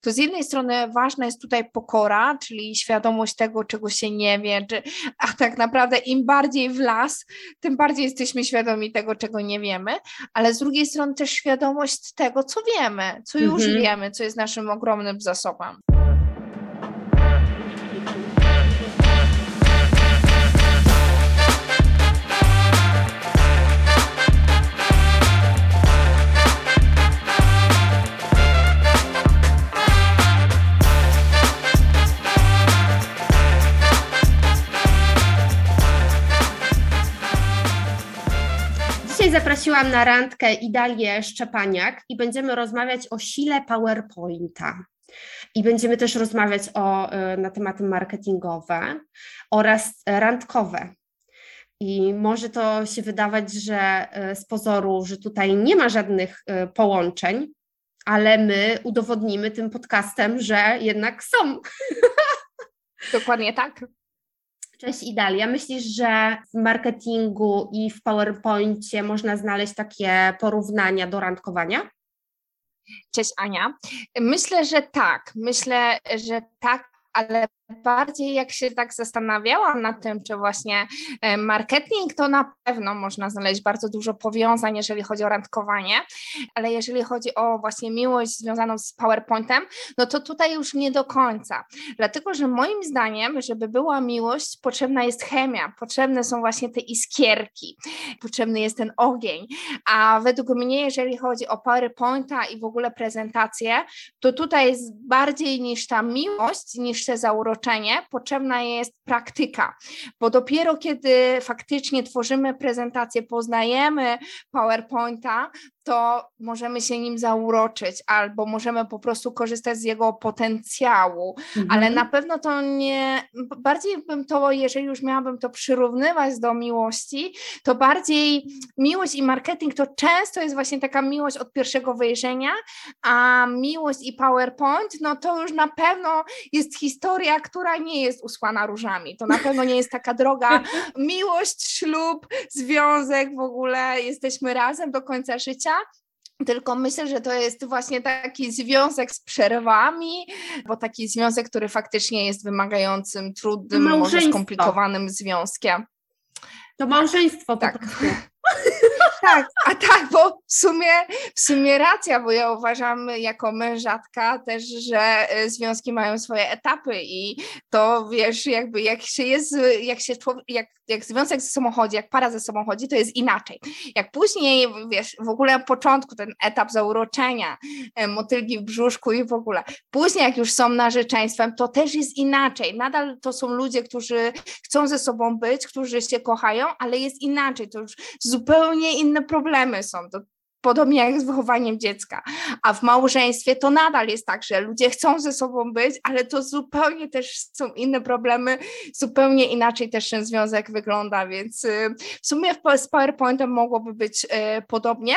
to z jednej strony ważna jest tutaj pokora, czyli świadomość tego, czego się nie wie, czy, a tak naprawdę im bardziej w las, tym bardziej jesteśmy świadomi tego, czego nie wiemy, ale z drugiej strony też świadomość tego, co wiemy, co już mhm. wiemy, co jest naszym ogromnym zasobem. Zaprosiłam na randkę Idalię Szczepaniak i będziemy rozmawiać o sile PowerPointa. I będziemy też rozmawiać o, y, na tematy marketingowe oraz randkowe. I może to się wydawać, że y, z pozoru, że tutaj nie ma żadnych y, połączeń, ale my udowodnimy tym podcastem, że jednak są. Dokładnie tak. Cześć Idalia. Myślisz, że w marketingu i w PowerPoincie można znaleźć takie porównania do randkowania? Cześć Ania. Myślę, że tak. Myślę, że tak, ale bardziej jak się tak zastanawiałam nad tym, czy właśnie e, marketing, to na pewno można znaleźć bardzo dużo powiązań, jeżeli chodzi o randkowanie, ale jeżeli chodzi o właśnie miłość związaną z PowerPointem, no to tutaj już nie do końca. Dlatego, że moim zdaniem, żeby była miłość, potrzebna jest chemia, potrzebne są właśnie te iskierki, potrzebny jest ten ogień, a według mnie, jeżeli chodzi o PowerPointa i w ogóle prezentację, to tutaj jest bardziej niż ta miłość, niż te zauroczenie, potrzebna jest praktyka, bo dopiero kiedy faktycznie tworzymy prezentację, poznajemy PowerPointa, to możemy się nim zauroczyć, albo możemy po prostu korzystać z jego potencjału, mhm. ale na pewno to nie, bardziej bym to, jeżeli już miałabym to przyrównywać do miłości, to bardziej miłość i marketing to często jest właśnie taka miłość od pierwszego wejrzenia, a miłość i PowerPoint, no to już na pewno jest historia, która nie jest usłana różami, to na pewno nie jest taka droga miłość, ślub, związek, w ogóle jesteśmy razem do końca życia, tylko myślę, że to jest właśnie taki związek z przerwami, bo taki związek, który faktycznie jest wymagającym, trudnym, może skomplikowanym związkiem. To małżeństwo tak. po prostu. Tak, a tak, bo w sumie, w sumie racja, bo ja uważam jako mężatka też, że e, związki mają swoje etapy i to wiesz, jakby jak się jest, jak się jak, jak związek ze sobą chodzi, jak para ze sobą chodzi, to jest inaczej. Jak później, wiesz, w ogóle na początku ten etap zauroczenia, e, motylgi w brzuszku i w ogóle, później jak już są narzeczeństwem, to też jest inaczej. Nadal to są ludzie, którzy chcą ze sobą być, którzy się kochają, ale jest inaczej, to już zupełnie inne problemy są. To podobnie jak z wychowaniem dziecka. A w małżeństwie to nadal jest tak, że ludzie chcą ze sobą być, ale to zupełnie też są inne problemy, zupełnie inaczej też ten związek wygląda, więc y, w sumie z PowerPointem mogłoby być y, podobnie.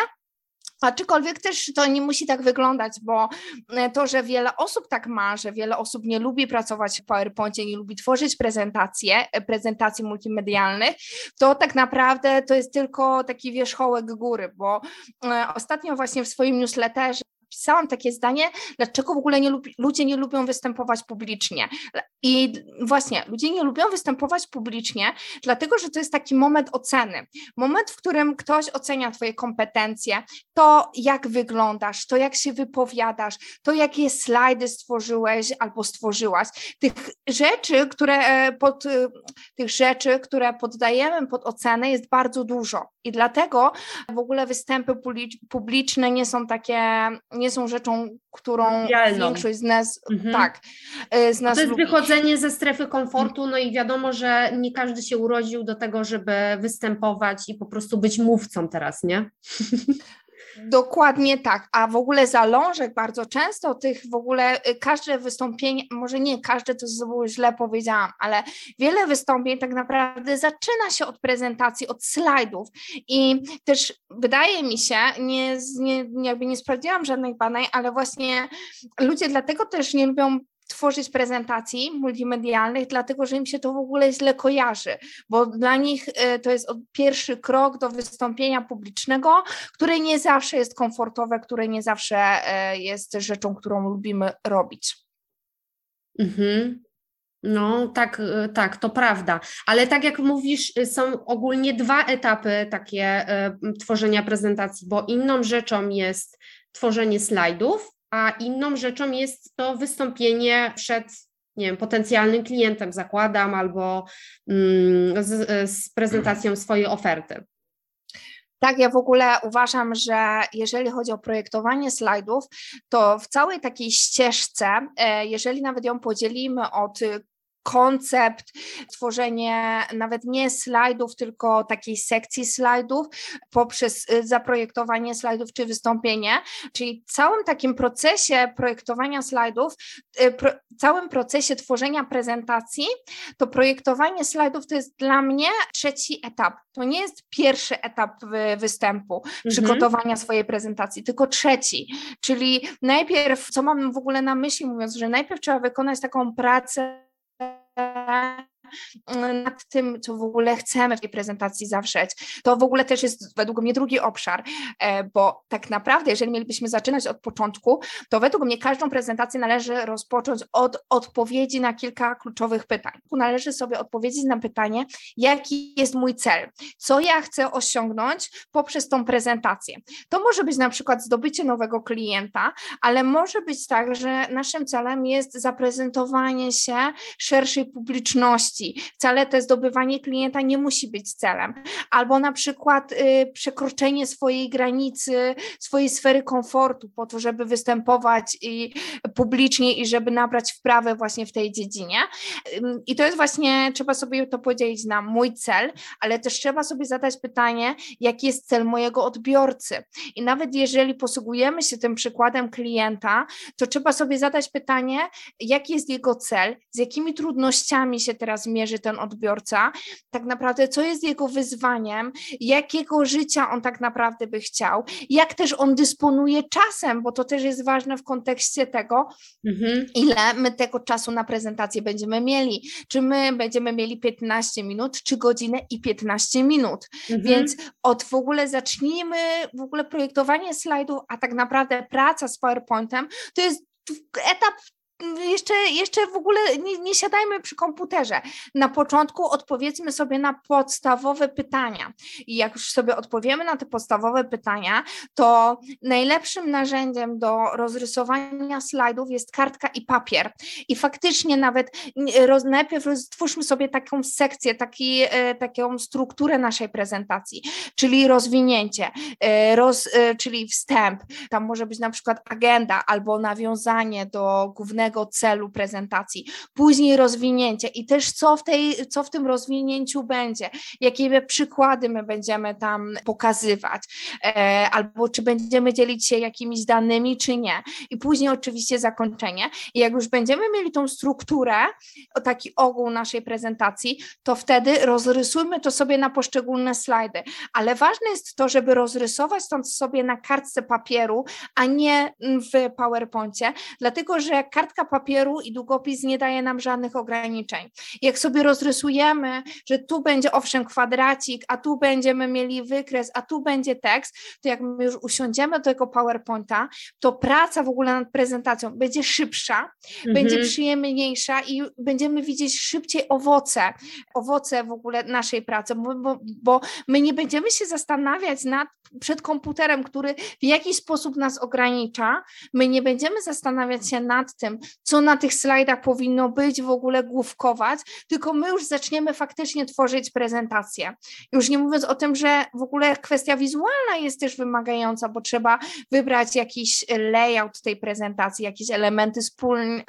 Aczkolwiek też to nie musi tak wyglądać, bo e, to, że wiele osób tak ma, że wiele osób nie lubi pracować w PowerPoincie, nie lubi tworzyć prezentacje, e, prezentacji multimedialnych, to tak naprawdę to jest tylko taki wierzchołek góry, bo e, ostatnio właśnie w swoim newsletterze napisałam takie zdanie, dlaczego w ogóle nie lubi, ludzie nie lubią występować publicznie. I właśnie, ludzie nie lubią występować publicznie, dlatego że to jest taki moment oceny. Moment, w którym ktoś ocenia Twoje kompetencje, to jak wyglądasz, to jak się wypowiadasz, to jakie slajdy stworzyłeś albo stworzyłaś. Tych rzeczy, które e, pod, e, tych rzeczy, które poddajemy pod ocenę jest bardzo dużo. I dlatego w ogóle występy publiczne nie są takie, nie są rzeczą, którą Realną. większość z nas, mhm. tak, y, z nas To jest lubi. wychodzenie ze strefy komfortu, no i wiadomo, że nie każdy się urodził do tego, żeby występować i po prostu być mówcą teraz, nie? Dokładnie tak, a w ogóle zalążek bardzo często tych w ogóle y, każde wystąpienie, może nie każde to źle powiedziałam, ale wiele wystąpień tak naprawdę zaczyna się od prezentacji, od slajdów. I też wydaje mi się, nie, nie, jakby nie sprawdziłam żadnych badań, ale właśnie ludzie dlatego też nie lubią tworzyć prezentacji multimedialnych, dlatego że im się to w ogóle źle kojarzy, bo dla nich e, to jest pierwszy krok do wystąpienia publicznego, które nie zawsze jest komfortowe, które nie zawsze e, jest rzeczą, którą lubimy robić. Mhm. No, tak, e, tak, to prawda. Ale tak jak mówisz, są ogólnie dwa etapy takie tworzenia prezentacji, bo inną rzeczą jest tworzenie slajdów, a inną rzeczą jest to wystąpienie przed nie wiem, potencjalnym klientem, zakładam, albo mm, z, z prezentacją swojej oferty. Tak, ja w ogóle uważam, że jeżeli chodzi o projektowanie slajdów, to w całej takiej ścieżce, e, jeżeli nawet ją podzielimy od koncept, tworzenie nawet nie slajdów, tylko takiej sekcji slajdów poprzez y, zaprojektowanie slajdów czy wystąpienie, czyli całym takim procesie projektowania slajdów, y, całym procesie tworzenia prezentacji, to projektowanie slajdów to jest dla mnie trzeci etap. To nie jest pierwszy etap występu, mhm. przygotowania swojej prezentacji, tylko trzeci, czyli najpierw, co mam w ogóle na myśli mówiąc, że najpierw trzeba wykonać taką pracę lugar nad tym, co w ogóle chcemy w tej prezentacji zawrzeć. To w ogóle też jest według mnie drugi obszar, e, bo tak naprawdę, jeżeli mielibyśmy zaczynać od początku, to według mnie każdą prezentację należy rozpocząć od odpowiedzi na kilka kluczowych pytań. Należy sobie odpowiedzieć na pytanie, jaki jest mój cel, co ja chcę osiągnąć poprzez tą prezentację. To może być na przykład zdobycie nowego klienta, ale może być tak, że naszym celem jest zaprezentowanie się szerszej publiczności, Wcale to zdobywanie klienta nie musi być celem. Albo na przykład y, przekroczenie swojej granicy, swojej sfery komfortu po to, żeby występować i publicznie i żeby nabrać wprawę właśnie w tej dziedzinie. I to jest właśnie, trzeba sobie to podzielić na mój cel, ale też trzeba sobie zadać pytanie, jaki jest cel mojego odbiorcy. I nawet jeżeli posługujemy się tym przykładem klienta, to trzeba sobie zadać pytanie, jaki jest jego cel, z jakimi trudnościami się teraz mierzy ten odbiorca, tak naprawdę co jest jego wyzwaniem, jakiego życia on tak naprawdę by chciał, jak też on dysponuje czasem, bo to też jest ważne w kontekście tego, mhm. ile my tego czasu na prezentację będziemy mieli. Czy my będziemy mieli 15 minut, czy godzinę i 15 minut. Mhm. Więc od w ogóle zacznijmy w ogóle projektowanie slajdów, a tak naprawdę praca z PowerPointem to jest etap jeszcze, jeszcze w ogóle nie, nie siadajmy przy komputerze. Na początku odpowiedzmy sobie na podstawowe pytania. I jak już sobie odpowiemy na te podstawowe pytania, to najlepszym narzędziem do rozrysowania slajdów jest kartka i papier. I faktycznie nawet roz, najpierw stwórzmy sobie taką sekcję, taki, e, taką strukturę naszej prezentacji, czyli rozwinięcie, e, roz, e, czyli wstęp. Tam może być na przykład agenda albo nawiązanie do głównego celu prezentacji, później rozwinięcie i też co w, tej, co w tym rozwinięciu będzie, jakie przykłady my będziemy tam pokazywać, e, albo czy będziemy dzielić się jakimiś danymi, czy nie. I później oczywiście zakończenie. I jak już będziemy mieli tą strukturę, taki ogół naszej prezentacji, to wtedy rozrysujmy to sobie na poszczególne slajdy. Ale ważne jest to, żeby rozrysować to sobie na kartce papieru, a nie w PowerPoincie, dlatego że kartka kartka papieru i długopis nie daje nam żadnych ograniczeń. Jak sobie rozrysujemy, że tu będzie owszem kwadracik, a tu będziemy mieli wykres, a tu będzie tekst, to jak my już usiądziemy do tego PowerPointa, to praca w ogóle nad prezentacją będzie szybsza, mhm. będzie przyjemniejsza i będziemy widzieć szybciej owoce, owoce w ogóle naszej pracy, bo, bo, bo my nie będziemy się zastanawiać nad, przed komputerem, który w jakiś sposób nas ogranicza, my nie będziemy zastanawiać się nad tym, co na tych slajdach powinno być, w ogóle główkować, tylko my już zaczniemy faktycznie tworzyć prezentację. Już nie mówiąc o tym, że w ogóle kwestia wizualna jest też wymagająca, bo trzeba wybrać jakiś layout tej prezentacji, jakieś elementy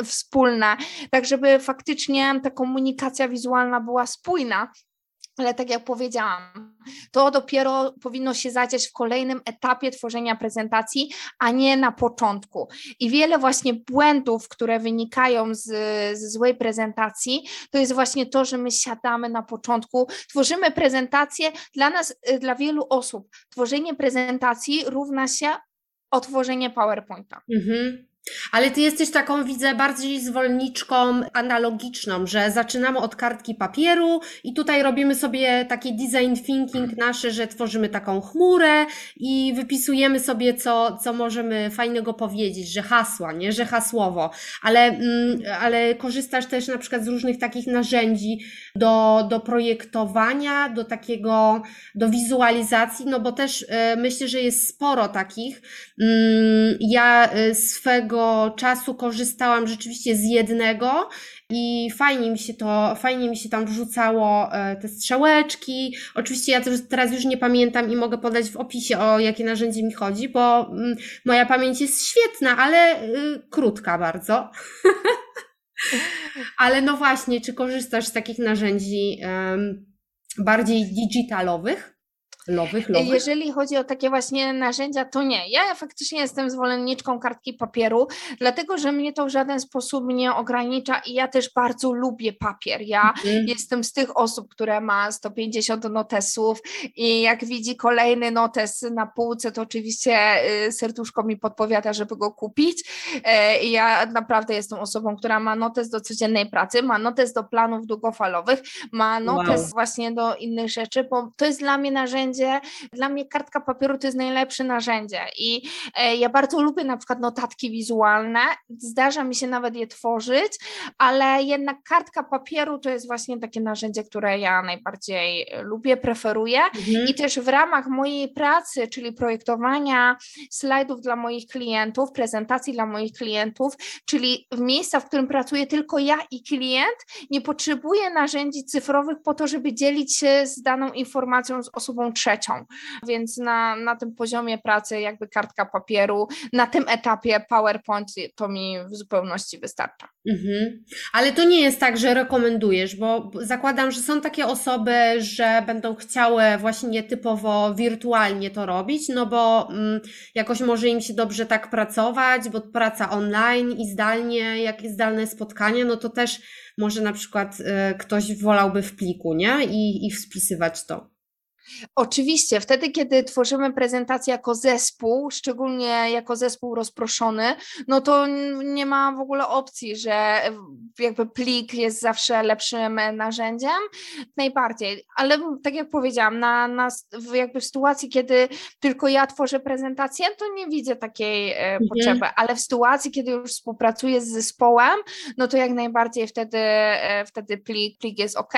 wspólne, tak żeby faktycznie ta komunikacja wizualna była spójna ale tak jak powiedziałam, to dopiero powinno się zadziać w kolejnym etapie tworzenia prezentacji, a nie na początku. I wiele właśnie błędów, które wynikają z, z złej prezentacji, to jest właśnie to, że my siadamy na początku, tworzymy prezentację. Dla nas, dla wielu osób, tworzenie prezentacji równa się otworzenie PowerPointa. Mhm. Ale ty jesteś taką, widzę, bardziej zwolenniczką analogiczną, że zaczynamy od kartki papieru i tutaj robimy sobie taki design thinking nasze, że tworzymy taką chmurę i wypisujemy sobie, co, co możemy fajnego powiedzieć, że hasła, nie, że hasłowo, ale, mm, ale korzystasz też na przykład z różnych takich narzędzi do, do projektowania, do takiego, do wizualizacji, no bo też y, myślę, że jest sporo takich. Mm, ja y, czasu korzystałam rzeczywiście z jednego i fajnie mi się to, fajnie mi się tam wrzucało e, te strzałeczki. Oczywiście ja też teraz już nie pamiętam i mogę podać w opisie o jakie narzędzie mi chodzi, bo mm, moja pamięć jest świetna, ale y, krótka bardzo. ale no właśnie, czy korzystasz z takich narzędzi bardziej digitalowych? Lowych, lowych. Jeżeli chodzi o takie właśnie narzędzia, to nie. Ja faktycznie jestem zwolenniczką kartki papieru, dlatego że mnie to w żaden sposób nie ogranicza i ja też bardzo lubię papier. Ja mhm. jestem z tych osób, które ma 150 notesów i jak widzi kolejny notes na półce, to oczywiście y, serduszko mi podpowiada, żeby go kupić. E, ja naprawdę jestem osobą, która ma notes do codziennej pracy, ma notes do planów długofalowych, ma notes wow. właśnie do innych rzeczy, bo to jest dla mnie narzędzie, dla mnie kartka papieru to jest najlepsze narzędzie i e, ja bardzo lubię na przykład notatki wizualne, zdarza mi się nawet je tworzyć, ale jednak kartka papieru to jest właśnie takie narzędzie, które ja najbardziej lubię, preferuję mhm. i też w ramach mojej pracy, czyli projektowania slajdów dla moich klientów, prezentacji dla moich klientów, czyli w miejsca, w którym pracuję tylko ja i klient, nie potrzebuję narzędzi cyfrowych po to, żeby dzielić się z daną informacją z osobą trzecią. Więc na, na tym poziomie pracy, jakby kartka papieru, na tym etapie PowerPoint to mi w zupełności wystarcza. Mhm. Ale to nie jest tak, że rekomendujesz, bo zakładam, że są takie osoby, że będą chciały właśnie typowo wirtualnie to robić, no bo mm, jakoś może im się dobrze tak pracować, bo praca online i zdalnie, jak jest zdalne spotkanie, no to też może na przykład y, ktoś wolałby w pliku, nie? I, i wpisywać to. Oczywiście, wtedy, kiedy tworzymy prezentację jako zespół, szczególnie jako zespół rozproszony, no to nie ma w ogóle opcji, że jakby plik jest zawsze lepszym narzędziem, najbardziej. Ale tak jak powiedziałam, na, na jakby w sytuacji, kiedy tylko ja tworzę prezentację, to nie widzę takiej e, mhm. potrzeby, ale w sytuacji, kiedy już współpracuję z zespołem, no to jak najbardziej wtedy, e, wtedy plik, plik jest ok.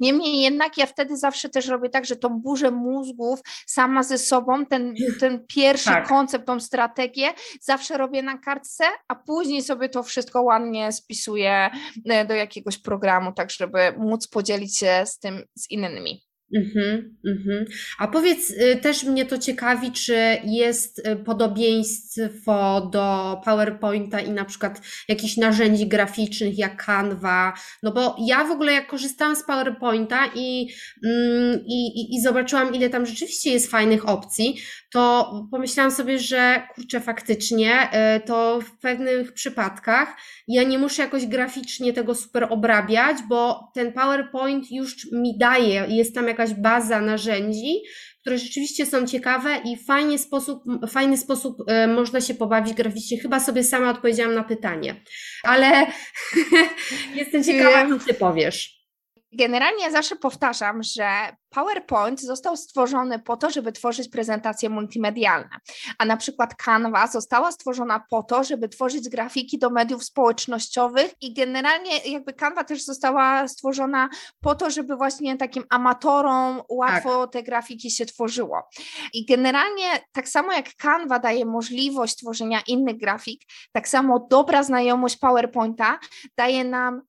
Niemniej jednak ja wtedy zawsze też robię tak, że tą burzę mózgów sama ze sobą, ten, ten pierwszy tak. koncept, tą strategię zawsze robię na kartce, a później sobie to wszystko ładnie spisuję e, do jakiegoś programu, tak żeby móc podzielić się z tym z innymi. Mhm, mhm. A powiedz, y, też mnie to ciekawi, czy jest y, podobieństwo do PowerPointa i na przykład jakichś narzędzi graficznych jak Canva, no bo ja w ogóle jak korzystałam z PowerPointa i, mm, i, i, i zobaczyłam, ile tam rzeczywiście jest fajnych opcji, to pomyślałam sobie, że kurczę, faktycznie y, to w pewnych przypadkach ja nie muszę jakoś graficznie tego super obrabiać, bo ten PowerPoint już mi daje, jest tam jakaś baza narzędzi, które rzeczywiście są ciekawe i fajnie sposób, fajny sposób y, można się pobawić graficznie. Chyba sobie sama odpowiedziałam na pytanie, ale jestem ciekawa, co ty powiesz. Generalnie zawsze powtarzam, że PowerPoint został stworzony po to, żeby tworzyć prezentacje multimedialne, a na przykład Canva została stworzona po to, żeby tworzyć grafiki do mediów społecznościowych i generalnie jakby Canva też została stworzona po to, żeby właśnie takim amatorom łatwo tak. te grafiki się tworzyło. I generalnie tak samo jak Canva daje możliwość tworzenia innych grafik, tak samo dobra znajomość PowerPointa daje nam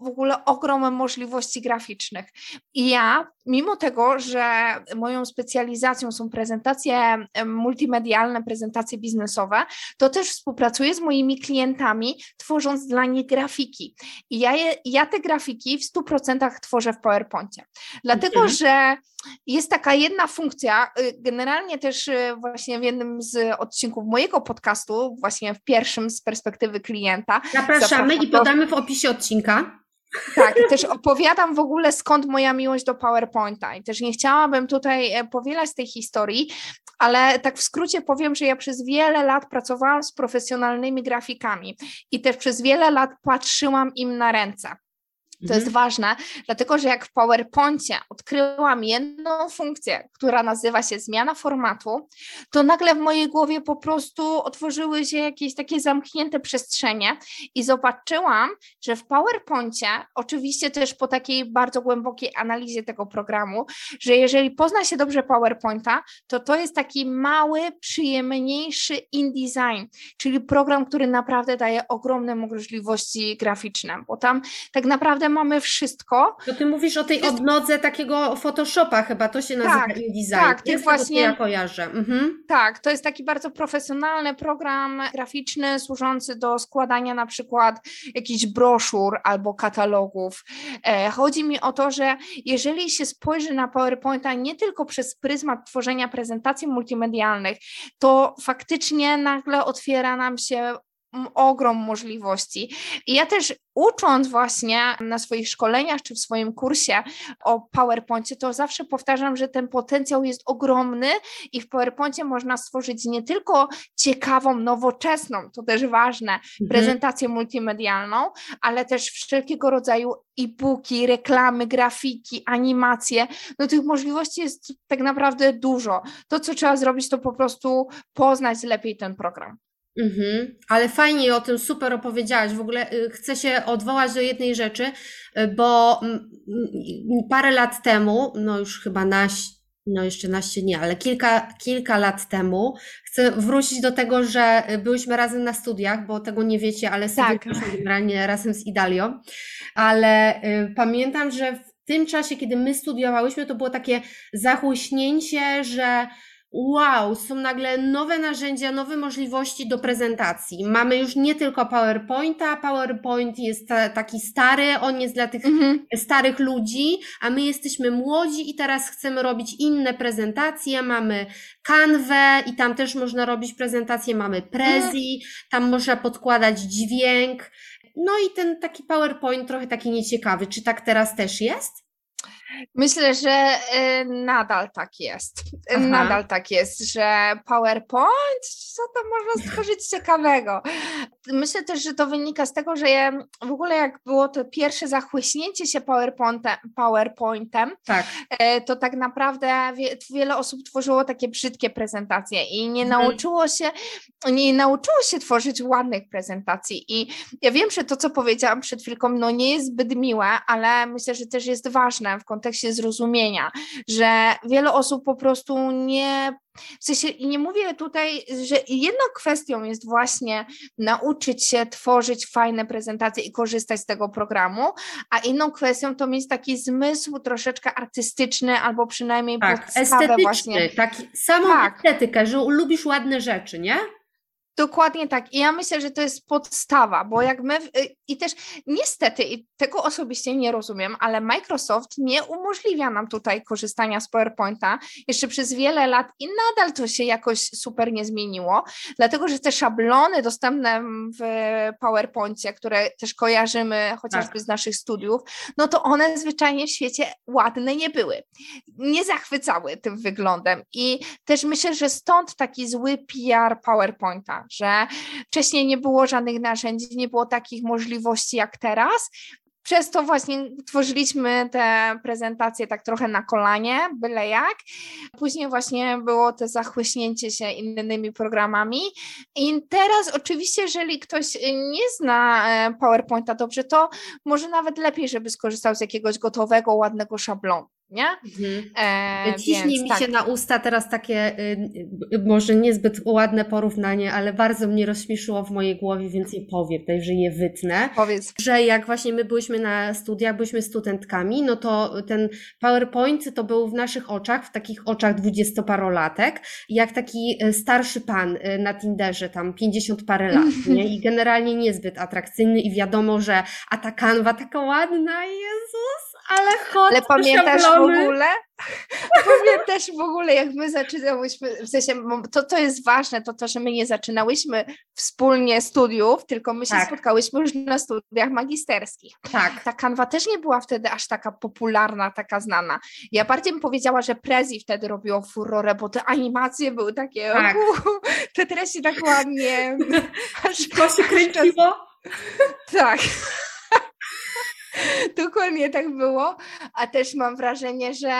w ogóle ogromem możliwości graficznych. I ja, mimo tego, że moją specjalizacją są prezentacje multimedialne, prezentacje biznesowe, to też współpracuję z moimi klientami, tworząc dla nich grafiki. I ja, je, ja te grafiki w 100% tworzę w PowerPoincie. Dlatego, mhm. że jest taka jedna funkcja, y, generalnie też y, właśnie w jednym z odcinków mojego podcastu, właśnie w pierwszym z perspektywy klienta. Zapraszamy i podamy w opisie odcinka Tak, też opowiadam w ogóle skąd moja miłość do PowerPointa i też nie chciałabym tutaj e, powielać tej historii, ale tak w skrócie powiem, że ja przez wiele lat pracowałam z profesjonalnymi grafikami i też przez wiele lat patrzyłam im na ręce. To jest mhm. ważne, dlatego że jak w PowerPoincie odkryłam jedną funkcję, która nazywa się zmiana formatu, to nagle w mojej głowie po prostu otworzyły się jakieś takie zamknięte przestrzenie i zobaczyłam, że w PowerPoincie, oczywiście też po takiej bardzo głębokiej analizie tego programu, że jeżeli pozna się dobrze PowerPointa, to to jest taki mały, przyjemniejszy InDesign, czyli program, który naprawdę daje ogromne możliwości graficzne, bo tam tak naprawdę naprawdę mamy wszystko. To ty mówisz o tej jest... odnodze takiego Photoshopa chyba, to się nazywa tak, InDesign. Tak, to jest właśnie, ja kojarzę. Mhm. Tak, to jest taki bardzo profesjonalny program graficzny służący do składania na przykład jakichś broszur albo katalogów. E, chodzi mi o to, że jeżeli się spojrzy na PowerPointa nie tylko przez pryzmat tworzenia prezentacji multimedialnych, to faktycznie nagle otwiera nam się ogrom możliwości. I ja też ucząc właśnie na swoich szkoleniach czy w swoim kursie o PowerPoincie, to zawsze powtarzam, że ten potencjał jest ogromny i w PowerPoincie można stworzyć nie tylko ciekawą, nowoczesną, to też ważne, mhm. prezentację multimedialną, ale też wszelkiego rodzaju e-booki, reklamy, grafiki, animacje. No tych możliwości jest tak naprawdę dużo. To, co trzeba zrobić, to po prostu poznać lepiej ten program. Mhm, ale fajnie o tym super opowiedziałaś. W ogóle y, chcę się odwołać do jednej rzeczy, y, bo parę lat temu, no już chyba naś, no jeszcze naście nie, ale kilka, kilka lat temu, chcę wrócić do tego, że byłyśmy razem na studiach, bo tego nie wiecie, ale studiowaliśmy tak. generalnie razem z Idalią, ale y, pamiętam, że w tym czasie, kiedy my studiowałyśmy, to było takie zachłyśnięcie, że wow, są nagle nowe narzędzia, nowe możliwości do prezentacji. Mamy już nie tylko PowerPointa, PowerPoint jest taki stary, on jest dla tych mhm. starych ludzi, a my jesteśmy młodzi i teraz chcemy robić inne prezentacje. Mamy Canwę i tam też można robić prezentacje, mamy Prezi, mhm. tam można podkładać dźwięk. No i ten taki PowerPoint trochę taki nieciekawy. Czy tak teraz też jest? Myślę, że y, nadal tak jest. Aha. Nadal tak jest, że PowerPoint, co tam można stworzyć ciekawego? Myślę też, że to wynika z tego, że w ogóle jak było to pierwsze zachłyśnięcie się PowerPointem, PowerPointem tak. Y, to tak naprawdę wie, wiele osób tworzyło takie brzydkie prezentacje i nie mhm. nauczyło się, nie nauczyło się tworzyć ładnych prezentacji. I ja wiem, że to, co powiedziałam przed chwilką, no nie jest zbyt miłe, ale myślę, że też jest ważne w kontekście zrozumienia, że wiele osób po prostu nie w sensie, i nie mówię tutaj, że jedną kwestią jest właśnie nauczyć się tworzyć fajne prezentacje i korzystać z tego programu, a inną kwestią to mieć taki zmysł troszeczkę artystyczny albo przynajmniej tak, podstawę właśnie. Taki, samą tak. estetykę, że lubisz ładne rzeczy, nie? Dokładnie tak. I ja myślę, że to jest podstawa, bo jak my, y, i też niestety, i tego osobiście nie rozumiem, ale Microsoft nie umożliwia nam tutaj korzystania z PowerPointa jeszcze przez wiele lat i nadal to się jakoś super nie zmieniło, dlatego że te szablony dostępne w PowerPoincie, które też kojarzymy chociażby tak. z naszych studiów, no to one zwyczajnie w świecie ładne nie były. Nie zachwycały tym wyglądem. I też myślę, że stąd taki zły PR PowerPointa że wcześniej nie było żadnych narzędzi, nie było takich możliwości jak teraz. Przez to właśnie tworzyliśmy te prezentacje tak trochę na kolanie, byle jak. Później właśnie było to zachłyśnięcie się innymi programami. I teraz oczywiście, jeżeli ktoś nie zna e, PowerPointa dobrze, to może nawet lepiej, żeby skorzystał z jakiegoś gotowego, ładnego szablonu nie? Mhm. E, Ciśnij mi tak. się na usta teraz takie y, y, może niezbyt ładne porównanie, ale bardzo mnie rozśmieszyło w mojej głowie, więc je powiem, także je wytnę. Powiedz. Że jak właśnie my byliśmy na studiach, byliśmy studentkami, no to ten PowerPoint to był w naszych oczach, w takich oczach dwudziestoparolatek, jak taki y, starszy pan y, na Tinderze, tam pięćdziesiąt parę lat, nie? I generalnie niezbyt atrakcyjny i wiadomo, że a ta kanwa taka ładna, Jezus, Ale, Ale pamiętasz w ogóle? Pamiętasz w ogóle, jak my zaczynałyśmy, w sensie to, co jest ważne, to to, że my nie zaczynałyśmy wspólnie studiów, tylko my się tak. spotkałyśmy już na studiach magisterskich. Tak. Ta kanwa też nie była wtedy aż taka popularna, taka znana. Ja bardziej bym powiedziała, że Prezi wtedy robiło furorę, bo te animacje były takie, tak. uh, te treści tak ładnie. aż to się kręciło. Tak. Dokładnie tak było, a też mam wrażenie, że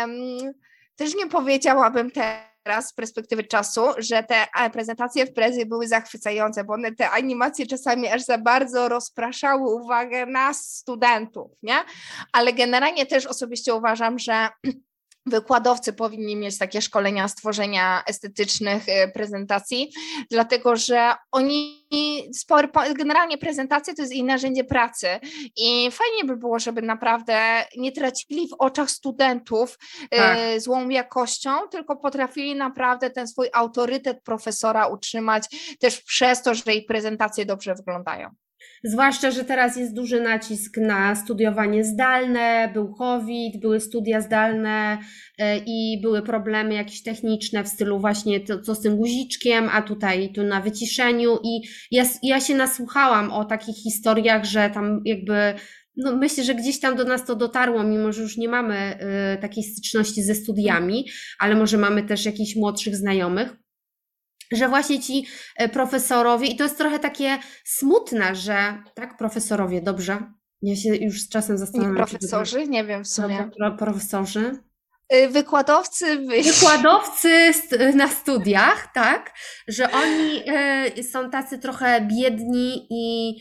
um, też nie powiedziałabym teraz z perspektywy czasu, że te prezentacje w prezy były zachwycające, bo one te animacje czasami aż za bardzo rozpraszały uwagę nas, studentów, nie? Ale generalnie też osobiście uważam, że Wykładowcy powinni mieć takie szkolenia stworzenia estetycznych y, prezentacji, dlatego że oni generalnie prezentacje to jest ich narzędzie pracy i fajnie by było, żeby naprawdę nie tracili w oczach studentów y, tak. złą jakością, tylko potrafili naprawdę ten swój autorytet profesora utrzymać też przez to, że ich prezentacje dobrze wyglądają. Zwłaszcza, że teraz jest duży nacisk na studiowanie zdalne, był COVID, były studia zdalne e, i były problemy jakieś techniczne w stylu właśnie to, co z tym guziczkiem, a tutaj tu na wyciszeniu. I ja, ja się nasłuchałam o takich historiach, że tam jakby no myślę, że gdzieś tam do nas to dotarło, mimo że już nie mamy y, takiej styczności ze studiami, ale może mamy też jakichś młodszych znajomych, że właśnie ci e, profesorowie, i to jest trochę takie smutne, że tak, profesorowie, dobrze. Ja się już z czasem zastanawiam. Nie profesorzy, nie wiem w sumie. Pro, profesorzy. Y, wykładowcy. Wykładowcy na studiach, tak, że oni e, są tacy trochę biedni i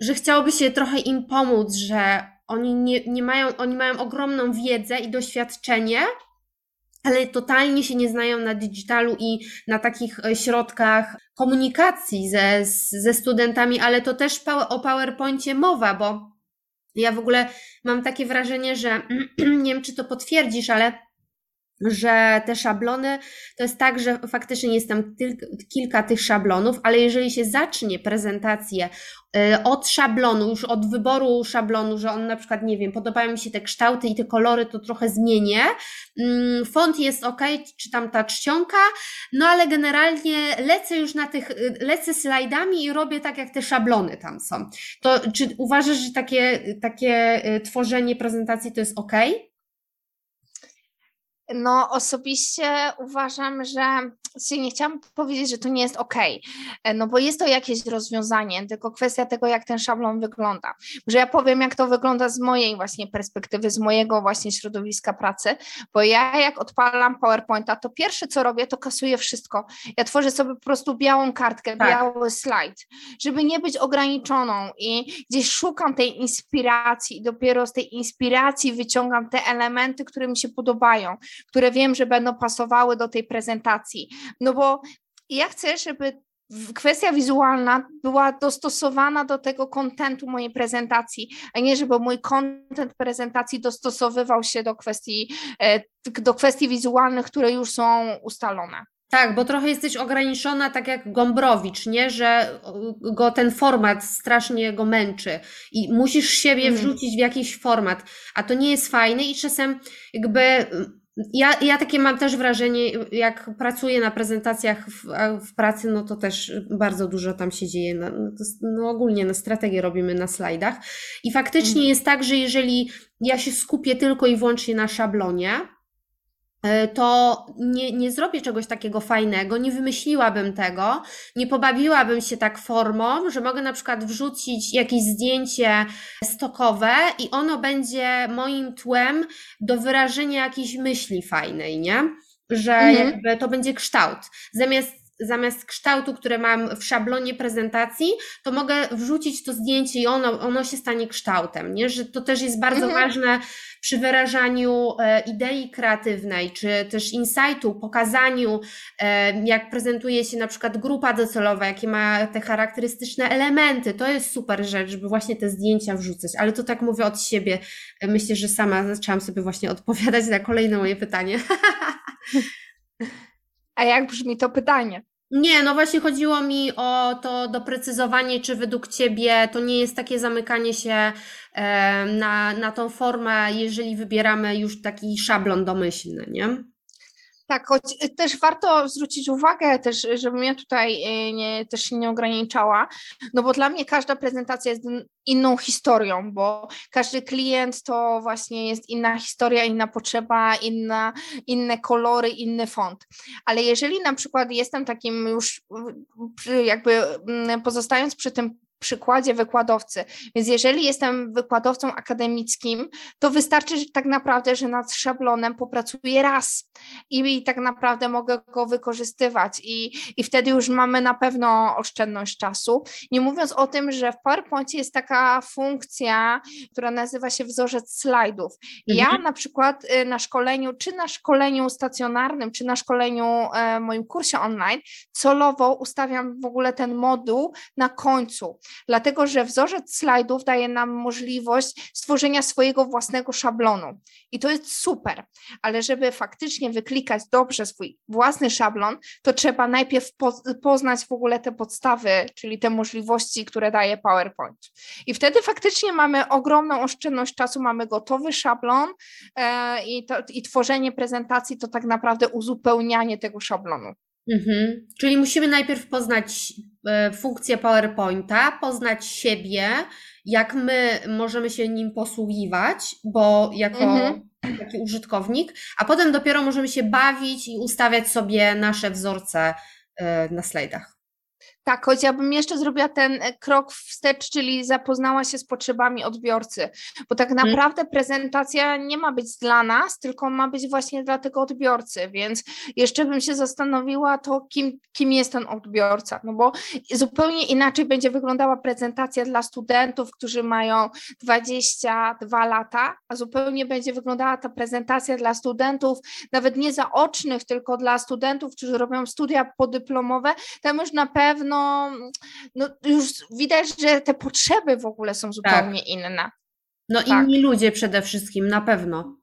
że chciałoby się trochę im pomóc, że oni nie, nie mają, oni mają ogromną wiedzę i doświadczenie, ale totalnie się nie znają na digitalu i na takich e, środkach komunikacji ze, ze studentami, ale to też o PowerPoincie mowa, bo ja w ogóle mam takie wrażenie, że nie wiem, czy to potwierdzisz, ale że te szablony to jest tak, że faktycznie jest tam kilka tych szablonów, ale jeżeli się zacznie prezentację y, od szablonu, już od wyboru szablonu, że on na przykład, nie wiem, podobają mi się te kształty i te kolory, to trochę zmienię. Mm, font jest ok, czy tam ta czcionka, no ale generalnie lecę już na tych, y, lecę slajdami i robię tak, jak te szablony tam są. To czy uważasz, że takie, takie y, tworzenie prezentacji to jest ok? No, osobiście uważam, że nie chciałam powiedzieć, że to nie jest ok, e, no bo jest to jakieś rozwiązanie, tylko kwestia tego, jak ten szablon wygląda. Że ja powiem, jak to wygląda z mojej właśnie perspektywy, z mojego właśnie środowiska pracy, bo ja jak odpalam PowerPointa, to pierwsze co robię, to kasuję wszystko. Ja tworzę sobie po prostu białą kartkę, tak. biały slajd, żeby nie być ograniczoną i gdzieś szukam tej inspiracji i dopiero z tej inspiracji wyciągam te elementy, które mi się podobają, które wiem, że będą pasowały do tej prezentacji. No bo ja chcę, żeby kwestia wizualna była dostosowana do tego kontentu mojej prezentacji, a nie żeby mój kontent prezentacji dostosowywał się do kwestii, e, do kwestii wizualnych, które już są ustalone. Tak, bo trochę jesteś ograniczona, tak jak Gombrowicz, nie? Że go ten format strasznie go męczy i musisz siebie mhm. wrzucić w jakiś format, a to nie jest fajne i czasem jakby ja, ja takie mam też wrażenie, jak pracuję na prezentacjach w, w pracy, no to też bardzo dużo tam się dzieje. No, no ogólnie na strategię robimy na slajdach. I faktycznie mhm. jest tak, że jeżeli ja się skupię tylko i wyłącznie na szablonie, to nie, nie zrobię czegoś takiego fajnego, nie wymyśliłabym tego, nie pobawiłabym się tak formą, że mogę na przykład wrzucić jakieś zdjęcie stokowe i ono będzie moim tłem do wyrażenia jakiejś myśli fajnej, nie? Że mhm. jakby to będzie kształt. Zamiast zamiast kształtu, które mam w szablonie prezentacji, to mogę wrzucić to zdjęcie i ono, ono się stanie kształtem, nie? Że to też jest bardzo mhm. ważne przy wyrażaniu e, idei kreatywnej, czy też insightu, pokazaniu, e, jak prezentuje się na przykład grupa docelowa, jakie ma te charakterystyczne elementy. To jest super rzecz, żeby właśnie te zdjęcia wrzucać, ale to tak mówię od siebie. Myślę, że sama zaczęłam sobie właśnie odpowiadać na kolejne moje pytanie. A jak brzmi to pytanie? Nie, no właśnie chodziło mi o to doprecyzowanie, czy według Ciebie to nie jest takie zamykanie się na, na tą formę, jeżeli wybieramy już taki szablon domyślny, nie? Tak, choć y, też warto zwrócić uwagę też, żebym ja tutaj y, nie, też się nie ograniczała, no bo dla mnie każda prezentacja jest inną historią, bo każdy klient to właśnie jest inna historia, inna potrzeba, inna, inne kolory, inny font. Ale jeżeli na przykład jestem takim już jakby mm, pozostając przy tym przykładzie wykładowcy. Więc jeżeli jestem wykładowcą akademickim, to wystarczy że tak naprawdę, że nad szablonem popracuję raz i, i tak naprawdę mogę go wykorzystywać i, i wtedy już mamy na pewno oszczędność czasu. Nie mówiąc o tym, że w PowerPoincie jest taka funkcja, która nazywa się wzorzec slajdów. I mhm. Ja na przykład y, na szkoleniu, czy na szkoleniu stacjonarnym, czy na szkoleniu e, moim kursie online, celowo ustawiam w ogóle ten moduł na końcu dlatego że wzorzec slajdów daje nam możliwość stworzenia swojego własnego szablonu. I to jest super, ale żeby faktycznie wyklikać dobrze swój własny szablon, to trzeba najpierw poznać w ogóle te podstawy, czyli te możliwości, które daje PowerPoint. I wtedy faktycznie mamy ogromną oszczędność czasu, mamy gotowy szablon e, i, to, i tworzenie prezentacji to tak naprawdę uzupełnianie tego szablonu. Mhm. Czyli musimy najpierw poznać e, funkcję PowerPointa, poznać siebie, jak my możemy się nim posługiwać, bo jako mhm. taki użytkownik, a potem dopiero możemy się bawić i ustawiać sobie nasze wzorce e, na slajdach. Tak, choć ja bym jeszcze zrobiła ten e, krok wstecz, czyli zapoznała się z potrzebami odbiorcy, bo tak mhm. naprawdę prezentacja nie ma być dla nas, tylko ma być właśnie dla tego odbiorcy, więc jeszcze bym się zastanowiła to, kim, kim jest ten odbiorca, no bo zupełnie inaczej będzie wyglądała prezentacja dla studentów, którzy mają 22 lata, a zupełnie będzie wyglądała ta prezentacja dla studentów, nawet nie zaocznych, tylko dla studentów, którzy robią studia podyplomowe, tam już na pewno no, no już widać, że te potrzeby w ogóle są zupełnie tak. inne. No tak. inni ludzie przede wszystkim, na pewno.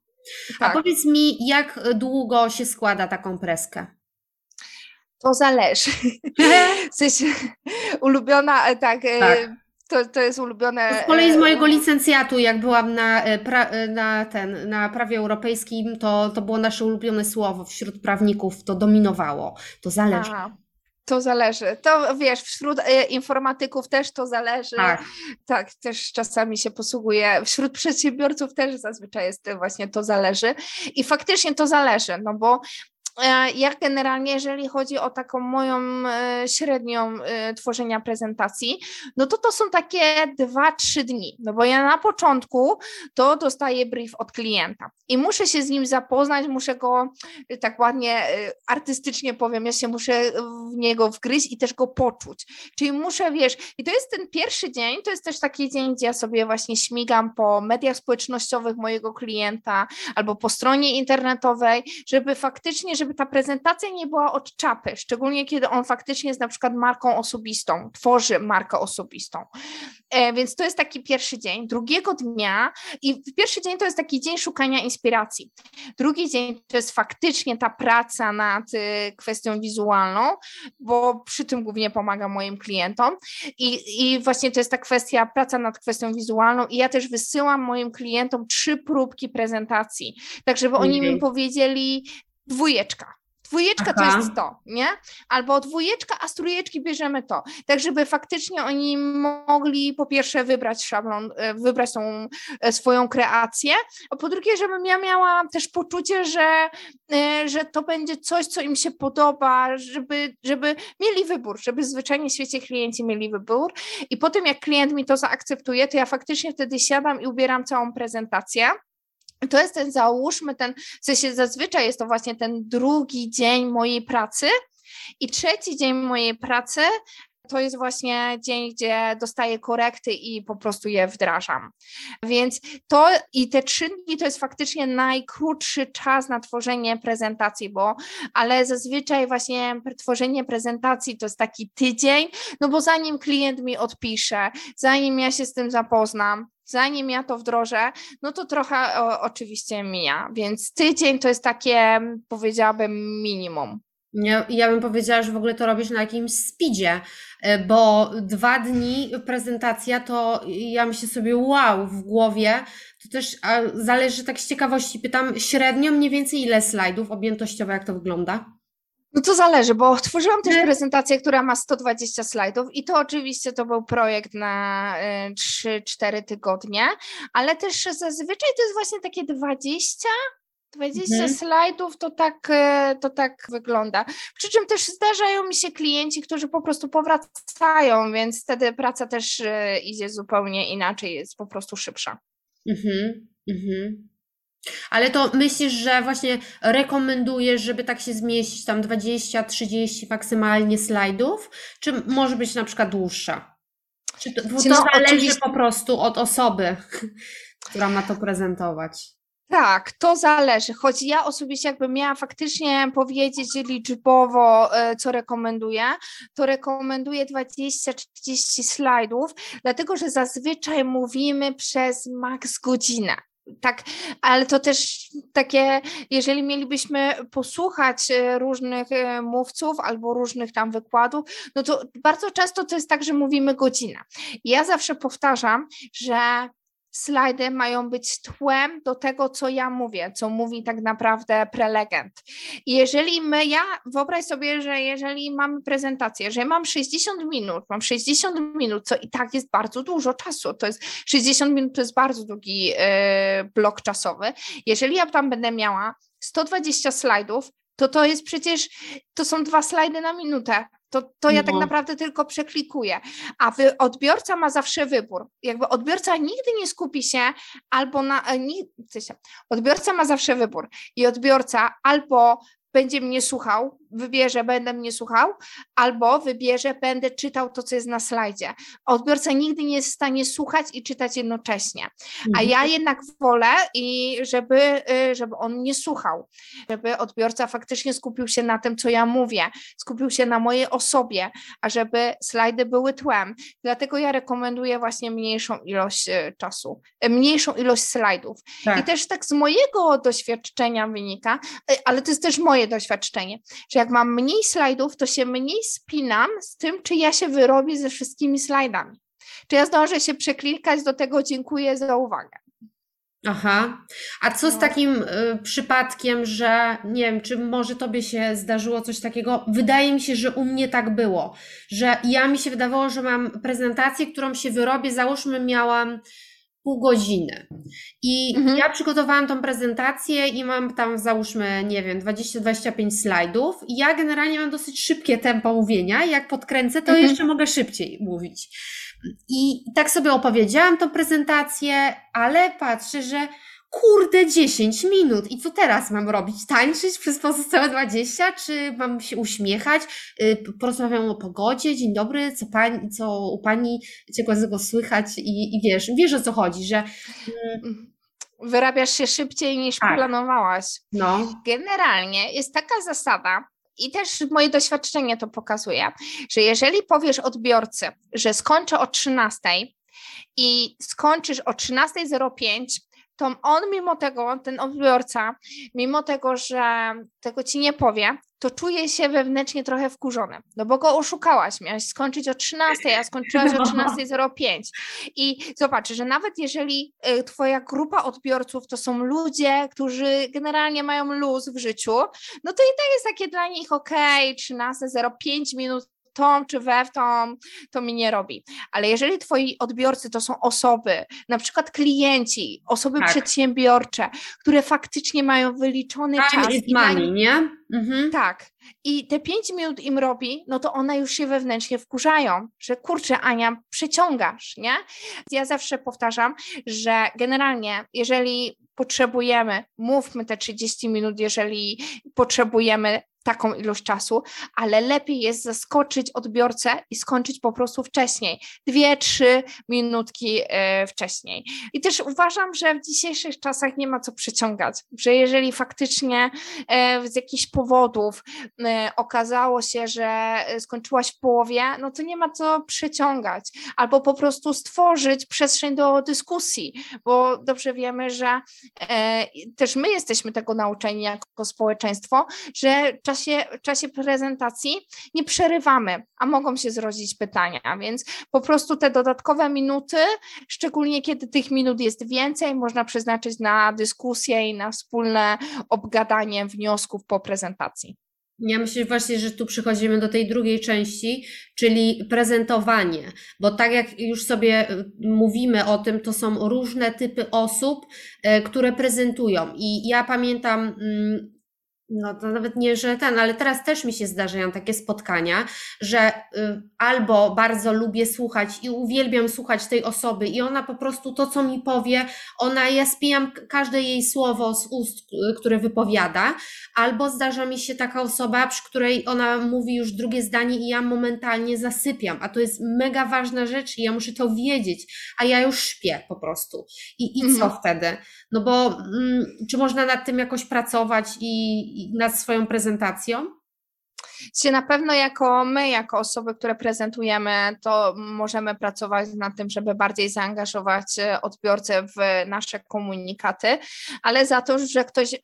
Tak. A powiedz mi, jak długo się składa taką preskę? To zależy. w sensie ulubiona, e, tak, e, tak. To, to jest ulubione. Z kolei z e, mojego licencjatu, jak byłam na, pra, na, ten, na prawie europejskim, to, to było nasze ulubione słowo wśród prawników, to dominowało. To zależy. Aha. To zależy. To wiesz, wśród e, informatyków też to zależy. Tak. tak, też czasami się posługuje. Wśród przedsiębiorców też zazwyczaj jest właśnie to zależy. I faktycznie to zależy, no bo E, ja generalnie, jeżeli chodzi o taką moją e, średnią e, tworzenia prezentacji, no to to są takie dwa, trzy dni, no bo ja na początku to dostaję brief od klienta i muszę się z nim zapoznać, muszę go tak ładnie artystycznie powiem, ja się muszę w niego wgryźć i też go poczuć, czyli muszę, wiesz, i to jest ten pierwszy dzień, to jest też taki dzień, gdzie ja sobie właśnie śmigam po mediach społecznościowych mojego klienta albo po stronie internetowej, żeby faktycznie, żeby żeby ta prezentacja nie była od czapy, szczególnie kiedy on faktycznie jest na przykład marką osobistą, tworzy markę osobistą. E, więc to jest taki pierwszy dzień. Drugiego dnia, i pierwszy dzień to jest taki dzień szukania inspiracji. Drugi dzień to jest faktycznie ta praca nad y, kwestią wizualną, bo przy tym głównie pomagam moim klientom. I, I właśnie to jest ta kwestia, praca nad kwestią wizualną. I ja też wysyłam moim klientom trzy próbki prezentacji, tak żeby okay. oni mi powiedzieli, dwójeczka. Dwójeczka Aha. to jest to, nie? Albo dwójeczka, a z trójeczki bierzemy to. Tak, żeby faktycznie oni mogli po pierwsze wybrać szablon, e, wybrać tą e, swoją kreację, a po drugie, żebym ja miała też poczucie, że, e, że to będzie coś, co im się podoba, żeby, żeby mieli wybór, żeby zwyczajnie w świecie klienci mieli wybór i potem jak klient mi to zaakceptuje, to ja faktycznie wtedy siadam i ubieram całą prezentację to jest ten, załóżmy ten, w sensie zazwyczaj jest to właśnie ten drugi dzień mojej pracy i trzeci dzień mojej pracy to jest właśnie dzień, gdzie dostaję korekty i po prostu je wdrażam. Więc to i te trzy dni to jest faktycznie najkrótszy czas na tworzenie prezentacji, bo ale zazwyczaj właśnie tworzenie prezentacji to jest taki tydzień, no bo zanim klient mi odpisze, zanim ja się z tym zapoznam, zanim ja to wdrożę, no to trochę o, oczywiście mija, więc tydzień to jest takie, powiedziałabym, minimum. Ja, ja bym powiedziała, że w ogóle to robisz na jakimś speedzie, e, bo dwa dni prezentacja to ja myślę sobie wow w głowie, to też zależy tak z ciekawości, pytam średnio mniej więcej ile slajdów objętościowo, jak to wygląda? No to zależy, bo tworzyłam też prezentację, która ma 120 slajdów i to oczywiście to był projekt na 3-4 y, tygodnie, ale też zazwyczaj to jest właśnie takie 20, 20 mhm. slajdów to tak, y, to tak wygląda. Przy czym też zdarzają mi się klienci, którzy po prostu powracają, więc wtedy praca też y, idzie zupełnie inaczej, jest po prostu szybsza. Mhm, mhm. Ale to myślisz, że właśnie rekomendujesz, żeby tak się zmieścić, tam 20-30 maksymalnie slajdów, czy może być na przykład dłuższa? Czy to, to no, zależy oczywiście... po prostu od osoby, która ma to prezentować? Tak, to zależy. Choć ja osobiście jakbym miała faktycznie powiedzieć liczbowo, e, co rekomenduję, to rekomenduję 20-30 slajdów, dlatego że zazwyczaj mówimy przez maks godzinę tak, ale to też takie, jeżeli mielibyśmy posłuchać e, różnych e, mówców albo różnych tam wykładów, no to bardzo często to jest tak, że mówimy godzinę. Ja zawsze powtarzam, że slajdy mają być tłem do tego, co ja mówię, co mówi tak naprawdę prelegent. Jeżeli my, ja wyobraź sobie, że jeżeli mamy prezentację, że mam 60 minut, mam 60 minut, co i tak jest bardzo dużo czasu, to jest 60 minut to jest bardzo długi yy, blok czasowy. Jeżeli ja tam będę miała 120 slajdów, to to jest przecież, to są dwa slajdy na minutę. To, to ja tak no. naprawdę tylko przeklikuję. A wy, odbiorca ma zawsze wybór. Jakby odbiorca nigdy nie skupi się albo na. E, nie, odbiorca ma zawsze wybór. I odbiorca albo będzie mnie słuchał, wybierze, będę mnie słuchał, albo wybierze, będę czytał to, co jest na slajdzie. Odbiorca nigdy nie jest w stanie słuchać i czytać jednocześnie. A ja mhm. jednak wolę, i żeby, y, żeby on nie słuchał, żeby odbiorca faktycznie skupił się na tym, co ja mówię, skupił się na mojej osobie, a żeby slajdy były tłem. Dlatego ja rekomenduję właśnie mniejszą ilość y, czasu, y, mniejszą ilość slajdów. Tak. I też tak z mojego doświadczenia wynika, ale to jest też moje doświadczenie, że jak mam mniej slajdów, to się mniej spinam z tym, czy ja się wyrobię ze wszystkimi slajdami. Czy ja zdążę się przeklikać do tego, dziękuję za uwagę. Aha. A co z no. takim y, przypadkiem, że nie wiem, czy może tobie się zdarzyło coś takiego? Wydaje mi się, że u mnie tak było, że ja mi się wydawało, że mam prezentację, którą się wyrobię, załóżmy miałam pół godziny. I mhm. ja przygotowałam tą prezentację i mam tam, załóżmy, nie wiem, 20-25 slajdów. I ja generalnie mam dosyć szybkie tempo mówienia. Jak podkręcę, to mhm. jeszcze mogę szybciej mówić. I tak sobie opowiedziałam tą prezentację, ale patrzę, że kurde 10 minut i co teraz mam robić? Tańczyć przez pozostałe 20? Czy mam się uśmiechać? Y, porozmawiam o pogodzie, dzień dobry, co, pani, co u Pani ciekłego słychać i, i wiesz, wiesz o co chodzi, że... Mm, Wyrabiasz się szybciej niż tak. planowałaś. No. Generalnie jest taka zasada, i też moje doświadczenie to pokazuje, że jeżeli powiesz odbiorcy, że skończę o 13 i skończysz o 13.05, to on mimo tego, ten odbiorca, mimo tego, że tego ci nie powie, to czuje się wewnętrznie trochę wkurzony, no bo go oszukałaś, miałaś skończyć o 13, a skończyłaś o 13.05 i zobacz, że nawet jeżeli y, twoja grupa odbiorców to są ludzie, którzy generalnie mają luz w życiu, no to i tak jest takie dla nich ok, 13.05 minut tą czy we w tą, to mi nie robi. Ale jeżeli twoi odbiorcy to są osoby, na przykład klienci, osoby tak. przedsiębiorcze, które faktycznie mają wyliczony Time czas. Is money, nie? Mhm. Tak. I te pięć minut im robi, no to one już się wewnętrznie wkurzają, że kurczę, Ania, przeciągasz, nie? Ja zawsze powtarzam, że generalnie, jeżeli potrzebujemy, mówmy te 30 minut, jeżeli potrzebujemy taką ilość czasu, ale lepiej jest zaskoczyć odbiorcę i skończyć po prostu wcześniej, dwie, trzy minutki e, wcześniej. I też uważam, że w dzisiejszych czasach nie ma co przyciągać, że jeżeli faktycznie e, z jakichś powodów okazało się, że skończyłaś w połowie, no to nie ma co przeciągać, albo po prostu stworzyć przestrzeń do dyskusji, bo dobrze wiemy, że też my jesteśmy tego nauczeni jako społeczeństwo, że w czasie, w czasie prezentacji nie przerywamy, a mogą się zrodzić pytania, więc po prostu te dodatkowe minuty, szczególnie kiedy tych minut jest więcej, można przeznaczyć na dyskusję i na wspólne obgadanie wniosków po prezentacji. Ja myślę właśnie, że tu przychodzimy do tej drugiej części, czyli prezentowanie, bo tak jak już sobie y, mówimy o tym, to są różne typy osób, y, które prezentują. I ja pamiętam mm, no to nawet nie, że ten, ale teraz też mi się zdarzają takie spotkania, że y, albo bardzo lubię słuchać i uwielbiam słuchać tej osoby i ona po prostu to, co mi powie, ona, ja spijam każde jej słowo z ust, y, które wypowiada, albo zdarza mi się taka osoba, przy której ona mówi już drugie zdanie i ja momentalnie zasypiam, a to jest mega ważna rzecz i ja muszę to wiedzieć, a ja już śpię po prostu. I, i co mhm. wtedy? No bo mm, czy można nad tym jakoś pracować i nad swoją prezentacją? Czy na pewno jako my, jako osoby, które prezentujemy, to możemy pracować nad tym, żeby bardziej zaangażować e, odbiorcę w nasze komunikaty, ale za to, że ktoś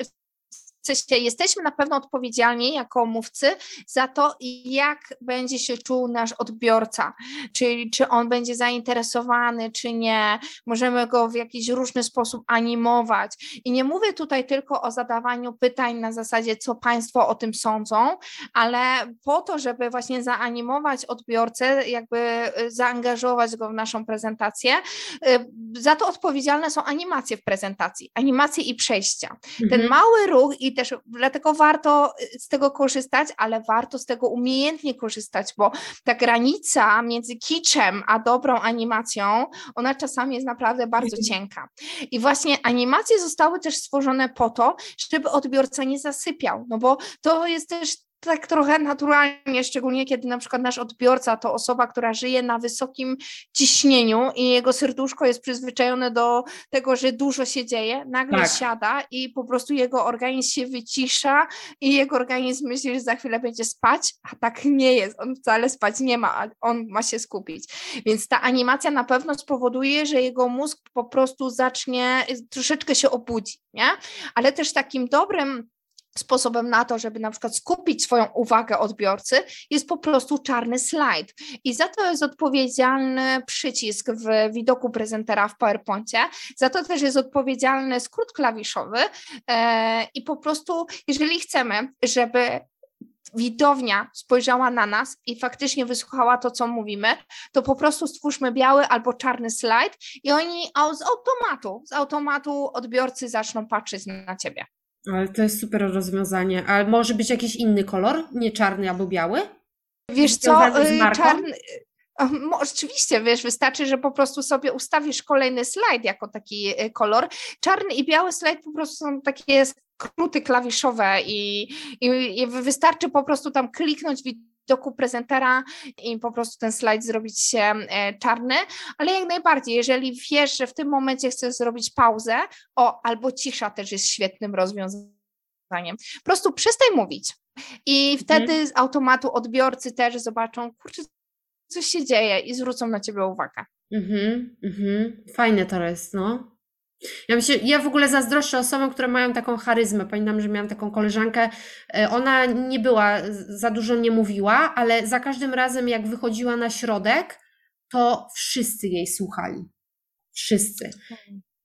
sensie jesteśmy na pewno odpowiedzialni jako mówcy za to, jak będzie się czuł nasz odbiorca, czyli czy on będzie zainteresowany, czy nie. Możemy go w jakiś różny sposób animować. I nie mówię tutaj tylko o zadawaniu pytań na zasadzie, co Państwo o tym sądzą, ale po to, żeby właśnie zaanimować odbiorcę, jakby y, zaangażować go w naszą prezentację. Y, za to odpowiedzialne są animacje w prezentacji, animacje i przejścia. Mhm. Ten mały ruch i też dlatego warto y, z tego korzystać, ale warto z tego umiejętnie korzystać, bo ta granica między kiczem a dobrą animacją, ona czasami jest naprawdę bardzo mhm. cienka. I właśnie animacje zostały też stworzone po to, żeby odbiorca nie zasypiał, no bo to jest też tak trochę naturalnie, szczególnie kiedy na przykład nasz odbiorca to osoba, która żyje na wysokim ciśnieniu i jego serduszko jest przyzwyczajone do tego, że dużo się dzieje, nagle tak. siada i po prostu jego organizm się wycisza i jego organizm myśli, że za chwilę będzie spać, a tak nie jest, on wcale spać nie ma, on ma się skupić. Więc ta animacja na pewno spowoduje, że jego mózg po prostu zacznie troszeczkę się obudzi, nie? Ale też takim dobrym sposobem na to, żeby na przykład skupić swoją uwagę odbiorcy, jest po prostu czarny slajd. I za to jest odpowiedzialny przycisk w widoku prezentera w PowerPoincie, za to też jest odpowiedzialny skrót klawiszowy e, i po prostu, jeżeli chcemy, żeby widownia spojrzała na nas i faktycznie wysłuchała to, co mówimy, to po prostu stwórzmy biały albo czarny slajd i oni z automatu, z automatu odbiorcy zaczną patrzeć na ciebie. Ale to jest super rozwiązanie. Ale może być jakiś inny kolor? Nie czarny albo biały? Wiesz co, y, czarny... Oczywiście, wiesz, wystarczy, że po prostu sobie ustawisz kolejny slajd jako taki y, kolor. Czarny i biały slajd po prostu są takie skróty klawiszowe i, i, i wystarczy po prostu tam kliknąć widoku prezentera i po prostu ten slajd zrobić się e, czarny, ale jak najbardziej, jeżeli wiesz, że w tym momencie chcesz zrobić pauzę, o, albo cisza też jest świetnym rozwiązaniem. Po prostu przestań mówić. I mhm. wtedy z automatu odbiorcy też zobaczą, kurczę, coś się dzieje i zwrócą na ciebie uwagę. Mhm, mhm. Fajne to jest, no. Ja, myślę, ja w ogóle zazdroszczę osobom, które mają taką charyzmę. Pamiętam, że miałam taką koleżankę. E, ona nie była, za dużo nie mówiła, ale za każdym razem, jak wychodziła na środek, to wszyscy jej słuchali. Wszyscy.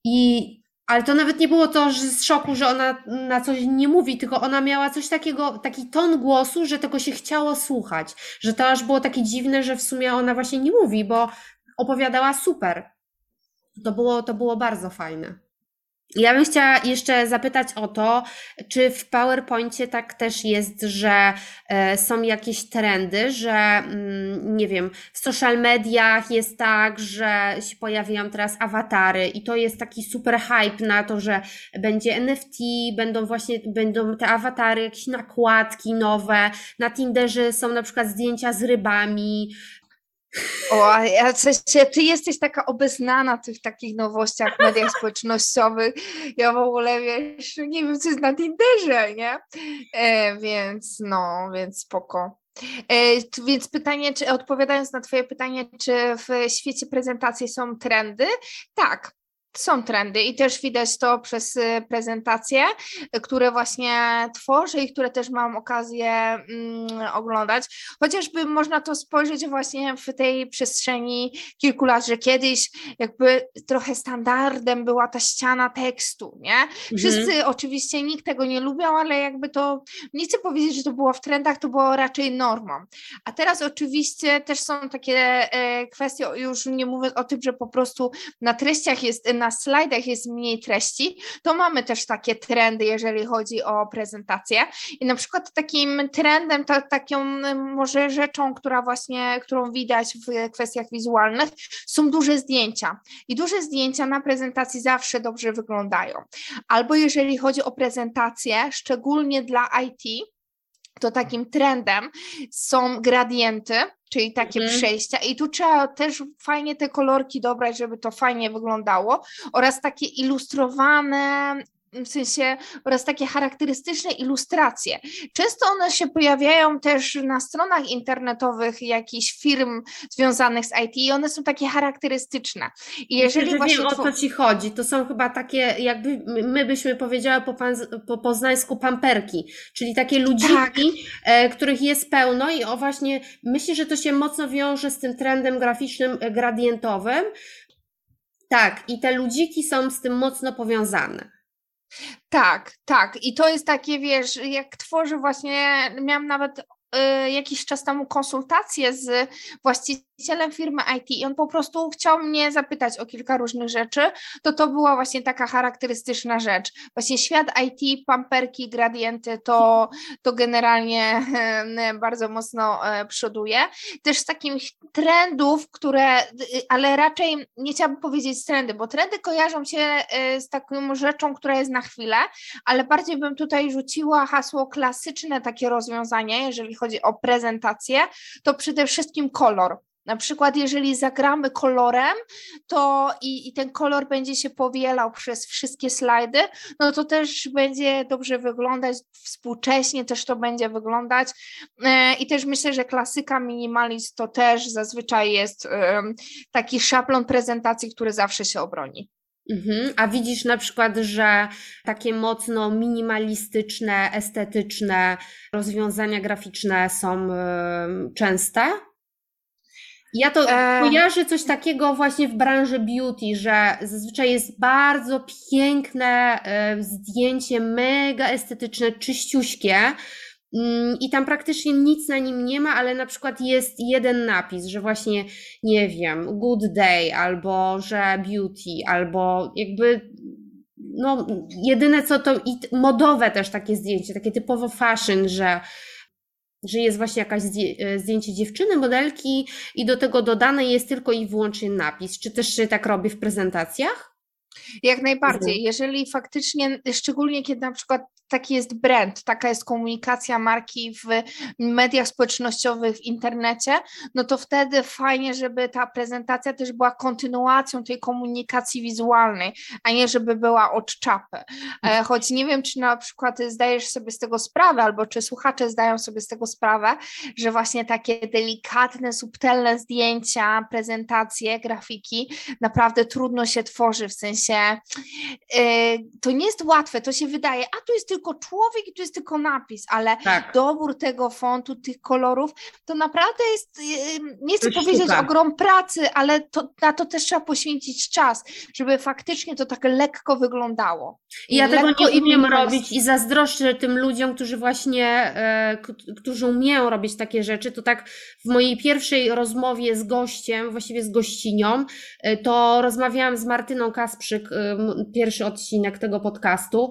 I, ale to nawet nie było to że z szoku, że ona na coś nie mówi, tylko ona miała coś takiego, taki ton głosu, że tego się chciało słuchać. Że to aż było takie dziwne, że w sumie ona właśnie nie mówi, bo opowiadała super. To było, to było bardzo fajne. Ja bym chciała jeszcze zapytać o to, czy w PowerPoincie tak też jest, że e, są jakieś trendy, że mm, nie wiem, w social mediach jest tak, że się pojawiają teraz awatary i to jest taki super hype na to, że będzie NFT, będą właśnie, będą te awatary, jakieś nakładki nowe, na Tinderze są na przykład zdjęcia z rybami, O, a w sensie, ty jesteś taka obeznana w tych takich nowościach w mediach społecznościowych. Ja w ogóle, wiesz, nie wiem, co jest na Tinderze, nie? E, więc no, więc spoko. E, więc pytanie, czy odpowiadając na Twoje pytanie, czy w świecie prezentacji są trendy? Tak, są trendy i też widać to przez y, prezentacje, które właśnie tworzę i które też mam okazję mm, oglądać. Chociażby można to spojrzeć właśnie w tej przestrzeni kilku lat, że kiedyś jakby trochę standardem była ta ściana tekstu, nie? Wszyscy mhm. oczywiście, nikt tego nie lubiał, ale jakby to, nie chcę powiedzieć, że to było w trendach, to było raczej normą. A teraz oczywiście też są takie e, kwestie, już nie mówię o tym, że po prostu na treściach jest na slajdach jest mniej treści, to mamy też takie trendy, jeżeli chodzi o prezentację. I na przykład takim trendem, to, taką może rzeczą, która właśnie, którą widać w kwestiach wizualnych, są duże zdjęcia. I duże zdjęcia na prezentacji zawsze dobrze wyglądają. Albo jeżeli chodzi o prezentację, szczególnie dla IT, to takim trendem są gradienty, czyli takie mhm. przejścia. I tu trzeba też fajnie te kolorki dobrać, żeby to fajnie wyglądało, oraz takie ilustrowane w sensie oraz takie charakterystyczne ilustracje. Często one się pojawiają też na stronach internetowych jakichś firm związanych z IT i one są takie charakterystyczne. I jeżeli Myślę, właśnie wiem, o co ci chodzi. To są chyba takie, jakby my byśmy powiedziały po, pan, po poznańsku pamperki, czyli takie ludziki, tak. e, których jest pełno i o właśnie myślę, że to się mocno wiąże z tym trendem graficznym e, gradientowym. Tak, i te ludziki są z tym mocno powiązane. Tak, tak. I to jest takie, wiesz, jak tworzę właśnie, miałam nawet jakiś czas temu konsultację z właścicielem firmy IT i on po prostu chciał mnie zapytać o kilka różnych rzeczy, to to była właśnie taka charakterystyczna rzecz. Właśnie świat IT, pamperki, gradienty, to, to generalnie bardzo mocno e, przoduje. Też z takich trendów, które, ale raczej nie chciałabym powiedzieć trendy, bo trendy kojarzą się e, z taką rzeczą, która jest na chwilę, ale bardziej bym tutaj rzuciła hasło klasyczne takie rozwiązanie, jeżeli chodzi o prezentację, to przede wszystkim kolor. Na przykład, jeżeli zagramy kolorem, to i, i, ten kolor będzie się powielał przez wszystkie slajdy, no to też będzie dobrze wyglądać, współcześnie też to będzie wyglądać. E, I też myślę, że klasyka minimalist to też zazwyczaj jest taki szablon prezentacji, który zawsze się obroni. Mhm. A widzisz na przykład, że takie mocno minimalistyczne, estetyczne rozwiązania graficzne są częste? Ja to e... kojarzę coś takiego właśnie w branży beauty, że zazwyczaj jest bardzo piękne e, zdjęcie, mega estetyczne, czyściuśkie, i tam praktycznie nic na nim nie ma, ale na przykład jest jeden napis, że właśnie, nie wiem, good day, albo że beauty, albo jakby, no, jedyne co to, i modowe też takie zdjęcie, takie typowo fashion, że że jest właśnie jakaś zdjęcie dziewczyny, modelki i do tego dodane jest tylko i wyłącznie napis. Czy też się tak robi w prezentacjach? Jak najbardziej. Jeżeli faktycznie, szczególnie kiedy na przykład taki jest brand, taka jest komunikacja marki w mediach społecznościowych, w internecie, no to wtedy fajnie, żeby ta prezentacja też była kontynuacją tej komunikacji wizualnej, a nie żeby była od czapy. E, mhm. Choć nie wiem, czy na przykład zdajesz sobie z tego sprawę, albo czy słuchacze zdają sobie z tego sprawę, że właśnie takie delikatne, subtelne zdjęcia, prezentacje, grafiki naprawdę trudno się tworzy, w sensie yy, to nie jest łatwe, to się wydaje, a tu jest tylko tylko człowiek i tu jest tylko napis, ale tak. dobór tego fontu, tych kolorów, to naprawdę jest, y, nie chcę to powiedzieć sztuka. ogrom pracy, ale to, na to też trzeba poświęcić czas, żeby faktycznie to tak lekko wyglądało. I ja tego nie umiem robić i zazdroszczę tym ludziom, którzy właśnie, e, którzy umieją robić takie rzeczy. To tak w mojej pierwszej rozmowie z gościem, właściwie z gościnią, e, to rozmawiałam z Martyną Kasprzyk, e, pierwszy odcinek tego podcastu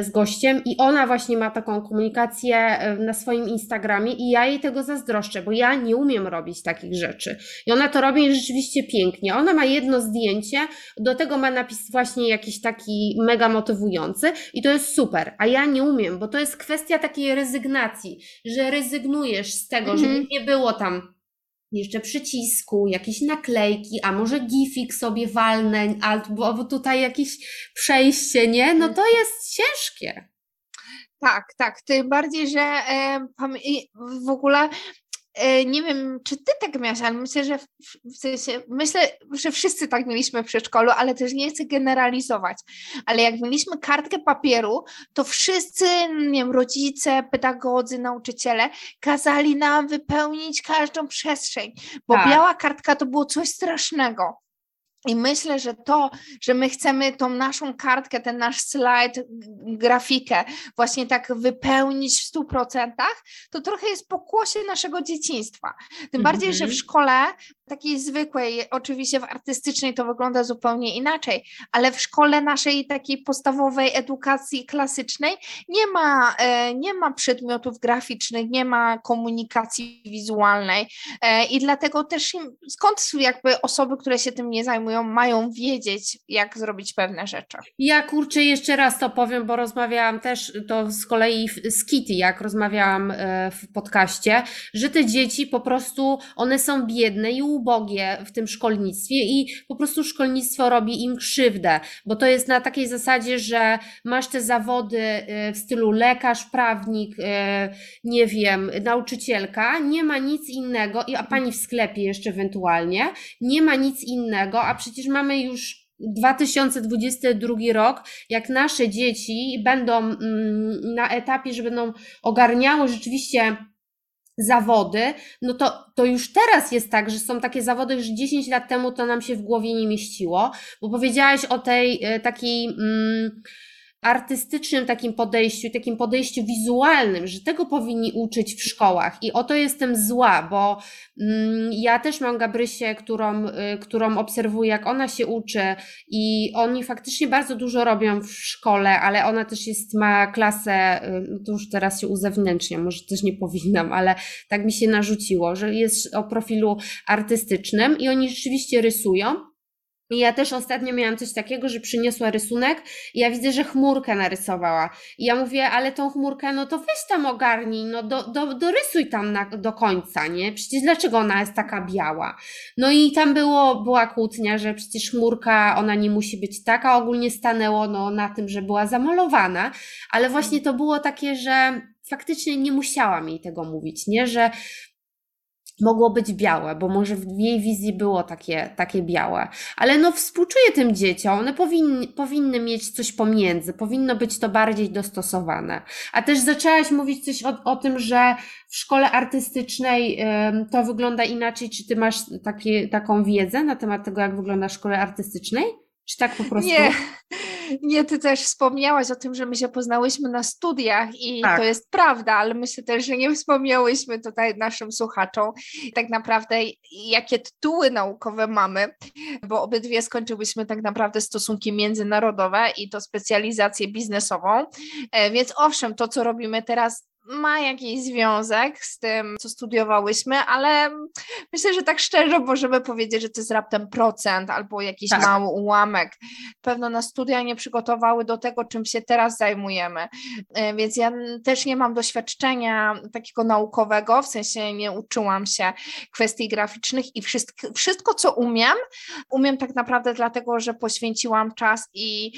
z gościem i ona właśnie ma taką komunikację e, na swoim Instagramie i ja jej tego zazdroszczę, bo ja nie umiem robić takich rzeczy. I ona to robi rzeczywiście pięknie. Ona ma jedno zdjęcie, do tego ma napis właśnie jakiś taki mega motywujący i to jest super, a ja nie umiem, bo to jest kwestia takiej rezygnacji, że rezygnujesz z tego, mhm. żeby nie było tam jeszcze przycisku, jakieś naklejki, a może gifik sobie walnę, albo tutaj jakieś przejście, nie? No to jest ciężkie. Tak, tak. Tym bardziej, że e, w ogóle E, nie wiem, czy ty tak miałaś, ale myślę, że w, w sensie, myślę, że wszyscy tak mieliśmy w przedszkolu, ale też nie chcę generalizować. Ale jak mieliśmy kartkę papieru, to wszyscy, nie wiem, rodzice, pedagodzy, nauczyciele kazali nam wypełnić każdą przestrzeń, bo tak. biała kartka to było coś strasznego. I myślę, że to, że my chcemy tą naszą kartkę, ten nasz slajd, grafikę właśnie tak wypełnić w 100%, to trochę jest pokłosie naszego dzieciństwa. Tym bardziej, że w mhm. szkole takiej zwykłej, oczywiście w artystycznej to wygląda zupełnie inaczej, ale w szkole naszej takiej podstawowej edukacji klasycznej nie ma, e, nie ma przedmiotów graficznych, nie ma komunikacji wizualnej e, i dlatego też skąd jakby osoby, które się tym nie zajmują, mają wiedzieć, jak zrobić pewne rzeczy. Ja kurczę jeszcze raz to powiem, bo rozmawiałam też to z kolei z Kitty, jak rozmawiałam e, w podcaście, że te dzieci po prostu, one są biedne i ubogie w tym szkolnictwie i po prostu szkolnictwo robi im krzywdę, bo to jest na takiej zasadzie, że masz te zawody e, w stylu lekarz, prawnik, e, nie wiem, nauczycielka, nie ma nic innego, a pani w sklepie jeszcze ewentualnie, nie ma nic innego, a przecież mamy już 2022 rok, jak nasze dzieci będą mm, na etapie, że będą ogarniały rzeczywiście zawody, no to, to już teraz jest tak, że są takie zawody, że 10 lat temu to nam się w głowie nie mieściło, bo powiedziałaś o tej e, takiej. Mm, artystycznym takim podejściu, takim podejściu wizualnym, że tego powinni uczyć w szkołach. I o to jestem zła, bo mm, ja też mam Gabrysię, którą, y, którą obserwuję, jak ona się uczy i oni faktycznie bardzo dużo robią w szkole, ale ona też jest, ma klasę, y, to już teraz się uzewnętrznia, może też nie powinnam, ale tak mi się narzuciło, że jest o profilu artystycznym i oni rzeczywiście rysują. I ja też ostatnio miałam coś takiego, że przyniosła rysunek i ja widzę, że chmurkę narysowała. I ja mówię, ale tą chmurkę, no to weź tam ogarnij, no do, do, dorysuj tam na, do końca, nie? Przecież dlaczego ona jest taka biała? No i tam było, była kłótnia, że przecież chmurka, ona nie musi być taka. Ogólnie stanęło no, na tym, że była zamalowana, ale właśnie to było takie, że faktycznie nie musiałam jej tego mówić, nie? Że mogło być białe, bo może w jej wizji było takie, takie białe. Ale no współczuję tym dzieciom, one powinny, powinny mieć coś pomiędzy, powinno być to bardziej dostosowane. A też zaczęłaś mówić coś o, o tym, że w szkole artystycznej y, to wygląda inaczej. Czy ty masz takie, taką wiedzę na temat tego, jak wygląda szkoła artystycznej? Czy tak po prostu? Nie, nie, ty też wspomniałaś o tym, że my się poznałyśmy na studiach i tak. to jest prawda, ale myślę też, że nie wspomniałyśmy tutaj naszym słuchaczom tak naprawdę, jakie tytuły naukowe mamy, bo obydwie skończyłyśmy tak naprawdę stosunki międzynarodowe i to specjalizację biznesową. E, więc owszem, to co robimy teraz ma jakiś związek z tym, co studiowałyśmy, ale myślę, że tak szczerze możemy powiedzieć, że to jest raptem procent albo jakiś tak. mały ułamek. Pewno na studia nie przygotowały do tego, czym się teraz zajmujemy, e, więc ja też nie mam doświadczenia takiego naukowego, w sensie nie uczyłam się kwestii graficznych i wszystko, wszystko co umiem, umiem tak naprawdę dlatego, że poświęciłam czas i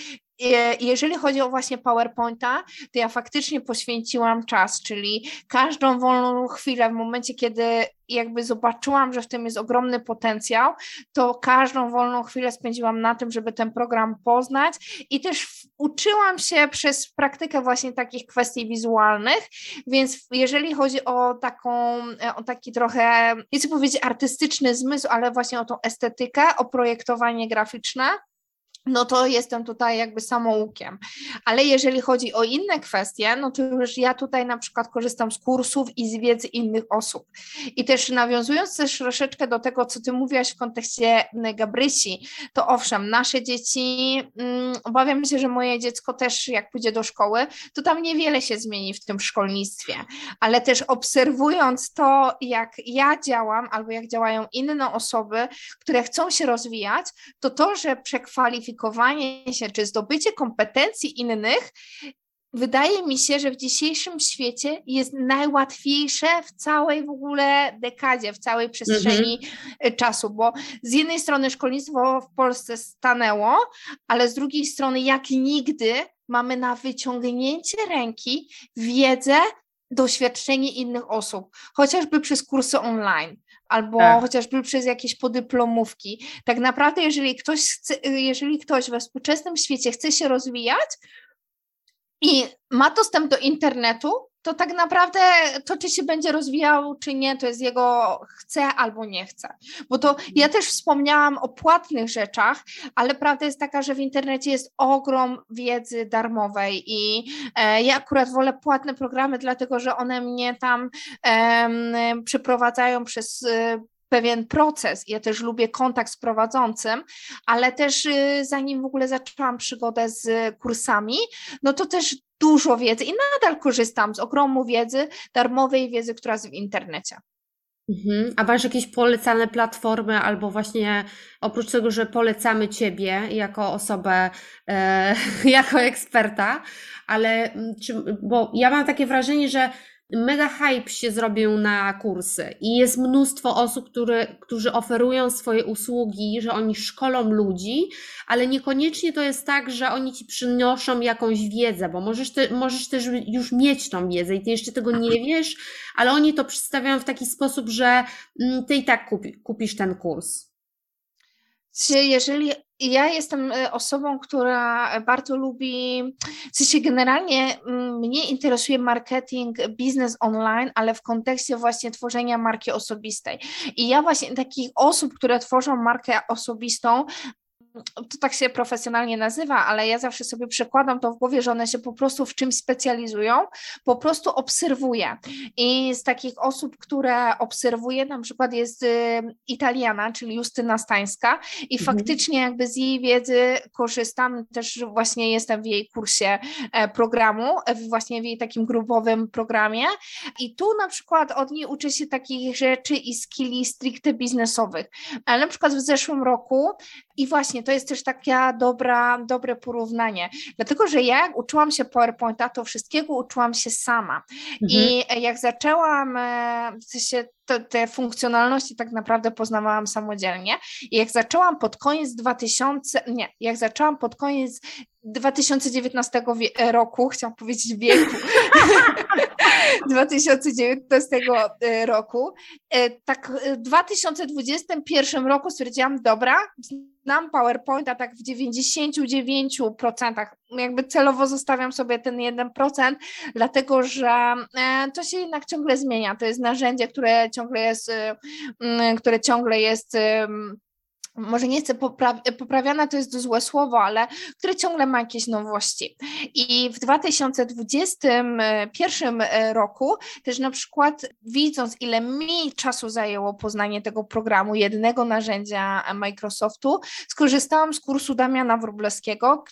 jeżeli chodzi o właśnie PowerPointa, to ja faktycznie poświęciłam czas, czyli każdą wolną chwilę w momencie, kiedy jakby zobaczyłam, że w tym jest ogromny potencjał, to każdą wolną chwilę spędziłam na tym, żeby ten program poznać. I też uczyłam się przez praktykę właśnie takich kwestii wizualnych, więc jeżeli chodzi o taką, o taki trochę, nie chcę powiedzieć artystyczny zmysł, ale właśnie o tą estetykę, o projektowanie graficzne, no to jestem tutaj jakby samoukiem. Ale jeżeli chodzi o inne kwestie, no to już ja tutaj na przykład korzystam z kursów i z wiedzy innych osób. I też nawiązując też troszeczkę do tego, co ty mówiłaś w kontekście Gabrysi, to owszem, nasze dzieci, um, obawiam się, że moje dziecko też jak pójdzie do szkoły, to tam niewiele się zmieni w tym szkolnictwie, ale też obserwując to, jak ja działam albo jak działają inne osoby, które chcą się rozwijać, to to, że przekwalifikowanie kwalifikowanie się czy zdobycie kompetencji innych wydaje mi się, że w dzisiejszym świecie jest najłatwiejsze w całej w ogóle dekadzie, w całej przestrzeni mm-hmm. czasu, bo z jednej strony szkolnictwo w Polsce stanęło, ale z drugiej strony jak nigdy mamy na wyciągnięcie ręki wiedzę, doświadczenie innych osób, chociażby przez kursy online albo tak. chociażby przez jakieś podyplomówki. Tak naprawdę, jeżeli ktoś, chce, jeżeli ktoś we współczesnym świecie chce się rozwijać, i ma dostęp do internetu, to tak naprawdę to, czy się będzie rozwijał, czy nie, to jest jego chce albo nie chce. Bo to ja też wspomniałam o płatnych rzeczach, ale prawda jest taka, że w internecie jest ogrom wiedzy darmowej i e, ja akurat wolę płatne programy, dlatego że one mnie tam e, przeprowadzają przez e, pewien proces. Ja też lubię kontakt z prowadzącym, ale też y, zanim w ogóle zaczęłam przygodę z kursami, no to też dużo wiedzy i nadal korzystam z ogromu wiedzy, darmowej wiedzy, która jest w internecie. Mhm. A masz jakieś polecane platformy, albo właśnie oprócz tego, że polecamy Ciebie jako osobę, e, jako eksperta, ale mm, czy, bo ja mam takie wrażenie, że mega hype się zrobił na kursy i jest mnóstwo osób, które, którzy oferują swoje usługi, że oni szkolą ludzi, ale niekoniecznie to jest tak, że oni ci przynoszą jakąś wiedzę, bo możesz, te, możesz też już mieć tą wiedzę i ty jeszcze tego nie wiesz, ale oni to przedstawiają w taki sposób, że mm, ty i tak kupi, kupisz ten kurs. Jeżeli ja jestem e, osobą, która bardzo lubi, w sensie generalnie mm, mnie interesuje marketing, biznes online, ale w kontekście właśnie tworzenia marki osobistej. I ja właśnie takich osób, które tworzą markę osobistą, to tak się profesjonalnie nazywa, ale ja zawsze sobie przekładam to w głowie, że one się po prostu w czymś specjalizują, po prostu obserwuję. I z takich osób, które obserwuję, na przykład jest y, Italiana, czyli Justyna Stańska i mhm. faktycznie jakby z jej wiedzy korzystam, też właśnie jestem w jej kursie e, programu, właśnie w jej takim grupowym programie i tu na przykład od niej uczę się takich rzeczy i skilli stricte biznesowych. Ale na przykład w zeszłym roku i właśnie to jest też takie dobra, dobre porównanie, dlatego że ja jak uczyłam się PowerPointa, to wszystkiego uczyłam się sama. Mhm. I jak zaczęłam, e, w sensie te, te funkcjonalności tak naprawdę poznawałam samodzielnie. I jak zaczęłam pod koniec 2000, nie, jak zaczęłam pod koniec 2019 roku, chciałam powiedzieć wieku, 2019 e, roku, e, tak w 2021 roku stwierdziłam, dobra, znam PowerPointa tak w 99%, jakby celowo zostawiam sobie ten 1%, dlatego że e, to się jednak ciągle zmienia, to jest narzędzie, które ciągle jest, które ciągle jest może nie chcę popra- poprawiana, to jest złe słowo, ale które ciągle ma jakieś nowości. I w 2021 e, roku też na przykład widząc, ile mi czasu zajęło poznanie tego programu, jednego narzędzia Microsoftu, skorzystałam z kursu Damiana Wróblewskiego,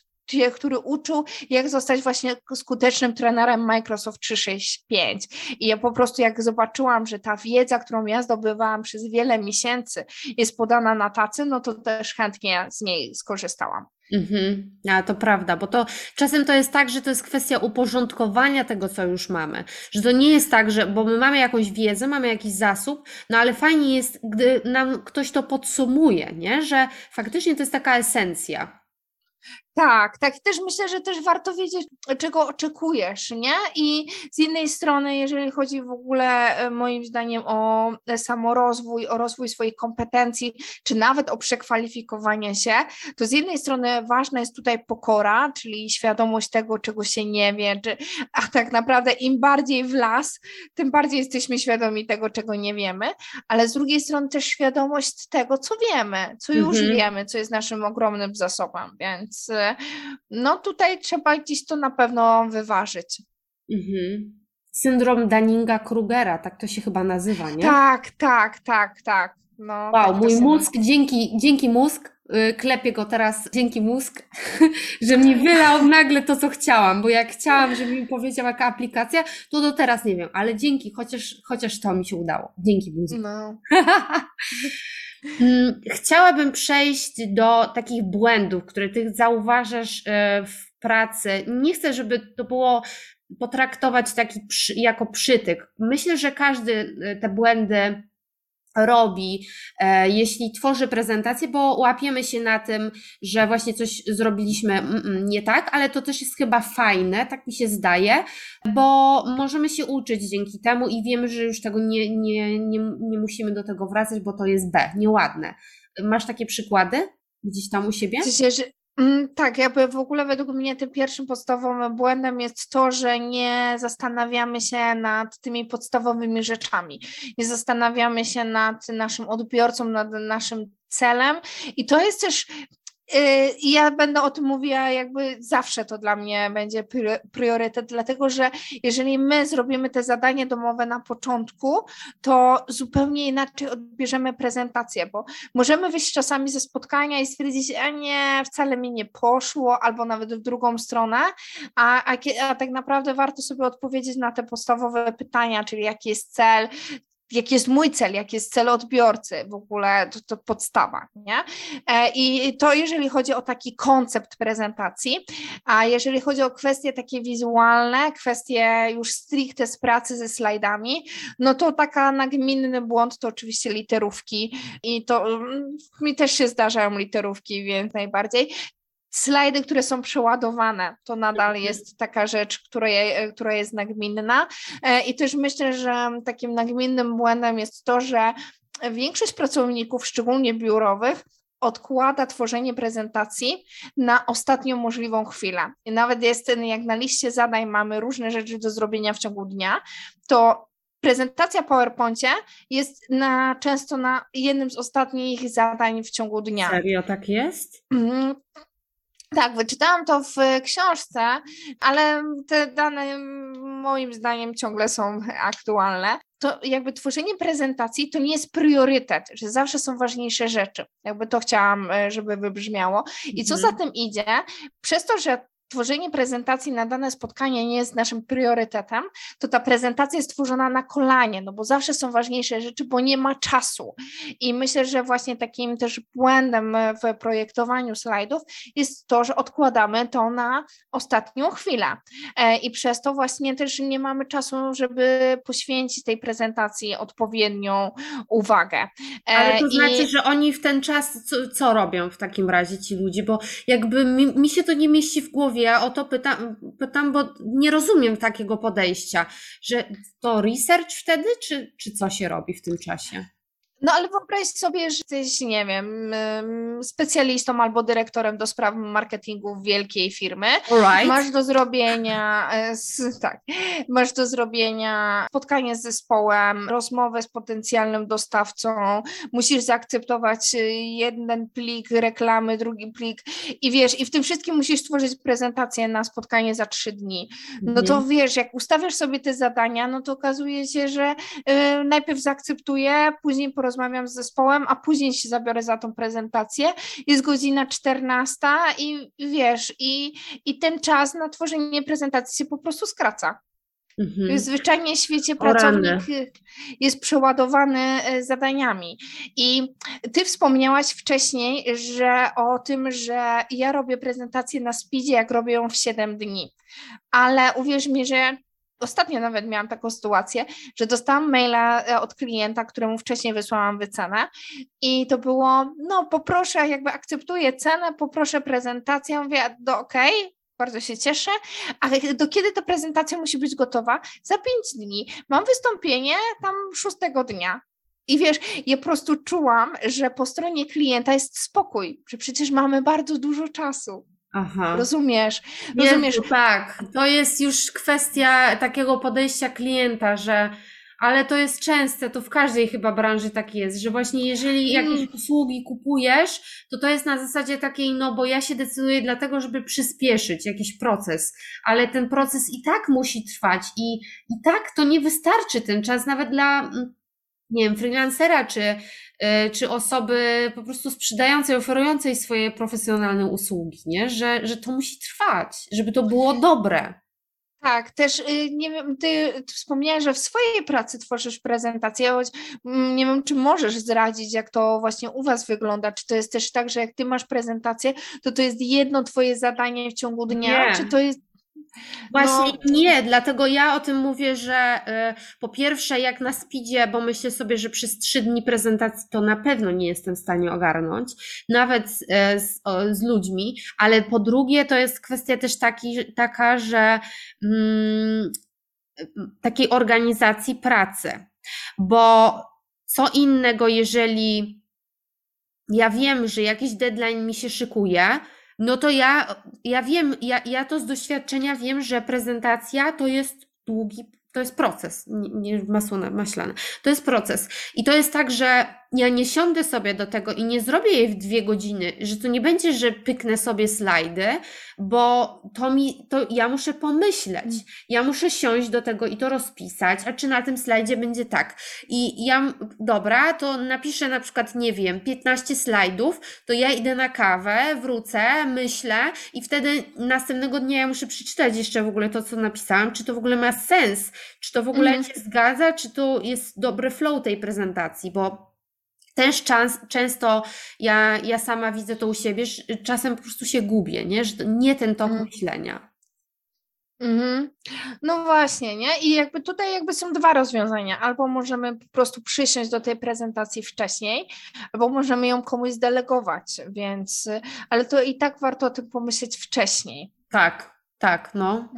który uczył, jak zostać właśnie skutecznym trenerem Microsoft 365. I ja po prostu jak zobaczyłam, że ta wiedza, którą ja zdobywałam przez wiele miesięcy jest podana na tacy, no to też chętnie z niej skorzystałam. Mhm, a to prawda, bo to czasem to jest tak, że to jest kwestia uporządkowania tego, co już mamy. Że to nie jest tak, że bo my mamy jakąś wiedzę, mamy jakiś zasób, no ale fajnie jest, gdy nam ktoś to podsumuje, nie? Że faktycznie to jest taka esencja. Tak, tak. Też myślę, że też warto wiedzieć, czego oczekujesz, nie? I z jednej strony, jeżeli chodzi w ogóle e, moim zdaniem o samorozwój, o rozwój swoich kompetencji, czy nawet o przekwalifikowanie się, to z jednej strony ważna jest tutaj pokora, czyli świadomość tego, czego się nie wie, czy, a tak naprawdę im bardziej w las, tym bardziej jesteśmy świadomi tego, czego nie wiemy, ale z drugiej strony też świadomość tego, co wiemy, co już mhm. wiemy, co jest naszym ogromnym zasobem, więc no tutaj trzeba gdzieś to na pewno wyważyć. Mhm. Syndrom Dunninga-Krugera, tak to się chyba nazywa, nie? Tak, tak, tak, tak. No, wow, tak mój mózg, dzięki, dzięki mózg, yy, klepię go teraz, dzięki mózg, że mi wylał nagle to, co chciałam, bo jak chciałam, żeby mi powiedział jaka aplikacja, to do teraz nie wiem, ale dzięki, chociaż, chociaż to mi się udało. Dzięki mózg. No. Mm, chciałabym przejść do takich błędów, które ty zauważasz e, w pracy. Nie chcę, żeby to było potraktować taki przy, jako przytyk. Myślę, że każdy e, te błędy robi, e, jeśli tworzy prezentację, bo łapiemy się na tym, że właśnie coś zrobiliśmy mm, mm, nie tak, ale to też jest chyba fajne, tak mi się zdaje, bo możemy się uczyć dzięki temu i wiemy, że już tego nie, nie, nie, nie musimy do tego wracać, bo to jest B, nieładne. Masz takie przykłady gdzieś tam u siebie? Tak, jakby w ogóle według mnie tym pierwszym podstawowym błędem jest to, że nie zastanawiamy się nad tymi podstawowymi rzeczami. Nie zastanawiamy się nad naszym odbiorcą, nad naszym celem. I to jest też I ja będę o tym mówiła, jakby zawsze to dla mnie będzie priorytet, dlatego że jeżeli my zrobimy te zadanie domowe na początku, to zupełnie inaczej odbierzemy prezentację, bo możemy wyjść czasami ze spotkania i stwierdzić, a nie, wcale mi nie poszło, albo nawet w drugą stronę, a, a, a tak naprawdę warto sobie odpowiedzieć na te podstawowe pytania, czyli jaki jest cel, jaki jest mój cel, jaki jest cel odbiorcy, w ogóle to, to podstawa, nie? E, I to jeżeli chodzi o taki koncept prezentacji, a jeżeli chodzi o kwestie takie wizualne, kwestie już stricte z pracy ze slajdami, no to taka nagminny błąd to oczywiście literówki i to mm, mi też się zdarzają literówki, więc najbardziej slajdy, które są przeładowane, to nadal mhm. jest taka rzecz, która, je, która jest nagminna. E, I też myślę, że takim nagminnym błędem jest to, że większość pracowników, szczególnie biurowych, odkłada tworzenie prezentacji na ostatnią możliwą chwilę. I nawet jest, jak na liście zadań mamy różne rzeczy do zrobienia w ciągu dnia, to prezentacja PowerPoincie jest na, często na jednym z ostatnich zadań w ciągu dnia. Serio tak jest? Tak, wyczytałam to w książce, ale te dane moim zdaniem ciągle są aktualne. To jakby tworzenie prezentacji to nie jest priorytet, że zawsze są ważniejsze rzeczy. Jakby to chciałam, e, żeby wybrzmiało. I co mhm. za tym idzie, przez to, że tworzenie prezentacji na dane spotkanie nie jest naszym priorytetem, to ta prezentacja jest tworzona na kolanie, no bo zawsze są ważniejsze rzeczy, bo nie ma czasu. I myślę, że właśnie takim też błędem w projektowaniu slajdów jest to, że odkładamy to na ostatnią chwilę. E, I przez to właśnie też nie mamy czasu, żeby poświęcić tej prezentacji odpowiednią uwagę. E, Ale to znaczy, że oni w ten czas co, co robią w takim razie ci ludzie, bo jakby mi, mi się to nie mieści w głowie, ja o to pytam, pytam, bo nie rozumiem takiego podejścia, że to research wtedy, czy, czy co się robi w tym czasie? No ale wyobraź sobie, że jesteś, nie wiem, specjalistą albo dyrektorem do spraw marketingu wielkiej firmy. Right. Masz do zrobienia, e, tak, masz do zrobienia spotkanie z zespołem, rozmowę z potencjalnym dostawcą, musisz zaakceptować e, jeden plik reklamy, drugi plik i wiesz, i w tym wszystkim musisz stworzyć prezentację na spotkanie za trzy dni. No to mhm. wiesz, jak ustawiasz sobie te zadania, no to okazuje się, że y, najpierw zaakceptuję, później porozmawiam porozmawiam z zespołem, a później się zabiorę za tą prezentację. Jest godzina 14 i wiesz, i, i ten czas na tworzenie prezentacji się po prostu skraca. Mhm. Zwyczajnie w świecie pracownik jest przeładowany e, zadaniami. I ty wspomniałaś wcześniej, że o tym, że ja robię prezentację na speedzie, jak robię ją w 7 dni. Ale uwierz mi, że Ostatnio nawet miałam taką sytuację, że dostałam maila e, od klienta, któremu wcześniej wysłałam wycenę i to było, no poproszę, jakby akceptuję cenę, poproszę prezentację, mówię, do ok, bardzo się cieszę, ale do kiedy ta prezentacja musi być gotowa? Za pięć dni. Mam wystąpienie tam szóstego dnia. I wiesz, ja po prostu czułam, że po stronie klienta jest spokój, że przecież mamy bardzo dużo czasu. Aha. Rozumiesz? Rozumiesz? Jezu, tak, to jest już kwestia takiego podejścia klienta, że ale to jest częste, to w każdej chyba branży tak jest, że właśnie jeżeli jakieś mm. usługi kupujesz, to to jest na zasadzie takiej, no bo ja się decyduję dlatego, żeby przyspieszyć jakiś proces, ale ten proces i tak musi trwać i, i tak to nie wystarczy ten czas nawet dla, mm, nie wiem, freelancera czy E, czy osoby po prostu sprzedającej, oferującej swoje profesjonalne usługi, nie? Że, że to musi trwać, żeby to było dobre. Tak, też y, nie wiem, ty, wspomniałeś, że w swojej pracy tworzysz prezentację, choć mm, nie wiem, czy możesz zdradzić, jak to właśnie u Was wygląda. Czy to jest też tak, że jak ty masz prezentację, to to jest jedno Twoje zadanie w ciągu dnia, Nie. czy to jest Właśnie No. nie, dlatego ja o tym mówię, że y, po pierwsze jak na speedzie, bo myślę sobie, że przez trzy dni prezentacji to na pewno nie jestem w stanie ogarnąć, nawet z, e, z, o, z ludźmi, ale po drugie to jest kwestia też taki, taka, że mm, takiej organizacji pracy, bo co innego, jeżeli ja wiem, że jakiś deadline mi się szykuje, no to ja, ja wiem, ja, ja to z doświadczenia wiem, że prezentacja to jest długi, to jest proces, nie, nie masło na- maślane. To jest proces. I to jest tak, że ja nie siądę sobie do tego i nie zrobię jej w dwie godziny, że to nie będzie, że pyknę sobie slajdy, bo to mi, to ja muszę pomyśleć. Ja muszę siąść do tego i to rozpisać, a czy na tym slajdzie będzie tak. I ja, dobra, to napiszę na przykład, nie wiem, 15 slajdów, to ja idę na kawę, wrócę, myślę i wtedy następnego dnia ja muszę przeczytać jeszcze w ogóle to, co napisałam, czy to w ogóle ma sens, czy to w ogóle Mhm. się zgadza, czy to jest dobry flow tej prezentacji, bo też czas, często ja, ja sama widzę to u siebie, że czasem po prostu się gubię, nie? że nie ten tok Mhm. myślenia. Mhm. No właśnie, nie? I jakby tutaj jakby są dwa rozwiązania. Albo możemy po prostu przysiąść do tej prezentacji wcześniej, albo możemy ją komuś zdelegować, więc, ale to i tak warto o tym pomyśleć wcześniej. Tak, tak, no.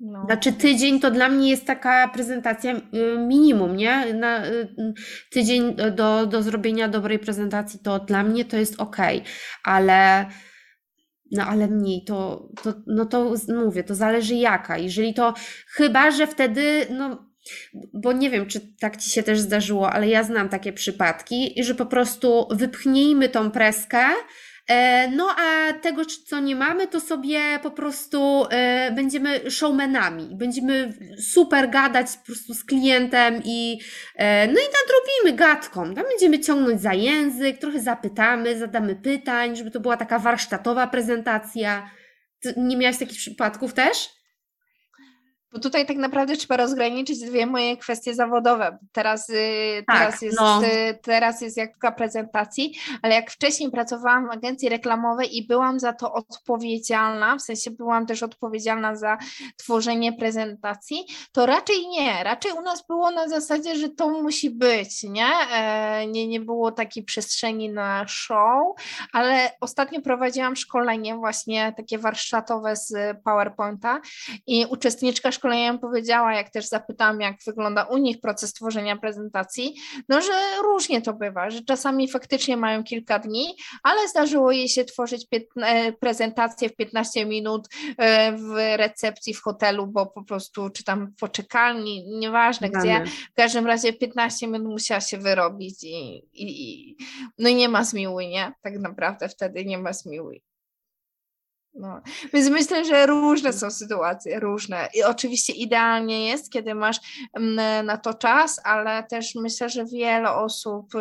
No. Znaczy tydzień to dla mnie jest taka prezentacja y, minimum, nie? Na, y, tydzień do, do zrobienia dobrej prezentacji to dla mnie to jest ok, ale no ale mniej to, to no to mówię, to zależy jaka. Jeżeli to chyba, że wtedy no bo nie wiem, czy tak ci się też zdarzyło, ale ja znam takie przypadki, że po prostu wypchnijmy tą preskę, no a tego, co nie mamy, to sobie po prostu e, będziemy showmanami, będziemy super gadać po prostu z klientem i e, no i nadrobimy gadką, tam będziemy ciągnąć za język, trochę zapytamy, zadamy pytań, żeby to była taka warsztatowa prezentacja. Nie miałaś takich przypadków też? Bo tutaj tak naprawdę trzeba rozgraniczyć dwie moje kwestie zawodowe. Teraz, y, Tak, teraz, jest, no. y, teraz jest jaka prezentacji, ale jak wcześniej pracowałam w agencji reklamowej i byłam za to odpowiedzialna, w sensie byłam też odpowiedzialna za tworzenie prezentacji, to raczej nie. Raczej u nas było na zasadzie, że to musi być, nie? E, nie, nie było takiej przestrzeni na show, ale ostatnio prowadziłam szkolenie właśnie takie warsztatowe z PowerPointa i uczestniczka szkolenia mi powiedziała, jak też zapytałam, jak wygląda u nich proces tworzenia prezentacji, no że różnie to bywa, że czasami faktycznie mają kilka dni, ale zdarzyło jej się tworzyć e, prezentację w 15 minut e, w recepcji w hotelu, bo po prostu, czy tam w poczekalni, nieważne gdzie, w każdym razie 15 minut musiała się wyrobić i, i, i no i nie ma zmiłuj, nie? Tak naprawdę wtedy nie ma zmiłuj. No. Więc myślę, że różne są sytuacje, różne. I oczywiście idealnie jest, kiedy masz mm, na to czas, ale też myślę, że wiele osób y,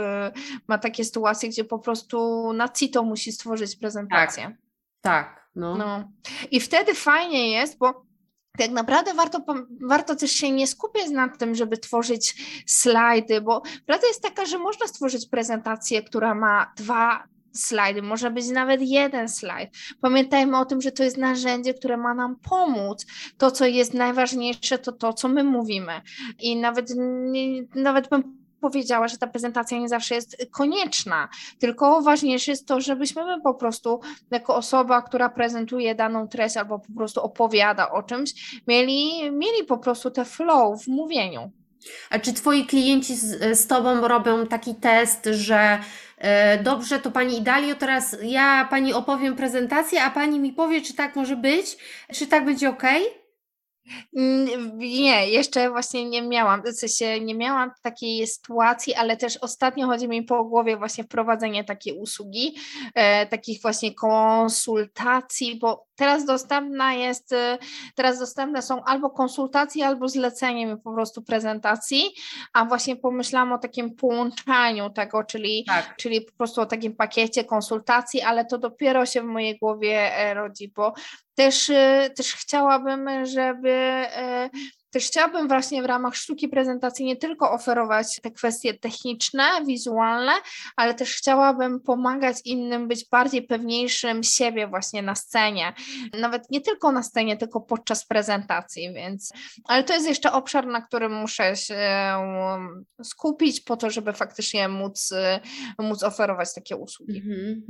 ma takie sytuacje, gdzie po prostu na CITO musi stworzyć prezentację. Tak, no. No. I wtedy fajnie jest, bo tak naprawdę warto, warto też się nie skupiać nad tym, żeby tworzyć slajdy, bo prawda jest taka, że można stworzyć prezentację, która ma dwa slajdy, może być nawet jeden slajd. Pamiętajmy o tym, że to jest narzędzie, które ma nam pomóc. To, co jest najważniejsze, to to, co my mówimy. I nawet, nawet bym powiedziała, że ta prezentacja nie zawsze jest konieczna, tylko ważniejsze jest to, żebyśmy my po prostu jako osoba, która prezentuje daną treść albo po prostu opowiada o czymś, mieli, mieli po prostu te flow w mówieniu. A czy twoi klienci z, z tobą robią taki test, że e, dobrze, to pani Idalio, teraz ja pani opowiem prezentację, a pani mi powie, czy tak może być? Czy tak będzie ok? Nie, jeszcze właśnie nie miałam, w sensie nie miałam takiej sytuacji, ale też ostatnio chodzi mi po głowie właśnie wprowadzenie takiej usługi, e, takich właśnie konsultacji, bo teraz dostępna jest, e, teraz dostępne są albo konsultacje, albo zlecenie po prostu prezentacji, a właśnie pomyślałam o takim połączeniu tego, czyli Tak. czyli po prostu o takim pakiecie konsultacji, ale to dopiero się w mojej głowie e, rodzi, bo też, też chciałabym, żeby też chciałabym właśnie w ramach sztuki prezentacji nie tylko oferować te kwestie techniczne, wizualne, ale też chciałabym pomagać innym być bardziej pewniejszym siebie właśnie na scenie. Nawet nie tylko na scenie, tylko podczas prezentacji, więc ale to jest jeszcze obszar, na którym muszę się um, skupić po to, żeby faktycznie móc, móc oferować takie usługi.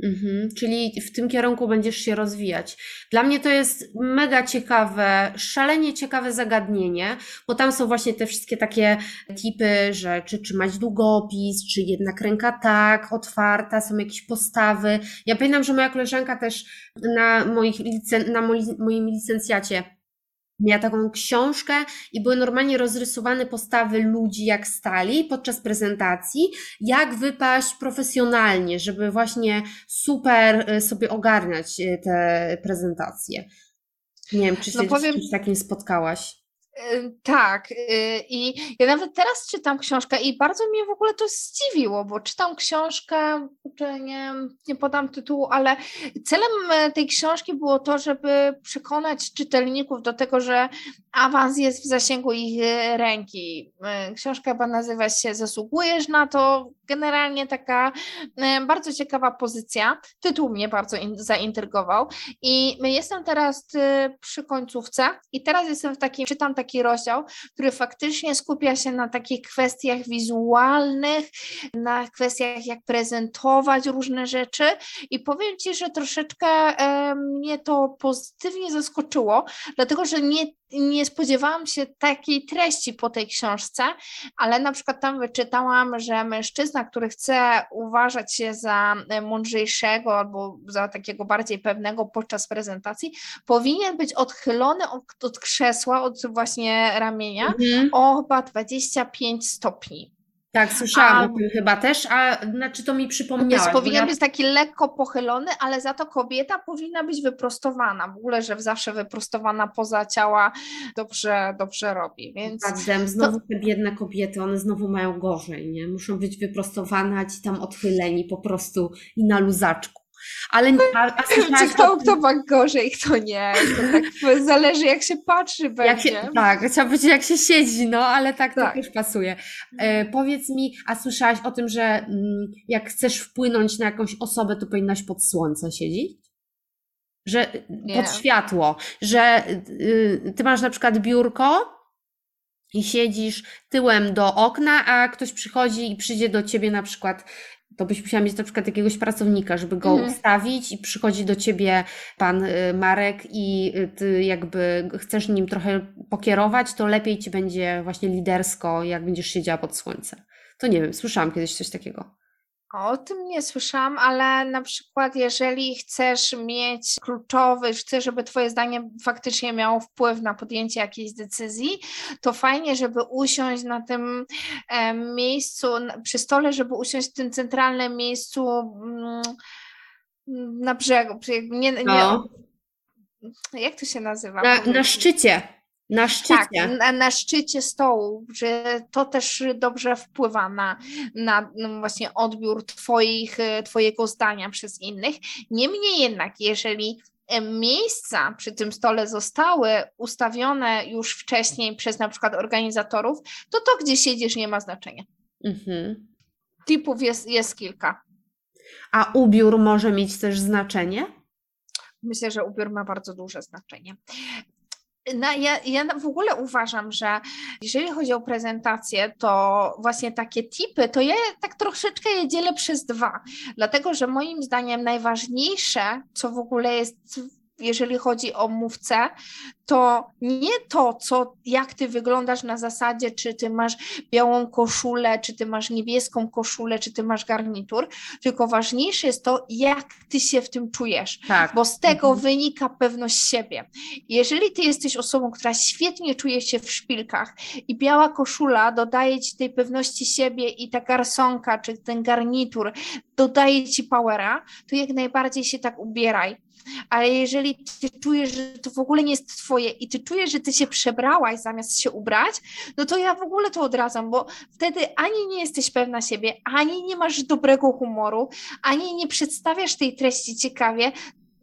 Mm -hmm, Czyli w tym kierunku będziesz się rozwijać. Dla mnie to jest mega ciekawe, szalenie ciekawe zagadnienie, bo tam są właśnie te wszystkie takie tipy, że czy trzymać długopis, czy jednak ręka tak, otwarta, są jakieś postawy. Ja pamiętam, że moja koleżanka też na, moich licen- na moim licencjacie miała taką książkę i były normalnie rozrysowane postawy ludzi, jak stali podczas prezentacji, jak wypaść profesjonalnie, żeby właśnie super y, sobie ogarniać y, te prezentacje. Nie wiem, czy się no powiem, z czymś takim spotkałaś. Tak, y, i ja nawet teraz czytam książkę i bardzo mnie w ogóle to zdziwiło, bo czytam książkę, czy nie, nie podam tytułu, ale celem e, tej książki było to, żeby przekonać czytelników do tego, że awans jest w zasięgu ich e, ręki. E, książka chyba nazywa się Zasługujesz na to, generalnie taka bardzo ciekawa pozycja. Tytuł mnie bardzo zaintrygował i jestem teraz przy końcówce i teraz jestem w takim, czytam taki taki rozdział, który faktycznie skupia się na takich kwestiach wizualnych, na kwestiach jak prezentować różne rzeczy. I powiem Ci, że troszeczkę e, mnie to pozytywnie zaskoczyło, dlatego że nie nie spodziewałam się takiej treści po tej książce, ale na przykład tam wyczytałam, że mężczyzna, który chce uważać się za mądrzejszego albo za takiego bardziej pewnego podczas prezentacji, powinien być odchylony od, od krzesła, od właśnie ramienia mhm. o chyba 25 stopni. Tak, słyszałam a, o tym chyba też, a znaczy to mi przypomniało. Więc powinien ja... być taki lekko pochylony, ale za to kobieta powinna być wyprostowana. W ogóle, że zawsze wyprostowana poza ciała dobrze, dobrze robi. Więc tak, znowu to... te biedne kobiety, one znowu mają gorzej, nie? Muszą być wyprostowane, a ci tam odchyleni po prostu i na luzaczku. Ale a, a kto, kto ma gorzej, kto nie. To tak zależy, jak się patrzy będzie. Jak się, tak, chciałam powiedzieć, jak się siedzi, no ale tak, tak. to też pasuje. E, powiedz mi, a słyszałaś o tym, że mm, jak chcesz wpłynąć na jakąś osobę, to powinnaś pod słońce siedzieć? Że nie. pod światło, że y, ty masz na przykład biurko, i siedzisz tyłem do okna, a ktoś przychodzi i przyjdzie do ciebie na przykład to byś musiała mieć na przykład jakiegoś pracownika, żeby go mhm. ustawić i przychodzi do ciebie pan y, Marek i y, ty jakby chcesz nim trochę pokierować, to lepiej ci będzie właśnie lidersko, jak będziesz siedziała pod słońcem. To nie wiem, słyszałam kiedyś coś takiego. O tym nie słyszałam, ale na przykład jeżeli chcesz mieć kluczowy, chcesz, żeby Twoje zdanie faktycznie miało wpływ na podjęcie jakiejś decyzji, to fajnie, żeby usiąść na tym miejscu, przy stole, żeby usiąść w tym centralnym miejscu mm, na brzegu. Nie, nie, no. Jak to się nazywa? Na, na szczycie. Na szczycie. Tak, na, na, szczycie stołu, że to też dobrze wpływa na, na no właśnie odbiór twoich, Twojego zdania przez innych. Niemniej jednak, jeżeli miejsca przy tym stole zostały ustawione już wcześniej przez na przykład organizatorów, to to, gdzie siedzisz, nie ma znaczenia. Mhm. Typów jest, jest kilka. A ubiór może mieć też znaczenie? Myślę, że ubiór ma bardzo duże znaczenie. No, ja, ja w ogóle uważam, że jeżeli chodzi o prezentację, to właśnie takie tipy, to ja tak troszeczkę je dzielę przez dwa, dlatego że moim zdaniem najważniejsze, co w ogóle jest jeżeli chodzi o mówcę, to nie to, co, jak ty wyglądasz na zasadzie, czy ty masz białą koszulę, czy ty masz niebieską koszulę, czy ty masz garnitur, tylko ważniejsze jest to, jak ty się w tym czujesz, tak. bo z tego mhm. wynika pewność siebie. Jeżeli ty jesteś osobą, która świetnie czuje się w szpilkach i biała koszula dodaje ci tej pewności siebie i ta garsonka, czy ten garnitur dodaje ci powera, to jak najbardziej się tak ubieraj ale jeżeli ty czujesz, że to w ogóle nie jest twoje i ty czujesz, że ty się przebrałaś zamiast się ubrać, no to ja w ogóle to odradzam, bo wtedy ani nie jesteś pewna siebie, ani nie masz dobrego humoru, ani nie przedstawiasz tej treści ciekawie,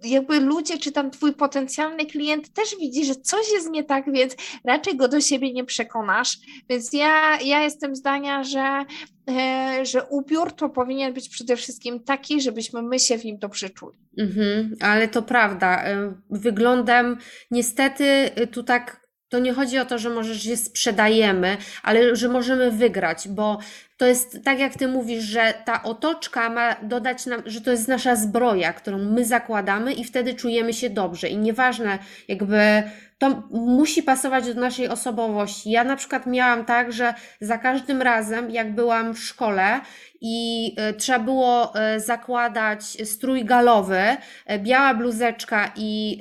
jakby ludzie, czy tam twój potencjalny klient też widzi, że coś jest nie tak, więc raczej go do siebie nie przekonasz. Więc ja, ja jestem zdania, że, e, że ubiór to powinien być przede wszystkim taki, żebyśmy my się w nim dobrze czuli. Mhm, ale to prawda. E, wyglądem niestety e, tu tak to nie chodzi o to, że może się sprzedajemy, ale że możemy wygrać, bo to jest tak jak ty mówisz, że ta otoczka ma dodać nam, że to jest nasza zbroja, którą my zakładamy i wtedy czujemy się dobrze. I nieważne, jakby to musi pasować do naszej osobowości. Ja na przykład miałam tak, że za każdym razem, jak byłam w szkole i e, trzeba było e, zakładać strój galowy, e, biała bluzeczka i,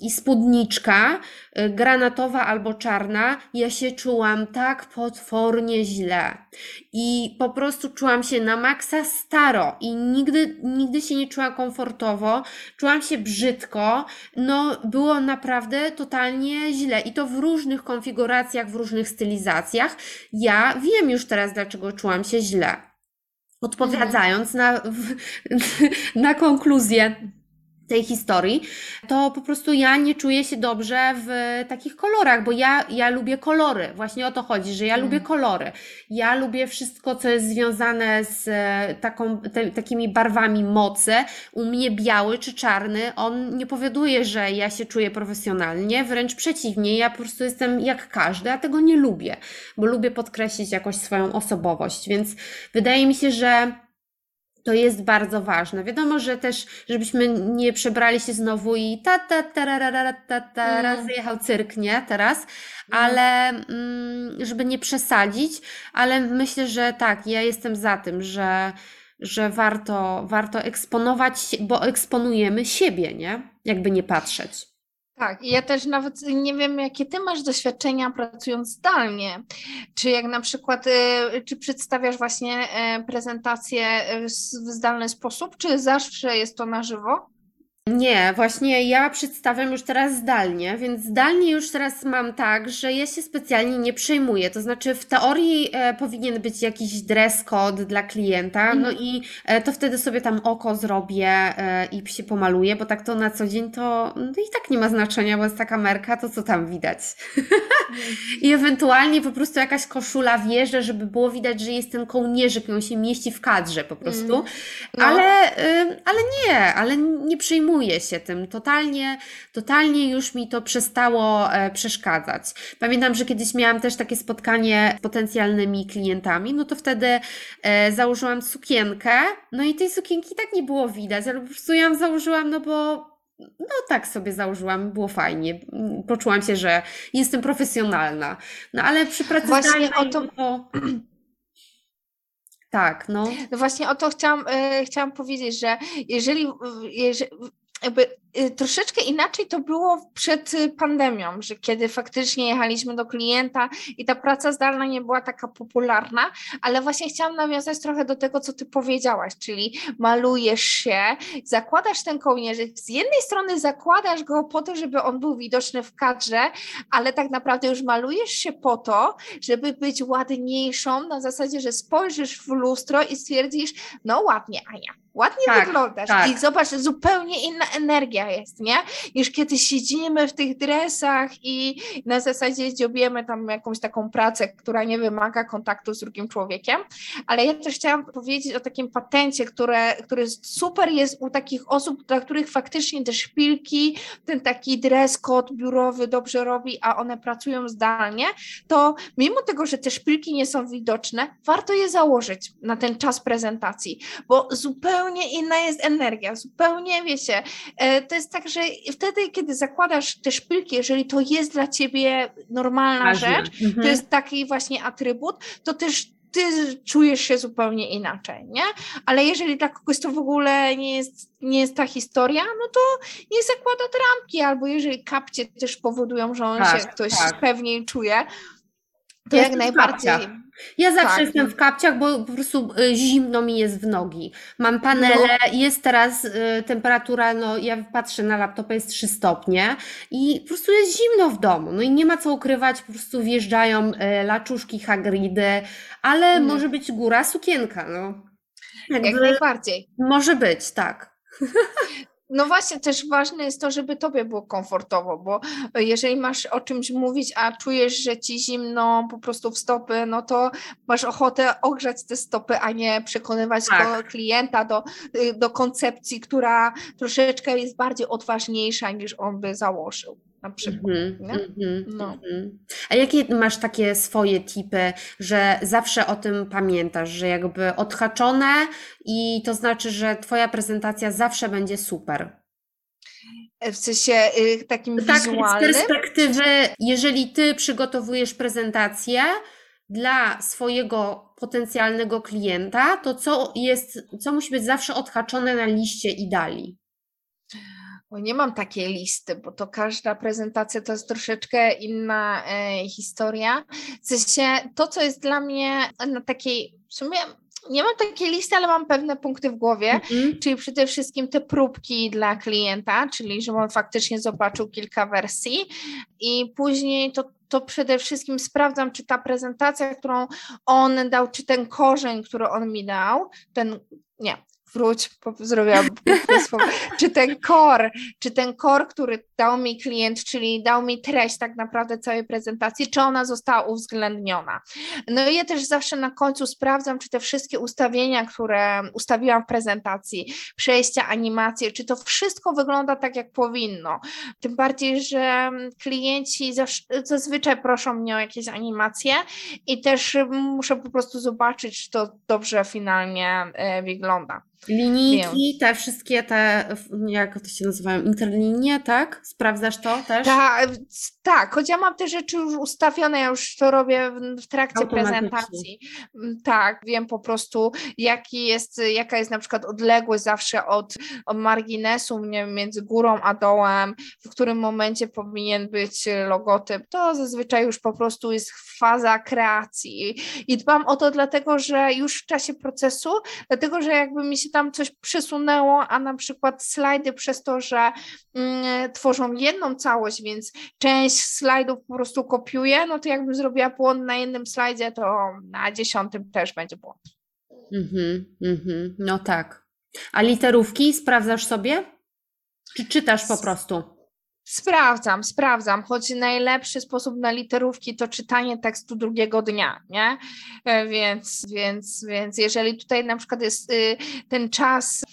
i spódniczka, granatowa albo czarna, ja się czułam tak potwornie źle. I po prostu czułam się na maksa staro i nigdy, nigdy się nie czułam komfortowo, czułam się brzydko, no było naprawdę totalnie źle i to w różnych konfiguracjach, w różnych stylizacjach. Ja wiem już teraz, dlaczego czułam się źle. Odpowiadając na, na konkluzję tej historii, to po prostu ja nie czuję się dobrze w takich kolorach, bo ja, ja lubię kolory. Właśnie o to chodzi, że ja mm. lubię kolory. Ja lubię wszystko, co jest związane z e, taką, te, takimi barwami mocy. U mnie biały czy czarny, on nie powoduje, że ja się czuję profesjonalnie, wręcz przeciwnie, ja po prostu jestem jak każdy, a tego nie lubię, bo lubię podkreślić jakoś swoją osobowość, więc wydaje mi się, że to jest bardzo ważne. Wiadomo, że też, żebyśmy nie przebrali się znowu i ta ta ta ta ta raz mm. jechał cyrk, nie? Teraz, mm. ale mm, żeby nie przesadzić, ale myślę, że tak, ja jestem za tym, że, że warto, warto eksponować, bo eksponujemy siebie, nie? Jakby nie patrzeć. Tak, ja też nawet nie wiem, jakie ty masz doświadczenia pracując zdalnie. Czy jak na przykład, y, czy przedstawiasz właśnie y, prezentację w zdalny sposób, czy zawsze jest to na żywo? Nie, właśnie ja przedstawiam już teraz zdalnie, więc zdalnie już teraz mam tak, że ja się specjalnie nie przejmuję. To znaczy, w teorii e, powinien być jakiś dress code dla klienta, no i e, to wtedy sobie tam oko zrobię e, i się pomaluję, bo tak to na co dzień to no i tak nie ma znaczenia, bo jest taka merka, to co tam widać. I ewentualnie po prostu jakaś koszula wierzę, żeby było widać, że jest ten kołnierzyk, on się mieści w kadrze po prostu. Mm. No. Ale, ale nie, ale nie przejmuję zajmuję się tym. Totalnie, totalnie już mi to przestało e, przeszkadzać. Pamiętam, że kiedyś miałam też takie spotkanie z potencjalnymi klientami, no to wtedy e, założyłam sukienkę, no i tej sukienki tak nie było widać, ale po prostu ją założyłam, no bo no tak sobie założyłam, było fajnie. Poczułam się, że jestem profesjonalna. No ale przy pracy Właśnie o to... to... Tak, no. no. Właśnie o to chciałam, e, chciałam powiedzieć, że jeżeli, jeżeli jakby y, troszeczkę inaczej to było przed y, pandemią, że kiedy faktycznie jechaliśmy do klienta i ta praca zdalna nie była taka popularna, ale właśnie chciałam nawiązać trochę do tego, co ty powiedziałaś, czyli malujesz się, zakładasz ten kołnierzyk, z jednej strony zakładasz go po to, żeby on był widoczny w kadrze, ale tak naprawdę już malujesz się po to, żeby być ładniejszą, na zasadzie, że spojrzysz w lustro i stwierdzisz, no ładnie, Ania, ładnie tak, wyglądasz tak. i zobacz, zupełnie inna energia jest, nie? Niż kiedy siedzimy w tych dresach i na zasadzie dziobiemy tam jakąś taką pracę, która nie wymaga kontaktu z drugim człowiekiem, ale ja też chciałam powiedzieć o takim patencie, które, który super jest u takich osób, dla których faktycznie te szpilki, ten taki dress code biurowy dobrze robi, a one pracują zdalnie, to mimo tego, że te szpilki nie są widoczne, warto je założyć na ten czas prezentacji, bo zupełnie inna jest energia, zupełnie, wiecie, e, to jest tak, że wtedy, kiedy zakładasz te szpilki, jeżeli to jest dla ciebie normalna Ważne. rzecz, mhm. to jest taki właśnie atrybut, to też ty czujesz się zupełnie inaczej, nie? Ale jeżeli dla kogoś to w ogóle nie jest, nie jest ta historia, no to nie zakłada trampki, albo jeżeli kapcie też powodują, że on tak, się ktoś tak. pewniej czuje, to jak najbardziej. Ja zawsze tak. jestem w kapciach, bo po prostu y, zimno mi jest w nogi. Mam panele, no. jest teraz y, temperatura, no ja patrzę na laptopa, jest 3 stopnie i po prostu jest zimno w domu. No i nie ma co ukrywać, po prostu wjeżdżają y, laczuszki Hagridy, ale mm. może być góra sukienka, no. Jakby, Jak najbardziej. Może być, tak. No właśnie, też ważne jest to, żeby tobie było komfortowo, bo jeżeli masz o czymś mówić, a czujesz, że ci zimno po prostu w stopy, no to masz ochotę ogrzać te stopy, a nie przekonywać tak. klienta do, do koncepcji, która troszeczkę jest bardziej odważniejsza niż on by założył na przykład. Mm -hmm, mm -hmm, no. mm -hmm. A jakie masz takie swoje tipy, że zawsze o tym pamiętasz, że jakby odhaczone i to znaczy, że Twoja prezentacja zawsze będzie super? W sensie y, takim tak, wizualnym? Z perspektywy, jeżeli Ty przygotowujesz prezentację dla swojego potencjalnego klienta, to co jest, co musi być zawsze odhaczone na liście idali? Bo nie mam takiej listy, bo to każda prezentacja to jest troszeczkę inna e, historia. W sensie to, co jest dla mnie na takiej, w sumie nie mam takiej listy, ale mam pewne punkty w głowie, mm-hmm. czyli przede wszystkim te próbki dla klienta, czyli żeby on faktycznie zobaczył kilka wersji i później to to przede wszystkim sprawdzam, czy ta prezentacja, którą on dał, czy ten korzeń, który on mi dał, ten, nie, wróć, zrobiłam czy ten core, czy ten core, który dał mi klient, czyli dał mi treść tak naprawdę całej prezentacji, czy ona została uwzględniona. No i ja też zawsze na końcu sprawdzam, czy te wszystkie ustawienia, które ustawiłam w prezentacji, przejścia, animacje, czy to wszystko wygląda tak, jak powinno. Tym bardziej, że klienci zazwyczaj proszą mnie o jakieś animacje i też muszę po prostu zobaczyć, czy to dobrze finalnie e, wygląda. Linijki, te wszystkie te, jak to się nazywają, interlinie, tak? Sprawdzasz to też? Ta, tak, choć ja mam te rzeczy już ustawione, ja już to robię w, trakcie prezentacji. Mm, tak, wiem po prostu, jaki jest, jaka jest na przykład odległość zawsze od, od marginesu nie, między górą a dołem, w którym momencie powinien być logotyp. To zazwyczaj już po prostu jest faza kreacji. I dbam o to dlatego, że już w czasie procesu, dlatego, że jakby mi się tam coś przesunęło, a na przykład slajdy przez to, że mm, tworzą jedną całość, więc część slajdów po prostu kopiuję, no to jakbym zrobiła błąd na jednym slajdzie, to na dziesiątym też będzie błąd. Mhm, mhm, no tak. A literówki sprawdzasz sobie? Czy czytasz po prostu? Sprawdzam, sprawdzam, choć najlepszy sposób na literówki to czytanie tekstu drugiego dnia, nie? E, więc, więc, więc jeżeli tutaj na przykład jest y, ten czas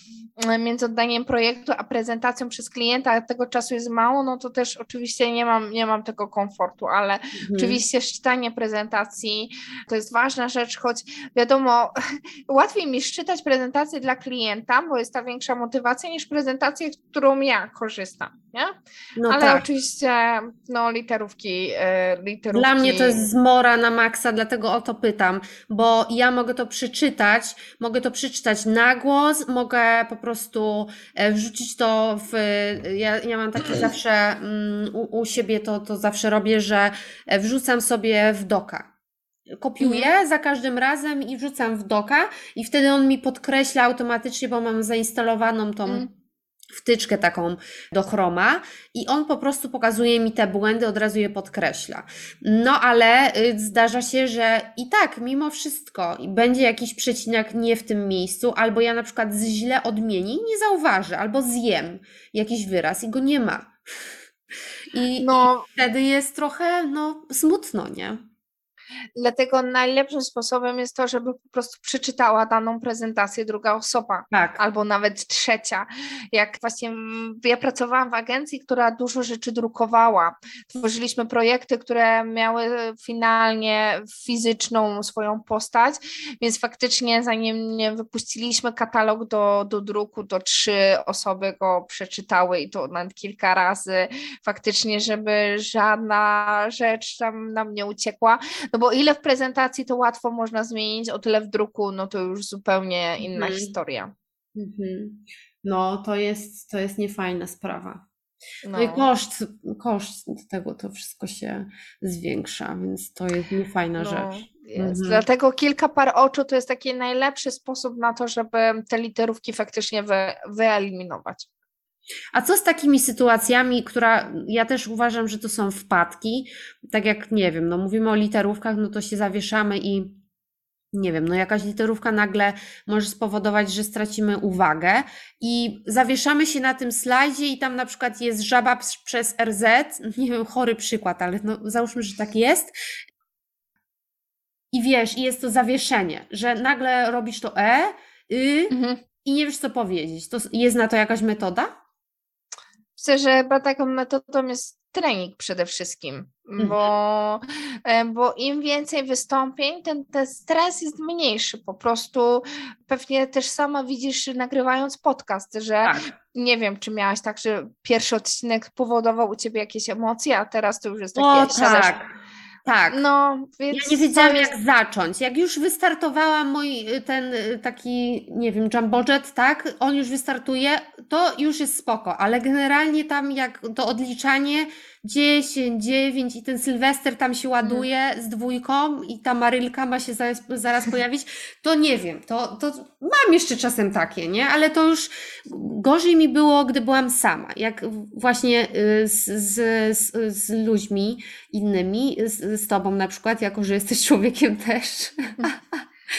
między oddaniem projektu a prezentacją przez klienta, a tego czasu jest mało, no to też oczywiście nie mam, nie mam tego komfortu, ale mhm. oczywiście czytanie prezentacji to jest ważna rzecz, choć wiadomo, łatwiej mi szczytać prezentację dla klienta, bo jest ta większa motywacja niż prezentację, którą ja korzystam, nie? No ale tak. oczywiście no literówki, yy, literówki. Dla mnie to jest zmora na maksa, dlatego o to pytam, bo ja mogę to przeczytać, mogę to przeczytać na głos, mogę po prostu e, wrzucić to w. Ja, ja mam takie zawsze mm, u, u siebie to, to zawsze robię, że e, wrzucam sobie w doka kopiuję mhm. za każdym razem i wrzucam w doka i wtedy on mi podkreśla automatycznie, bo mam zainstalowaną tą mhm wtyczkę taką do chroma i on po prostu pokazuje mi te błędy, od razu je podkreśla. No ale y, zdarza się, że i tak, mimo wszystko, będzie jakiś przecinek nie w tym miejscu, albo ja na przykład źle odmieni, nie zauważę, albo zjem jakiś wyraz i go nie ma. I, no, i wtedy jest trochę no, smutno, nie? Dlatego najlepszym sposobem jest to, żeby po prostu przeczytała daną prezentację druga osoba, tak. albo nawet trzecia. Jak właśnie ja pracowałam w agencji, która dużo rzeczy drukowała. Tworzyliśmy projekty, które miały finalnie fizyczną swoją postać, więc faktycznie zanim nie wypuściliśmy katalog do, do druku, to trzy osoby go przeczytały i to nawet kilka razy faktycznie, żeby żadna rzecz tam nam nie uciekła. No bo ile w prezentacji to łatwo można zmienić, o tyle w druku, no to już zupełnie inna mhm. historia. Mhm. No, to jest, to jest niefajna sprawa. No. no, i koszt, koszt tego to wszystko się zwiększa, więc to jest niefajna no, rzecz. Mhm. Dlatego kilka par oczu to jest taki najlepszy sposób na to, żeby te literówki faktycznie wy, wyeliminować. A co z takimi sytuacjami, która ja też uważam, że to są wpadki, tak jak nie wiem, no mówimy o literówkach, no to się zawieszamy i nie wiem, no jakaś literówka nagle może spowodować, że stracimy uwagę i zawieszamy się na tym slajdzie i tam na przykład jest żaba przez RZ, nie wiem, chory przykład, ale no załóżmy, że tak jest. I wiesz, i jest to zawieszenie, że nagle robisz to E, Y mhm. i nie wiesz co powiedzieć. To jest na to jakaś metoda? Myślę, że chyba taką metodą jest trening przede wszystkim, mhm. bo, e, bo im więcej wystąpień, ten, ten stres jest mniejszy. Po prostu pewnie też sama widzisz, nagrywając podcast, że tak. nie wiem, czy miałaś tak, że pierwszy odcinek powodował u ciebie jakieś emocje, a teraz to już jest takie. O, tak. Tak. No, więc ja nie wiedziałam, jest... jak zacząć. Jak już wystartowała mój y, ten y, taki, nie wiem, jumbojet, tak, on już wystartuje, to już jest spoko, ale generalnie tam jak to odliczanie 10, 9 i ten Sylwester tam się ładuje mm. z dwójką i ta Marylka ma się zaraz, zaraz pojawić, to nie wiem, to, to mam jeszcze czasem takie, nie? Ale to już gorzej mi było, gdy byłam sama, jak właśnie y, z, z, z, z ludźmi innymi, z, z tobą na przykład, jako że jesteś człowiekiem też.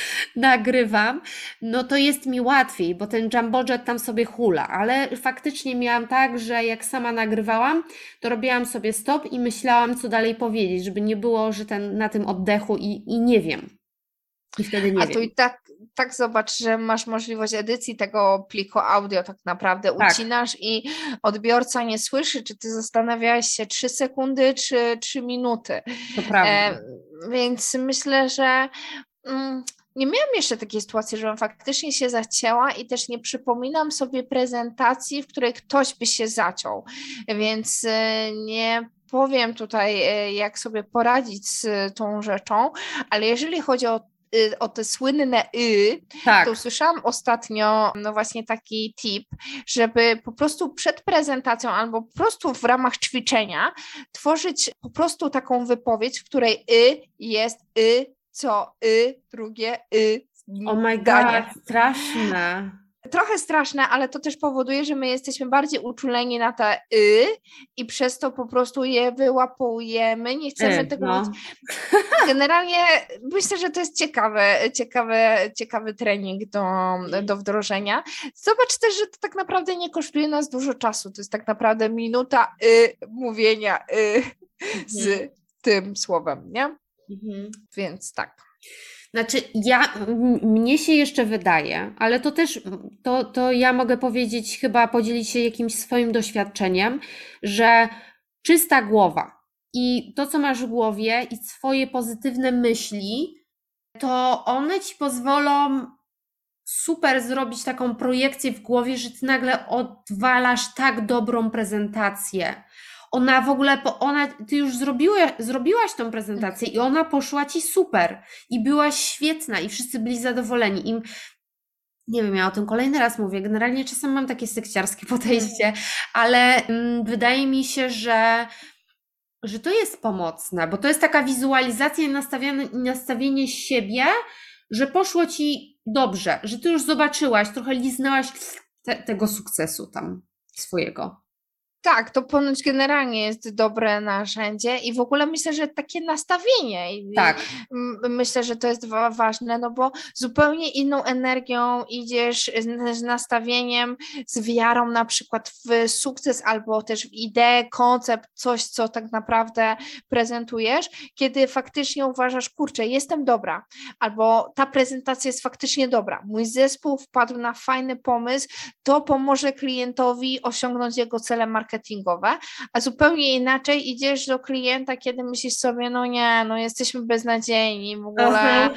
nagrywam, no to jest mi łatwiej, bo ten jumbojet tam sobie hula, ale faktycznie miałam tak, że jak sama nagrywałam, to robiłam sobie stop i myślałam, co dalej powiedzieć, żeby nie było, że ten na tym oddechu i, i nie wiem. I wtedy nie A tu i tak, tak zobacz, że masz możliwość edycji tego pliku audio, tak naprawdę tak. ucinasz i odbiorca nie słyszy, czy ty zastanawiałaś się 3 sekundy, czy 3 minuty. To prawda. E, więc myślę, że. Mm, nie miałam jeszcze takiej sytuacji, żebym faktycznie się zacięła i też nie przypominam sobie prezentacji, w której ktoś by się zaciął, więc e, nie powiem tutaj, e, jak sobie poradzić z tą rzeczą, ale jeżeli chodzi o y, o te słynne y, tak. to usłyszałam ostatnio no właśnie taki tip, żeby po prostu przed prezentacją albo po prostu w ramach ćwiczenia tworzyć po prostu taką wypowiedź, w której y jest y co y, drugie y. Oh my god, straszne. Trochę straszne, ale to też powoduje, że my jesteśmy bardziej uczuleni na te y i przez to po prostu je wyłapujemy, nie chcemy y, tego no. Generalnie myślę, że to jest ciekawy, ciekawy, ciekawy trening do, do wdrożenia. Zobacz też, że to tak naprawdę nie kosztuje nas dużo czasu. To jest tak naprawdę minuta y mówienia y z mhm. tym słowem, nie? Mhm. Więc tak. Znaczy, ja, mnie się jeszcze wydaje, ale to też, to, to ja mogę powiedzieć, chyba podzielić się jakimś swoim doświadczeniem, że czysta głowa i to, co masz w głowie i swoje pozytywne myśli, to one ci pozwolą super zrobić taką projekcję w głowie, że ty nagle odwalasz tak dobrą prezentację ona w ogóle, ona, ty już zrobiła, zrobiłaś tą prezentację i ona poszła ci super i byłaś świetna i wszyscy byli zadowoleni. I nie wiem, ja o tym kolejny raz mówię. Generalnie czasem mam takie sekciarskie podejście, ale mm, wydaje mi się, że że to jest pomocne, bo to jest taka wizualizacja i nastawienie, nastawienie siebie, że poszło ci dobrze, że ty już zobaczyłaś, trochę liznęłaś te, tego sukcesu tam swojego. Tak, to ponoć generalnie jest dobre narzędzie i w ogóle myślę, że takie nastawienie. Tak. Myślę, że to jest ważne, no bo zupełnie inną energią idziesz z nastawieniem, z wiarą na przykład w sukces albo też w ideę, koncept, coś, co tak naprawdę prezentujesz, kiedy faktycznie uważasz, kurczę, jestem dobra, albo ta prezentacja jest faktycznie dobra, mój zespół wpadł na fajny pomysł, to pomoże klientowi osiągnąć jego cele marketingowe marketingowe, a zupełnie inaczej idziesz do klienta, kiedy myślisz sobie, no nie, no jesteśmy beznadziejni w ogóle. Aha.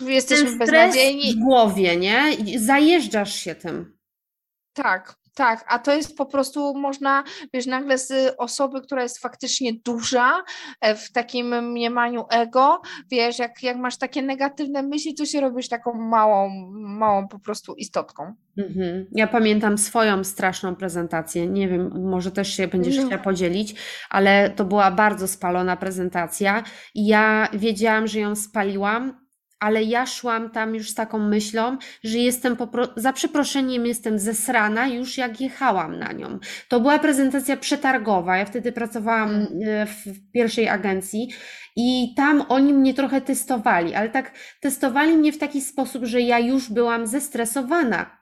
Jesteśmy Ten beznadziejni. w głowie, nie? Zajeżdżasz się tym. Tak, tak, a to jest po prostu można, wiesz, nagle z osoby, która jest faktycznie duża, e, w takim mniemaniu ego, wiesz, jak, jak masz takie negatywne myśli, to się robisz taką małą, małą po prostu istotką. Mhm. Ja pamiętam swoją straszną prezentację. Nie wiem, może też się będziesz no. chciała podzielić, ale to była bardzo spalona prezentacja i ja wiedziałam, że ją spaliłam ale ja szłam tam już z taką myślą, że jestem za przeproszeniem jestem zesrana już jak jechałam na nią. To była prezentacja przetargowa. Ja wtedy pracowałam mm. e, w pierwszej agencji i tam oni mnie trochę testowali, ale tak testowali mnie w taki sposób, że ja już byłam zestresowana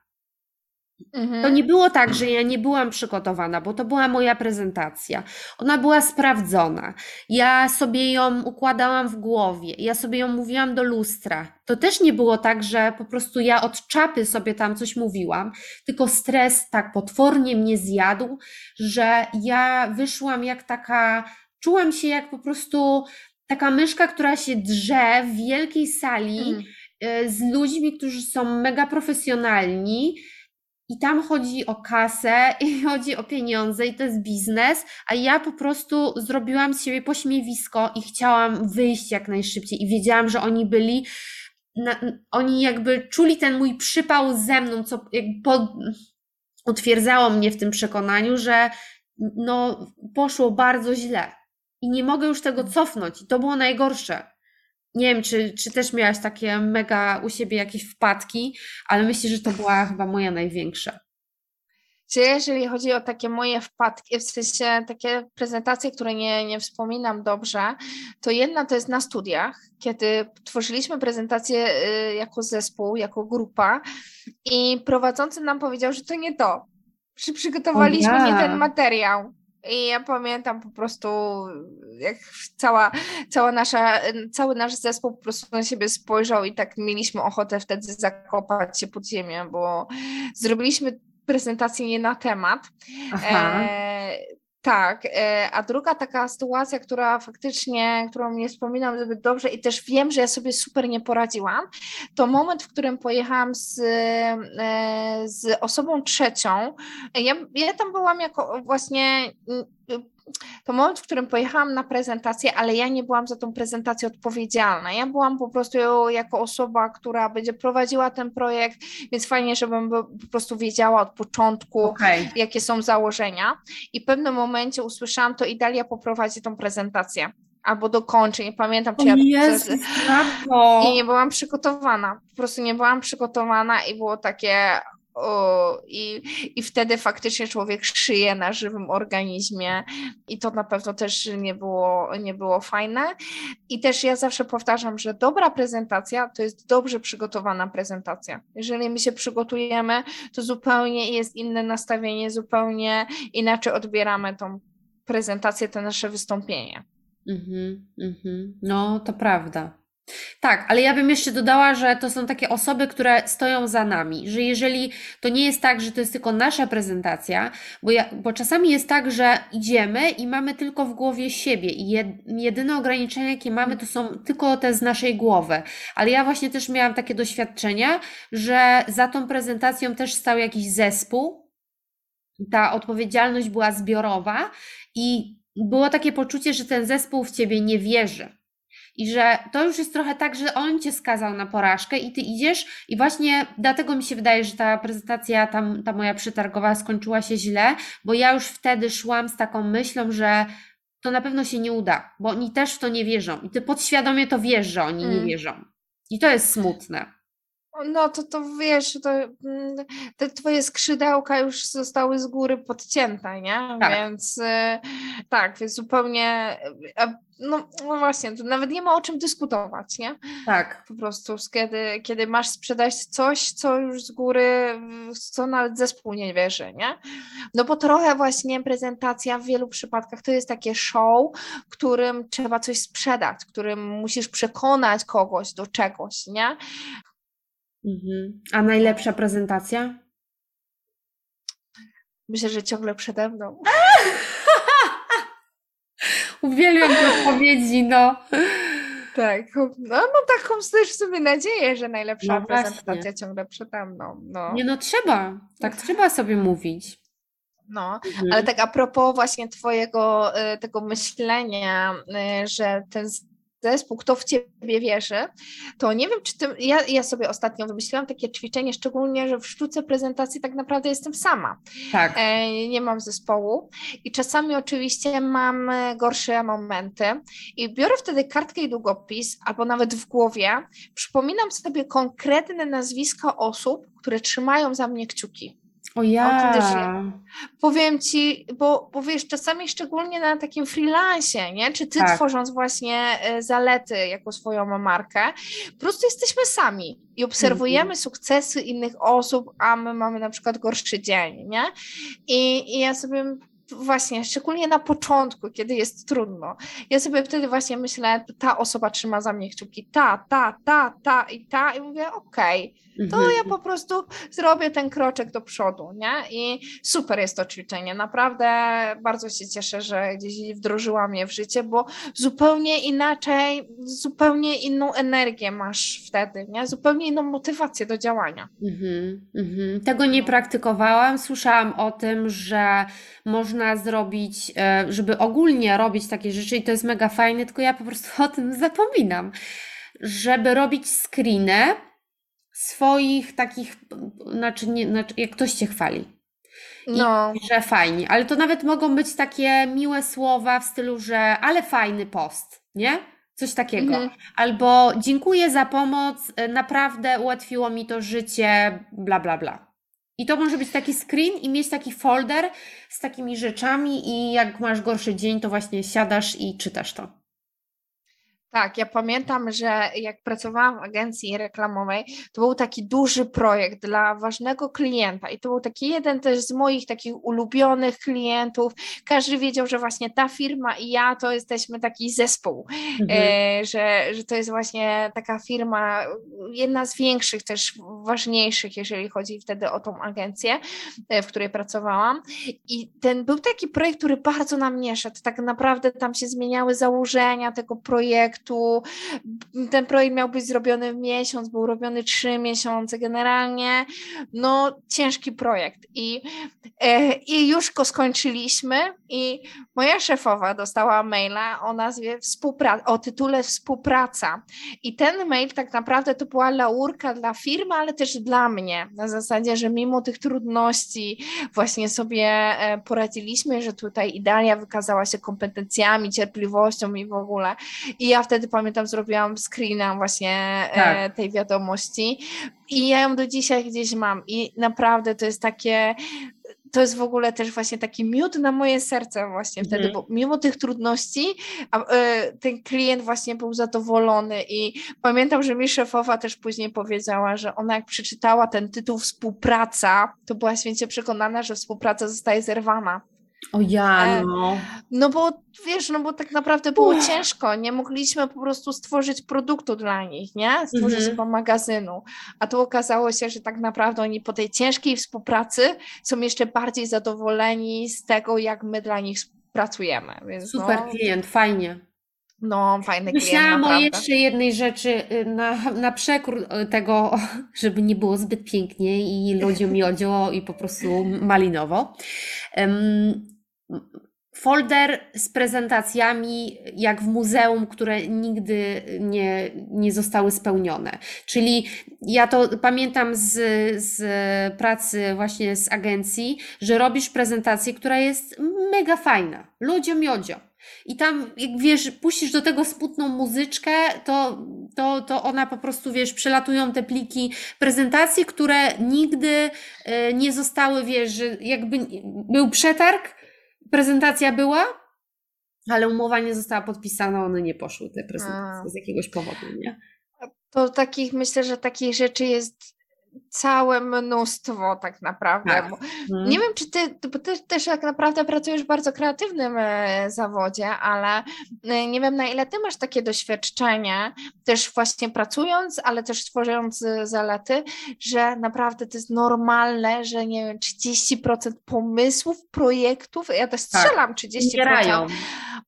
Mhm. To nie było tak, że ja nie byłam przygotowana, bo to była moja prezentacja. Ona była sprawdzona. Ja sobie ją układałam w głowie, ja sobie ją mówiłam do lustra. To też nie było tak, że po prostu ja od czapy sobie tam coś mówiłam, tylko stres tak potwornie mnie zjadł, że ja wyszłam jak taka, czułam się jak po prostu taka myszka, która się drze w wielkiej sali mhm. Y, z ludźmi, którzy są mega profesjonalni i tam chodzi o kasę, i chodzi o pieniądze, i to jest biznes, a ja po prostu zrobiła z siebie pośmiewisko i chciałam wyjść jak najszybciej. I wiedziałam, że oni byli, na, oni jakby czuli ten mój przypał ze mną, co pod, utwierdzało mnie w tym przekonaniu, że no, poszło bardzo źle. I nie mogę już tego cofnąć. I to było najgorsze nie wiem, czy, czy też miałaś takie mega u siebie jakieś wpadki, ale myślę, że to była chyba moja największa. Czy jeżeli chodzi o takie moje wpadki, w sensie takie prezentacje, które nie, nie wspominam dobrze, to jedna to jest na studiach, kiedy tworzyliśmy prezentację y, jako zespół, jako grupa i prowadzący nam powiedział, że to nie to, że przygotowaliśmy ja. nie ten materiał. I ja pamiętam po prostu, jak cała, cała nasza, cały nasz zespół po prostu na siebie spojrzał i tak mieliśmy ochotę wtedy zakopać się pod ziemię, bo zrobiliśmy prezentację nie na temat. E, tak, e, a druga taka sytuacja, która faktycznie, którą nie wspominam zbyt dobrze i też wiem, że ja sobie super nie poradziłam, to moment, w którym pojechałam z, e, z osobą trzecią. Ja, ja tam byłam jako właśnie to moment, w którym pojechałam na prezentację, ale ja nie byłam za tą prezentację odpowiedzialna. Ja byłam po prostu jako osoba, która będzie prowadziła ten projekt, więc fajnie, żebym po prostu wiedziała od początku, okay. jakie są założenia. I w pewnym momencie usłyszałam to i Dalia poprowadzi tą prezentację albo dokończy, nie pamiętam, czy ja... Jezus, I nie byłam przygotowana, po prostu nie byłam przygotowana i było takie, o, i, I wtedy faktycznie człowiek szyje na żywym organizmie i to na pewno też nie było, nie było fajne. I też ja zawsze powtarzam, że dobra prezentacja to jest dobrze przygotowana prezentacja. Jeżeli my się przygotujemy, to zupełnie jest inne nastawienie, zupełnie inaczej odbieramy tą prezentację, to nasze wystąpienie. Mhm, mhm. No, to prawda. Tak, ale ja bym jeszcze dodała, że to są takie osoby, które stoją za nami, że jeżeli to nie jest tak, że to jest tylko nasza prezentacja, bo, ja, bo czasami jest tak, że idziemy i mamy tylko w głowie siebie i jedyne ograniczenia, jakie mamy, to są tylko te z naszej głowy. Ale ja właśnie też miałam takie doświadczenia, że za tą prezentacją też stał jakiś zespół, ta odpowiedzialność była zbiorowa i było takie poczucie, że ten zespół w ciebie nie wierzy i że to już jest trochę tak, że on cię skazał na porażkę i ty idziesz i właśnie dlatego mi się wydaje, że ta prezentacja, tam, ta moja przetargowa skończyła się źle, bo ja już wtedy szłam z taką myślą, że to na pewno się nie uda, bo oni też w to nie wierzą i ty podświadomie to wiesz, że oni mm. nie wierzą. I to jest smutne. No to, to wiesz, to, mm, te twoje skrzydełka już zostały z góry podcięte, nie? Tak. Więc y, tak, więc zupełnie, no, no, właśnie, to nawet nie ma o czym dyskutować, nie? Tak. Po prostu, kiedy, kiedy masz sprzedać coś, co już z góry, co nawet zespół nie wierzy, nie? No bo trochę właśnie prezentacja w wielu przypadkach to jest takie show, którym trzeba coś sprzedać, którym musisz przekonać kogoś do czegoś, nie? Mhm. A najlepsza prezentacja? Myślę, że ciągle przede mną. Uwielbiam te odpowiedzi, no. Tak, no, no taką też sobie nadzieję, że najlepsza no prezentacja ciągle przede mną. No. Nie no, trzeba, tak trzeba sobie mówić. No, mhm. ale tak a propos właśnie twojego y, tego myślenia, y, że ten zespół, kto w ciebie wierzy, to nie wiem, czy ty, ja, ja sobie ostatnio wymyśliłam takie ćwiczenie, szczególnie, że w sztuce prezentacji tak naprawdę jestem sama. Tak. E, nie mam zespołu i czasami oczywiście mam gorsze momenty i biorę wtedy kartkę i długopis, albo nawet w głowie, przypominam sobie konkretne nazwiska osób, które trzymają za mnie kciuki. O ja. Powiem ci, bo, bo wiesz, czasami szczególnie na takim freelancie, nie? Czy ty tak. tworząc właśnie e, zalety jako swoją markę, po prostu jesteśmy sami i obserwujemy mm -hmm. sukcesy innych osób, a my mamy na przykład gorszy dzień, nie? I, i ja sobie właśnie, szczególnie na początku, kiedy jest trudno, ja sobie wtedy właśnie myślę, ta osoba trzyma za mnie kciuki, ta, ta, ta, ta i ta i mówię, okej, okay to ja mhm. po prostu zrobię ten kroczek do przodu, nie? I super jest to ćwiczenie. Naprawdę bardzo się cieszę, że gdzieś wdrożyłam je w życie, bo zupełnie inaczej, zupełnie inną energię masz wtedy, nie? Zupełnie inną motywację do działania. Mhm, mhm. Tego nie praktykowałam. Słyszałam o tym, że można zrobić, e, żeby ogólnie robić takie rzeczy i to jest mega fajne, tylko ja po prostu o tym zapominam żeby robić screeny swoich takich, znaczy, nie, znaczy jak ktoś cię chwali. No. I, że fajnie, ale to nawet mogą być takie miłe słowa w stylu, że ale fajny post, nie? Coś takiego. Mhm. Albo dziękuję za pomoc, naprawdę ułatwiło mi to życie, bla, bla, bla. I to może być taki screen i mieć taki folder z takimi rzeczami i jak masz gorszy dzień, to właśnie siadasz i czytasz to. Tak, ja pamiętam, że jak pracowałam w agencji reklamowej, to był taki duży projekt dla ważnego klienta i to był taki jeden też z moich takich ulubionych klientów. Każdy wiedział, że właśnie ta firma i ja to jesteśmy taki zespół, mhm. e, że, że to jest właśnie taka firma, jedna z większych, też ważniejszych, jeżeli chodzi wtedy o tą agencję, e, w której pracowałam. I ten był taki projekt, który bardzo nam nie szedł. Tak naprawdę tam się zmieniały założenia tego projektu projektu. Ten projekt miał być zrobiony w miesiąc, był robiony trzy miesiące. Generalnie. No ciężki projekt. I, e, i już go skończyliśmy. I moja szefowa dostała maila o nazwie współpraca, o tytule współpraca. I ten mail tak naprawdę to była laurka dla firmy, ale też dla mnie, na zasadzie, że mimo tych trudności właśnie sobie e, poradziliśmy, że tutaj Idalia wykazała się kompetencjami, cierpliwością i w ogóle. I ja wtedy pamiętam, zrobiłam screena właśnie e, tak. tej wiadomości i ja ją do dzisiaj gdzieś mam i naprawdę to jest takie to jest w ogóle też właśnie taki miód na moje serce właśnie wtedy, mm. bo mimo tych trudności a, e, ten klient właśnie był zadowolony i pamiętam, że mi szefowa też później powiedziała, że ona jak przeczytała ten tytuł współpraca, to była święcie przekonana, że współpraca zostaje zerwana. O ja, e, no. No bo wiesz, no bo tak naprawdę było Uff. ciężko, nie mogliśmy po prostu stworzyć produktu dla nich, nie? Stworzyć mhm. magazynu. A tu okazało się, że tak naprawdę oni po tej ciężkiej współpracy są jeszcze bardziej zadowoleni z tego, jak my dla nich pracujemy. Więc Super no, klient, fajnie. No, fajny Myślałam klient, o jeszcze jednej rzeczy y, na, na przekór y, tego, żeby nie było zbyt pięknie i lodzio miodzio i po prostu malinowo. Um, folder z prezentacjami, jak w muzeum, które nigdy nie, nie zostały spełnione. Czyli ja to pamiętam z, z pracy właśnie z agencji, że robisz prezentację, która jest mega fajna. Ludzio miodzio. I tam, jak wiesz, puścisz do tego smutną muzyczkę, to, to, to ona po prostu, wiesz, przelatują te pliki prezentacji, które nigdy e, nie zostały, wiesz, jakby był przetarg, prezentacja była, ale umowa nie została podpisana, one nie poszły, te prezentacje, A. z jakiegoś powodu, nie? To takich, myślę, że takich rzeczy jest całe mnóstwo tak naprawdę. Tak. Hmm. Nie wiem, czy ty, bo ty też tak naprawdę pracujesz w bardzo kreatywnym e, zawodzie, ale e, nie wiem na ile ty masz takie doświadczenie, też właśnie pracując, ale też tworząc e, zalety, że naprawdę to jest normalne, że nie wiem, 30% pomysłów, projektów, ja też tak. strzelam tak. 30%,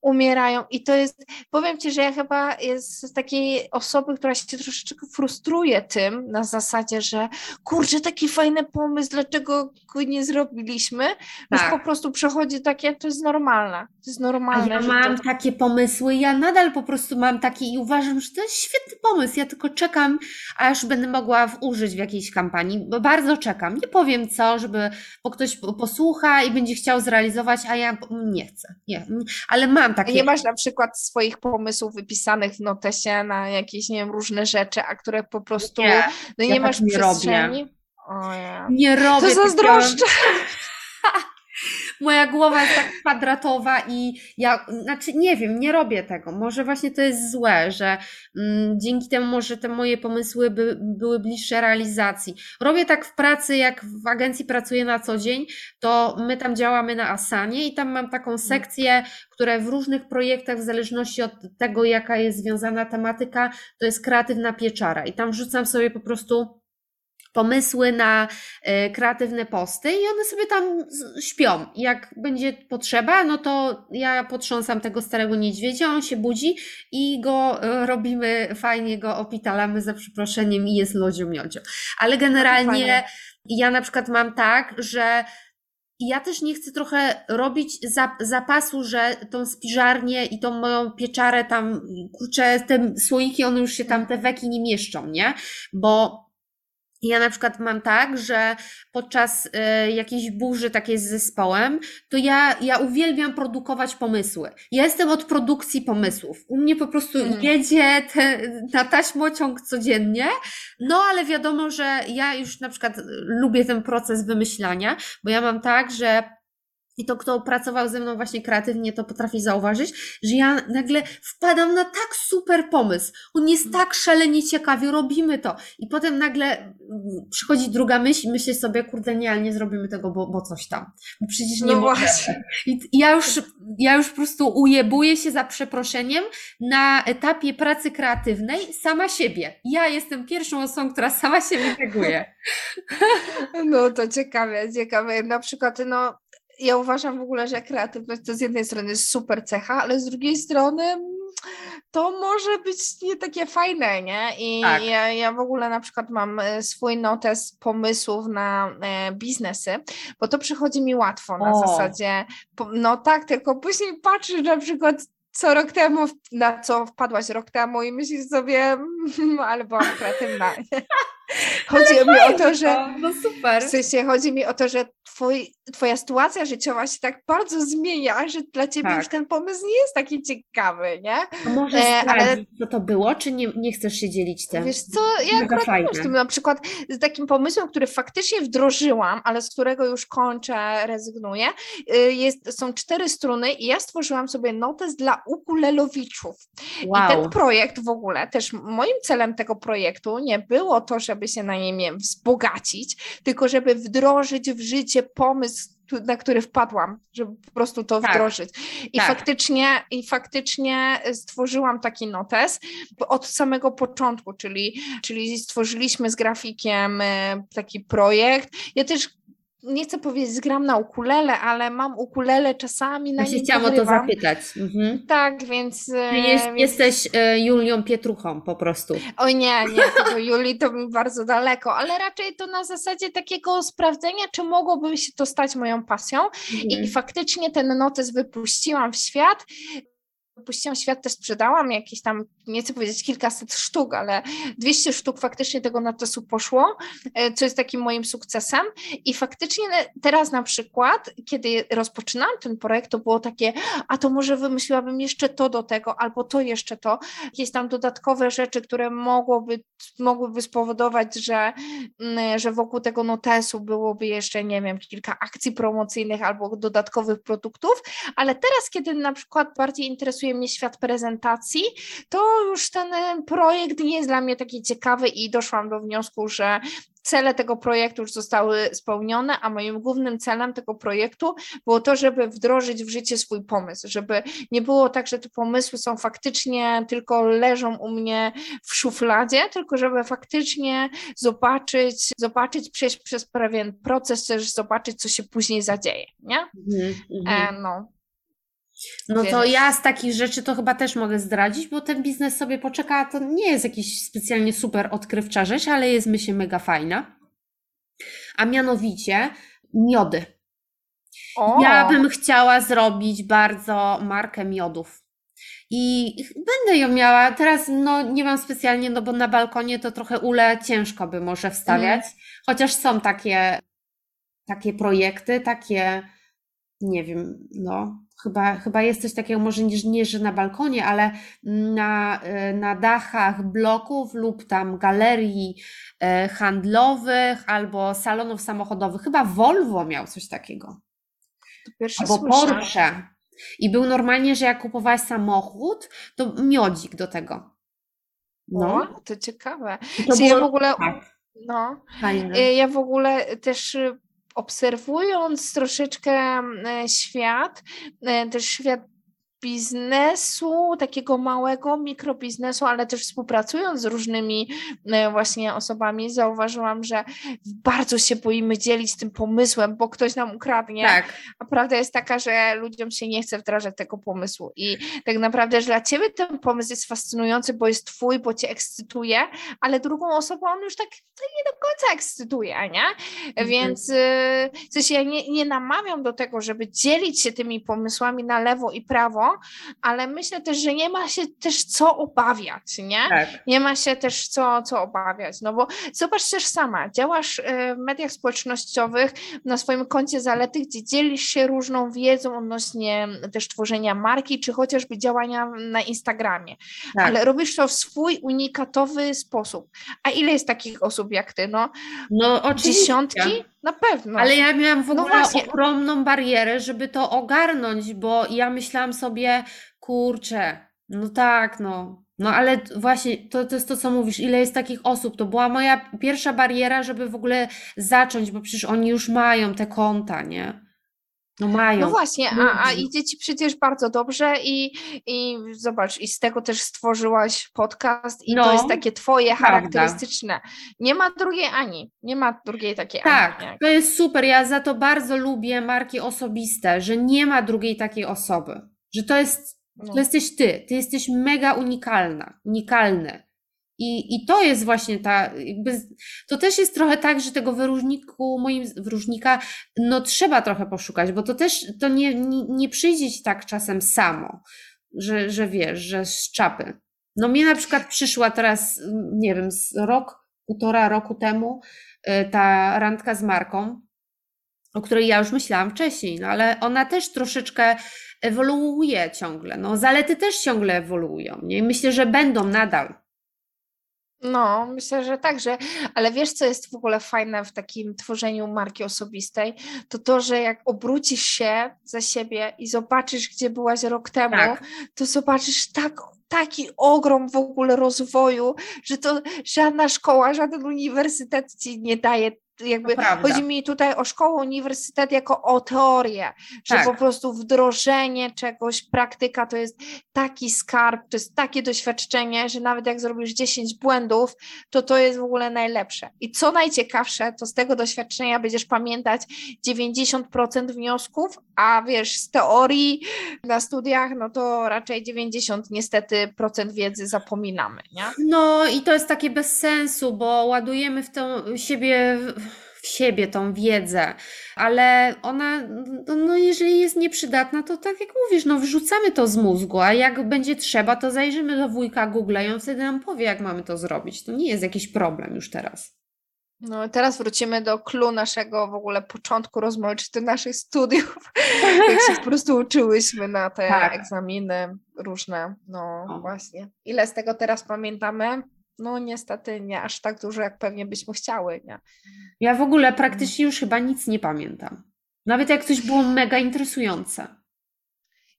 umierają i to jest, powiem Ci, że ja chyba jest z takiej osoby, która się troszeczkę frustruje tym na zasadzie, że kurczę, taki fajny pomysł, dlaczego go nie zrobiliśmy, tak. już po prostu przechodzi takie, to jest normalne, to jest normalne. A ja mam to... takie pomysły, ja nadal po prostu mam taki i uważam, że to jest świetny pomysł, ja tylko czekam, aż będę mogła użyć w jakiejś kampanii, bo bardzo czekam, nie powiem co, żeby, bo ktoś posłucha i będzie chciał zrealizować, a ja nie chcę, nie, ale mam takie. Nie masz na przykład swoich pomysłów wypisanych w notesie na jakieś, nie wiem, różne rzeczy, a które po prostu, nie, no nie ja masz tak nie? Robię. Ja. Nie robię. To zazdroszczę. Moja głowa jest tak kwadratowa i ja, znaczy nie wiem, nie robię tego. Może właśnie to jest złe, że mm, dzięki temu może te moje pomysły by, były bliższe realizacji. Robię tak w pracy, jak w agencji pracuję na co dzień, to my tam działamy na Asanie i tam mam taką mhm. sekcję, które w różnych projektach, w zależności od tego, jaka jest związana tematyka, to jest kreatywna pieczara i tam wrzucam sobie po prostu pomysły na e, kreatywne posty i one sobie tam śpią. Jak będzie potrzeba, no to ja potrząsam tego starego niedźwiedzia, on się budzi i go e, robimy, fajnie go opitalamy za przeproszeniem i jest lodzio miodzio. Ale generalnie ja na przykład mam tak, że ja też nie chcę trochę robić zapasu, że tą spiżarnię i tą moją pieczarę tam, kurczę, te słoiki, one już się tam, te weki nie mieszczą, nie? Bo ja na przykład mam tak, że podczas y, jakiejś burzy takiej z zespołem, to ja, ja uwielbiam produkować pomysły. Ja jestem od produkcji pomysłów. U mnie po prostu mm. jedzie te, na taśmociąg codziennie, no ale wiadomo, że ja już na przykład lubię ten proces wymyślania, bo ja mam tak, że i to, kto pracował ze mną właśnie kreatywnie, to potrafi zauważyć, że ja nagle wpadam na tak super pomysł. On jest tak szalenie ciekawy, robimy to. I potem nagle mm, przychodzi druga myśl i myślę sobie, kurde, nie, ale nie zrobimy tego, bo, bo coś tam. Bo przecież nie no właśnie. I ja już, ja już po prostu ujebuję się za przeproszeniem na etapie pracy kreatywnej sama siebie. Ja jestem pierwszą osobą, która sama siebie neguje. No to ciekawe, ciekawe. Na przykład, no ja uważam w ogóle, że kreatywność to z jednej strony jest super cecha, ale z drugiej strony to może być nie takie fajne, nie? I tak. ja, ja w ogóle na przykład mam e, swój notes pomysłów na e, biznesy, bo to przychodzi mi łatwo na o. zasadzie, no tak, tylko później patrzysz na przykład co rok temu, na co wpadłaś rok temu i myślisz sobie, ale byłam kreatywna. Chodzi mi o to, że. No super. W sensie chodzi mi o to, że twój, twoja sytuacja życiowa się tak bardzo zmienia, że dla ciebie tak. już ten pomysł nie jest taki ciekawy, nie? A może e, ale co to było, czy nie, nie chcesz się dzielić tym? Wiesz co, ja Mega akurat z tym na przykład z takim pomysłem, który faktycznie wdrożyłam, ale z którego już kończę, rezygnuję, y, jest, są cztery struny i ja stworzyłam sobie notes dla ukulelowiczów. Wow. I ten projekt w ogóle, też moim celem tego projektu nie było to, żeby się na nim wzbogacić, tylko żeby wdrożyć w życie pomysł, na który wpadłam, żeby po prostu to tak, wdrożyć. I tak. faktycznie, i faktycznie stworzyłam taki notes od samego początku, czyli, czyli stworzyliśmy z grafikiem e, taki projekt. Ja też nie chcę powiedzieć, gram na ukulele, ale mam ukulele czasami na nim chciałam o to zapytać. Mhm. Tak, więc... Jest, więc... Jesteś e, Julią Pietruchą po prostu. Oj nie, nie, tego Julii to mi bardzo daleko, ale raczej to na zasadzie takiego sprawdzenia, czy mogłoby się to stać moją pasją mhm. i faktycznie ten notes wypuściłam w świat puściłam świat, też sprzedałam jakieś tam, nie chcę powiedzieć kilkaset sztuk, ale 200 sztuk faktycznie tego na czasu poszło, e, co jest takim moim sukcesem. I faktycznie teraz na przykład, kiedy rozpoczynałam ten projekt, to było takie, a to może wymyśliłabym jeszcze to do tego, albo to jeszcze to, jakieś tam dodatkowe rzeczy, które mogłoby, mogłyby spowodować, że, mm, że wokół tego notesu byłoby jeszcze, nie wiem, kilka akcji promocyjnych albo dodatkowych produktów, ale teraz, kiedy na przykład bardziej interesuje interesuje mnie świat prezentacji, to już ten e, projekt nie jest dla mnie taki ciekawy i doszłam do wniosku, że cele tego projektu już zostały spełnione, a moim głównym celem tego projektu było to, żeby wdrożyć w życie swój pomysł, żeby nie było tak, że te pomysły są faktycznie tylko leżą u mnie w szufladzie, tylko żeby faktycznie zobaczyć, zobaczyć, przejść przez pewien proces, też zobaczyć, co się później zadzieje, nie? Mm e, no. No Więc... to ja z takich rzeczy to chyba też mogę zdradzić, bo ten biznes sobie poczeka, to nie jest jakiś specjalnie super odkrywcza rzecz, ale jest myślę mega fajna. A mianowicie miody. O. Ja bym chciała zrobić bardzo markę miodów. I będę ją miała. Teraz no, nie mam specjalnie, no bo na balkonie to trochę ule ciężko by może wstawiać. Mm. Chociaż są takie, takie projekty, takie, nie wiem, no, chyba, chyba jest coś takiego, może nie, nie że na balkonie, ale na, y, na dachach bloków lub tam galerii y, handlowych albo salonów samochodowych. Chyba Volvo miał coś takiego. Albo Porsche. I był normalnie, że jak kupowałaś samochód, to miodzik do tego. No, o, to ciekawe. To było... ja w ogóle. Tak. No, Fajne. Y, ja w ogóle też obserwując troszeczkę e, świat, e, też świat biznesu, takiego małego mikrobiznesu, ale też współpracując z różnymi e, właśnie osobami, zauważyłam, że bardzo się boimy dzielić tym pomysłem, bo ktoś nam ukradnie. Tak. A prawda jest taka, że ludziom się nie chce wdrażać tego pomysłu. I tak naprawdę, że dla ciebie ten pomysł jest fascynujący, bo jest twój, bo cię ekscytuje, ale drugą osobą on już tak nie do końca ekscytuje, nie? Mhm. Więc y, w sensie ja nie, nie namawiam do tego, żeby dzielić się tymi pomysłami na lewo i prawo, ale myślę też, że nie ma się też co obawiać, nie? Tak. Nie ma się też co, co obawiać, no bo zobacz też sama, działasz y, w mediach społecznościowych na swoim koncie zalety, gdzie dzielisz się różną wiedzą odnośnie też tworzenia marki, czy chociażby działania na Instagramie, tak. ale robisz to w swój unikatowy sposób. A ile jest takich osób jak ty? No, no oczywiście. dziesiątki? Na pewno. Ale ja miałam w no ogóle no ogromną barierę, żeby to ogarnąć, bo ja myślałam sobie, kurczę, no tak, no. No ale właśnie to, to jest to, co mówisz, ile jest takich osób. To była moja pierwsza bariera, żeby w ogóle zacząć, bo przecież oni już mają te konta, nie? No mają. No właśnie, a, a idzie ci przecież bardzo dobrze i, i zobacz, i z tego też stworzyłaś podcast i no, to jest takie twoje prawda. charakterystyczne. Nie ma drugiej Ani, nie ma drugiej takiej tak, Ani. Tak, to jest super. Ja za to bardzo lubię marki osobiste, że nie ma drugiej takiej osoby. Że to jest, no. to jesteś ty. Ty jesteś mega unikalna, unikalny. I, I to jest właśnie ta, jakby, to też jest trochę tak, że tego wyróżniku, moim wyróżnika, no trzeba trochę poszukać, bo to też, to nie, nie, nie przyjdzie ci tak czasem samo, że, że wiesz, że z czapy. No mnie na przykład przyszła teraz, nie wiem, z rok, półtora roku temu y, ta randka z marką, o której ja już myślałam wcześniej, no ale ona też troszeczkę ewoluuje ciągle, no zalety też ciągle ewoluują, nie? myślę, że będą nadal. No, myślę, że także, ale wiesz, co jest w ogóle fajne w takim tworzeniu marki osobistej? To to, że jak obrócisz się za siebie i zobaczysz, gdzie byłaś rok temu, tak. to zobaczysz tak, taki ogrom w ogóle rozwoju, że to żadna szkoła, żaden uniwersytet ci nie daje jakby chodzi mi tutaj o szkołę, uniwersytet jako o teorię, że tak. po prostu wdrożenie czegoś, praktyka to jest taki skarb, to jest takie doświadczenie, że nawet jak zrobisz 10 błędów, to to jest w ogóle najlepsze. I co najciekawsze, to z tego doświadczenia będziesz pamiętać 90% wniosków, a wiesz, z teorii na studiach, no to raczej 90 niestety procent wiedzy zapominamy, nie? No i to jest takie bez sensu, bo ładujemy w to siebie w siebie tą wiedzę, ale ona, no, no jeżeli jest nieprzydatna, to tak jak mówisz, no wrzucamy to z mózgu, a jak będzie trzeba, to zajrzymy do wujka Google i on wtedy nam powie, jak mamy to zrobić. To nie jest jakiś problem już teraz. No teraz wrócimy do klu naszego w ogóle początku rozmowy, czy do naszych studiów, jak się po prostu uczyłyśmy na te tak. egzaminy różne, no o. właśnie. Ile z tego teraz pamiętamy? No niestety nie aż tak dużo, jak pewnie byśmy chciały, nie? Ja w ogóle praktycznie już chyba nic nie pamiętam. Nawet jak coś było mega interesujące.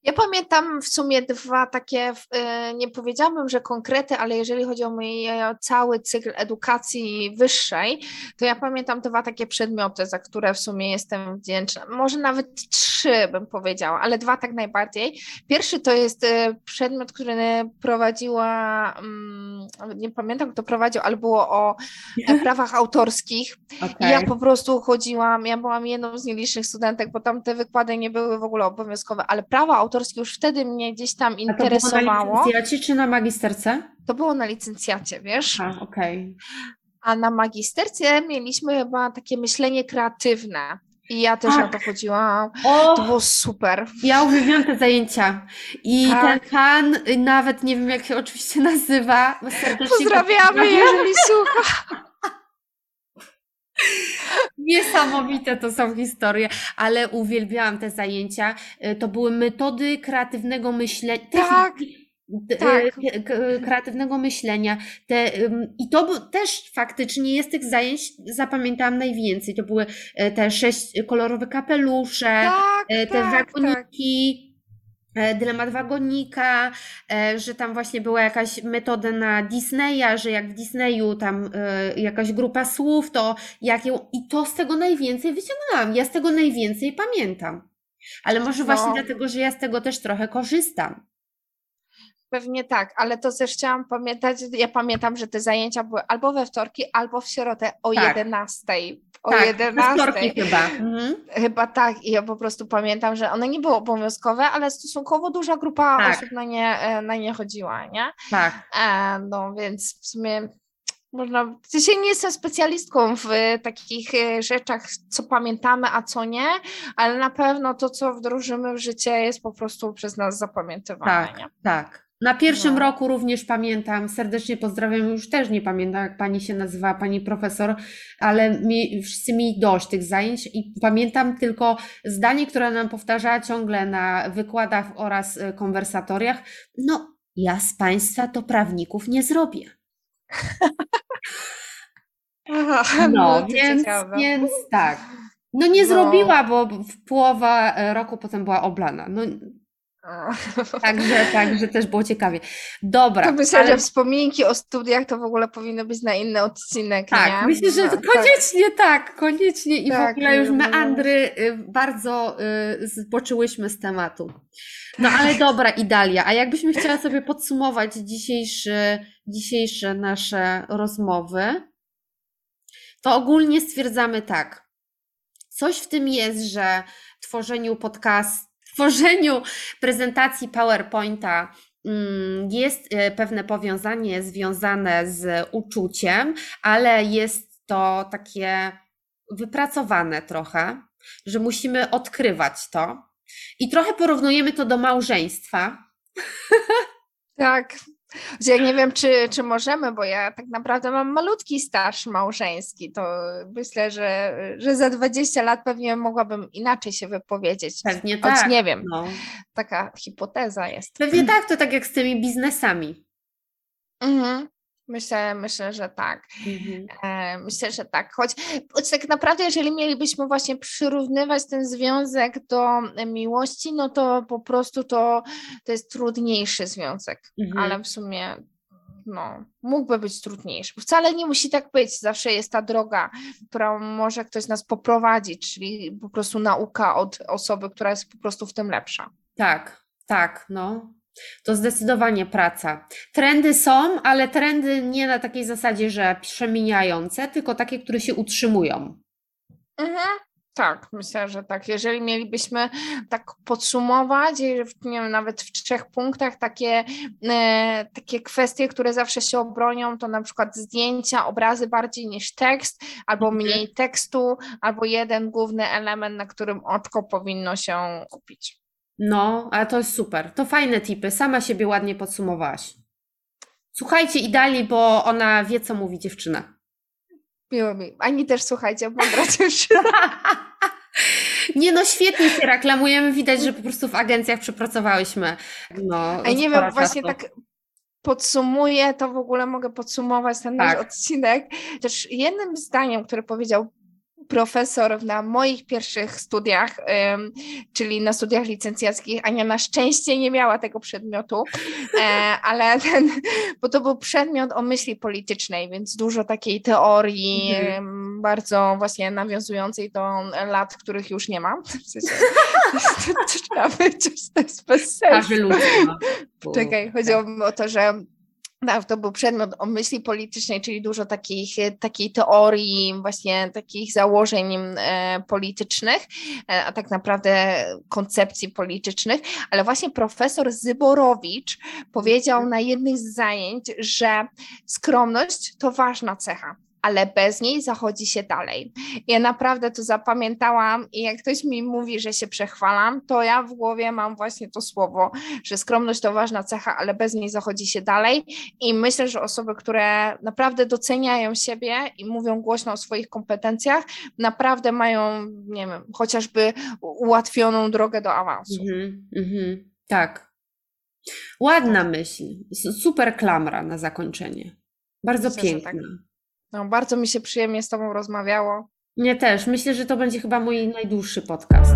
Ja pamiętam w sumie dwa takie, y, nie powiedziałabym, że konkrety, ale jeżeli chodzi o mój e, cały cykl edukacji wyższej, to ja pamiętam dwa takie przedmioty, za które w sumie jestem wdzięczna. Może nawet trzy bym powiedziała, ale dwa tak najbardziej. Pierwszy to jest y, przedmiot, który prowadziła, mm, nie pamiętam kto prowadził, ale było o prawach autorskich. Okay. I ja po prostu chodziłam, ja byłam jedną z nielicznych studentek, bo tam te wykłady nie były w ogóle obowiązkowe, ale prawa autorskie już wtedy mnie gdzieś tam A to interesowało. było na licencjacie czy na magisterce? To było na licencjacie, wiesz? A, okej. A na magisterce mieliśmy chyba takie myślenie kreatywne. I ja też na Tak. to chodziłam. O, To było super. ja uwielbiam te zajęcia. I Tak. ten pan, y, nawet nie wiem jak się oczywiście nazywa, Pozdrawiamy, pozdrawiam. jeżeli słucha. Niesamowite to są historie, ale uwielbiałam te zajęcia. Y, To były metody kreatywnego myślenia. Tak, tak. Kreatywnego myślenia. Te, I to też faktycznie jest tych zajęć, zapamiętałam najwięcej. To były e, te sześć kolorowe kapelusze, Tak, e, te tak, tak. wagoniki. e, Dylemat wagonika, e, że tam właśnie była jakaś metoda na Disneya, że jak w Disneyu tam e, jakaś grupa słów, to jak ją. I to z tego najwięcej wyciągnęłam. Ja z tego najwięcej pamiętam. Ale może właśnie No. dlatego, że ja z tego też trochę korzystam. Pewnie tak, ale to też chciałam pamiętać, ja pamiętam, że te zajęcia były albo we wtorki, albo w środę o Tak. 11. O tak, 11. we wtorki chyba. Mhm. Chyba tak, i ja po prostu pamiętam, że one nie były obowiązkowe, ale stosunkowo duża grupa Tak. osób na nie, e, na nie chodziła, nie? Tak. E, no więc w sumie można. Dzisiaj nie jestem specjalistką w e, takich e, rzeczach, co pamiętamy, a co nie, ale na pewno to, co wdrożymy w życie, jest po prostu przez nas zapamiętywane. Tak, Nie? tak. Na pierwszym No. roku również pamiętam, serdecznie pozdrawiam, już też nie pamiętam, jak pani się nazywała, pani profesor, ale mi, wszyscy mieli dość tych zajęć i pamiętam tylko zdanie, które nam powtarzała ciągle na wykładach oraz e, konwersatoriach. No, ja z państwa to prawników nie zrobię. Aha, No, to więc, ciekawe. więc tak. No nie No. zrobiła, bo w połowa e, roku potem była oblana. No. Także, także też było ciekawie. Dobra. To myślę, ale- że wspominki o studiach to w ogóle powinno być na inny odcinek. Tak, nie? myślę, że No, to koniecznie tak, koniecznie i w Tak, ogóle już no, no. meandry y, bardzo y, zboczyłyśmy z tematu. No ale dobra, Idalia, a jakbyśmy chciała sobie podsumować dzisiejszy, dzisiejsze nasze rozmowy, to ogólnie stwierdzamy tak. Coś w tym jest, że tworzeniu podcast, tworzeniu prezentacji PowerPointa mm, jest y, pewne powiązanie związane z uczuciem, ale jest to takie wypracowane trochę, że musimy odkrywać to. I trochę porównujemy to do małżeństwa. Tak. Ja nie wiem, czy, czy możemy, bo ja tak naprawdę mam malutki staż małżeński. To myślę, że, że za 20 lat pewnie mogłabym inaczej się wypowiedzieć. Pewnie Choć tak. nie wiem, No. taka hipoteza jest. Pewnie tak, to tak jak z tymi biznesami. Mhm. Myślę, myślę, że tak. Mhm. E, Myślę, że tak. Choć, choć tak naprawdę, jeżeli mielibyśmy właśnie przyrównywać ten związek do miłości, no to po prostu to, to jest trudniejszy związek, Mhm. ale w sumie no, mógłby być trudniejszy. Wcale nie musi tak być. Zawsze jest ta droga, która może ktoś nas poprowadzić, czyli po prostu nauka od osoby, która jest po prostu w tym lepsza. Tak, tak, no. To zdecydowanie praca. Trendy są, ale trendy nie na takiej zasadzie, że przemieniające, tylko takie, które się utrzymują. Mhm. Tak, myślę, że tak. Jeżeli mielibyśmy tak podsumować, nie wiem, nawet w trzech punktach takie, e, takie kwestie, które zawsze się obronią, to na przykład zdjęcia, obrazy bardziej niż tekst, albo Mhm. mniej tekstu, albo jeden główny element, na którym oczko powinno się kupić. No, ale to jest super. To fajne tipy. Sama siebie ładnie podsumowałaś. Słuchajcie Idali, bo ona wie, co mówi dziewczyna. Miło mi. Ani też słuchajcie, mądra dziewczyna. Nie no, świetnie się reklamujemy. Widać, że po prostu w agencjach przepracowałyśmy. No, A nie wiem, właśnie czasu. tak podsumuję, to w ogóle mogę podsumować ten nasz Tak. odcinek. Też jednym zdaniem, które powiedział profesor na moich pierwszych studiach, czyli na studiach licencjackich, Ania na szczęście nie miała tego przedmiotu, e, ale ten, bo to był przedmiot o myśli politycznej, więc dużo takiej teorii, Mhm. bardzo właśnie nawiązującej do lat, których już nie ma. W sensie, to, to trzeba wyczuć, to jest bez sensu. No. Czekaj, chodziło o to, że Tak, to był przedmiot o myśli politycznej, czyli dużo takich, takiej teorii, właśnie takich założeń e, politycznych, e, a tak naprawdę koncepcji politycznych, ale właśnie profesor Zyborowicz powiedział na jednych z zajęć, że skromność to ważna cecha ale bez niej zachodzi się dalej. Ja naprawdę to zapamiętałam i jak ktoś mi mówi, że się przechwalam, to ja w głowie mam właśnie to słowo, że skromność to ważna cecha, ale bez niej zachodzi się dalej i myślę, że osoby, które naprawdę doceniają siebie i mówią głośno o swoich kompetencjach, naprawdę mają, nie wiem, chociażby ułatwioną drogę do awansu. Mhm, mhm. tak. Ładna myśl. Super klamra na zakończenie. Bardzo Myślę, piękna. No, bardzo mi się przyjemnie z Tobą rozmawiało. Mnie też. Myślę, że to będzie chyba mój najdłuższy podcast.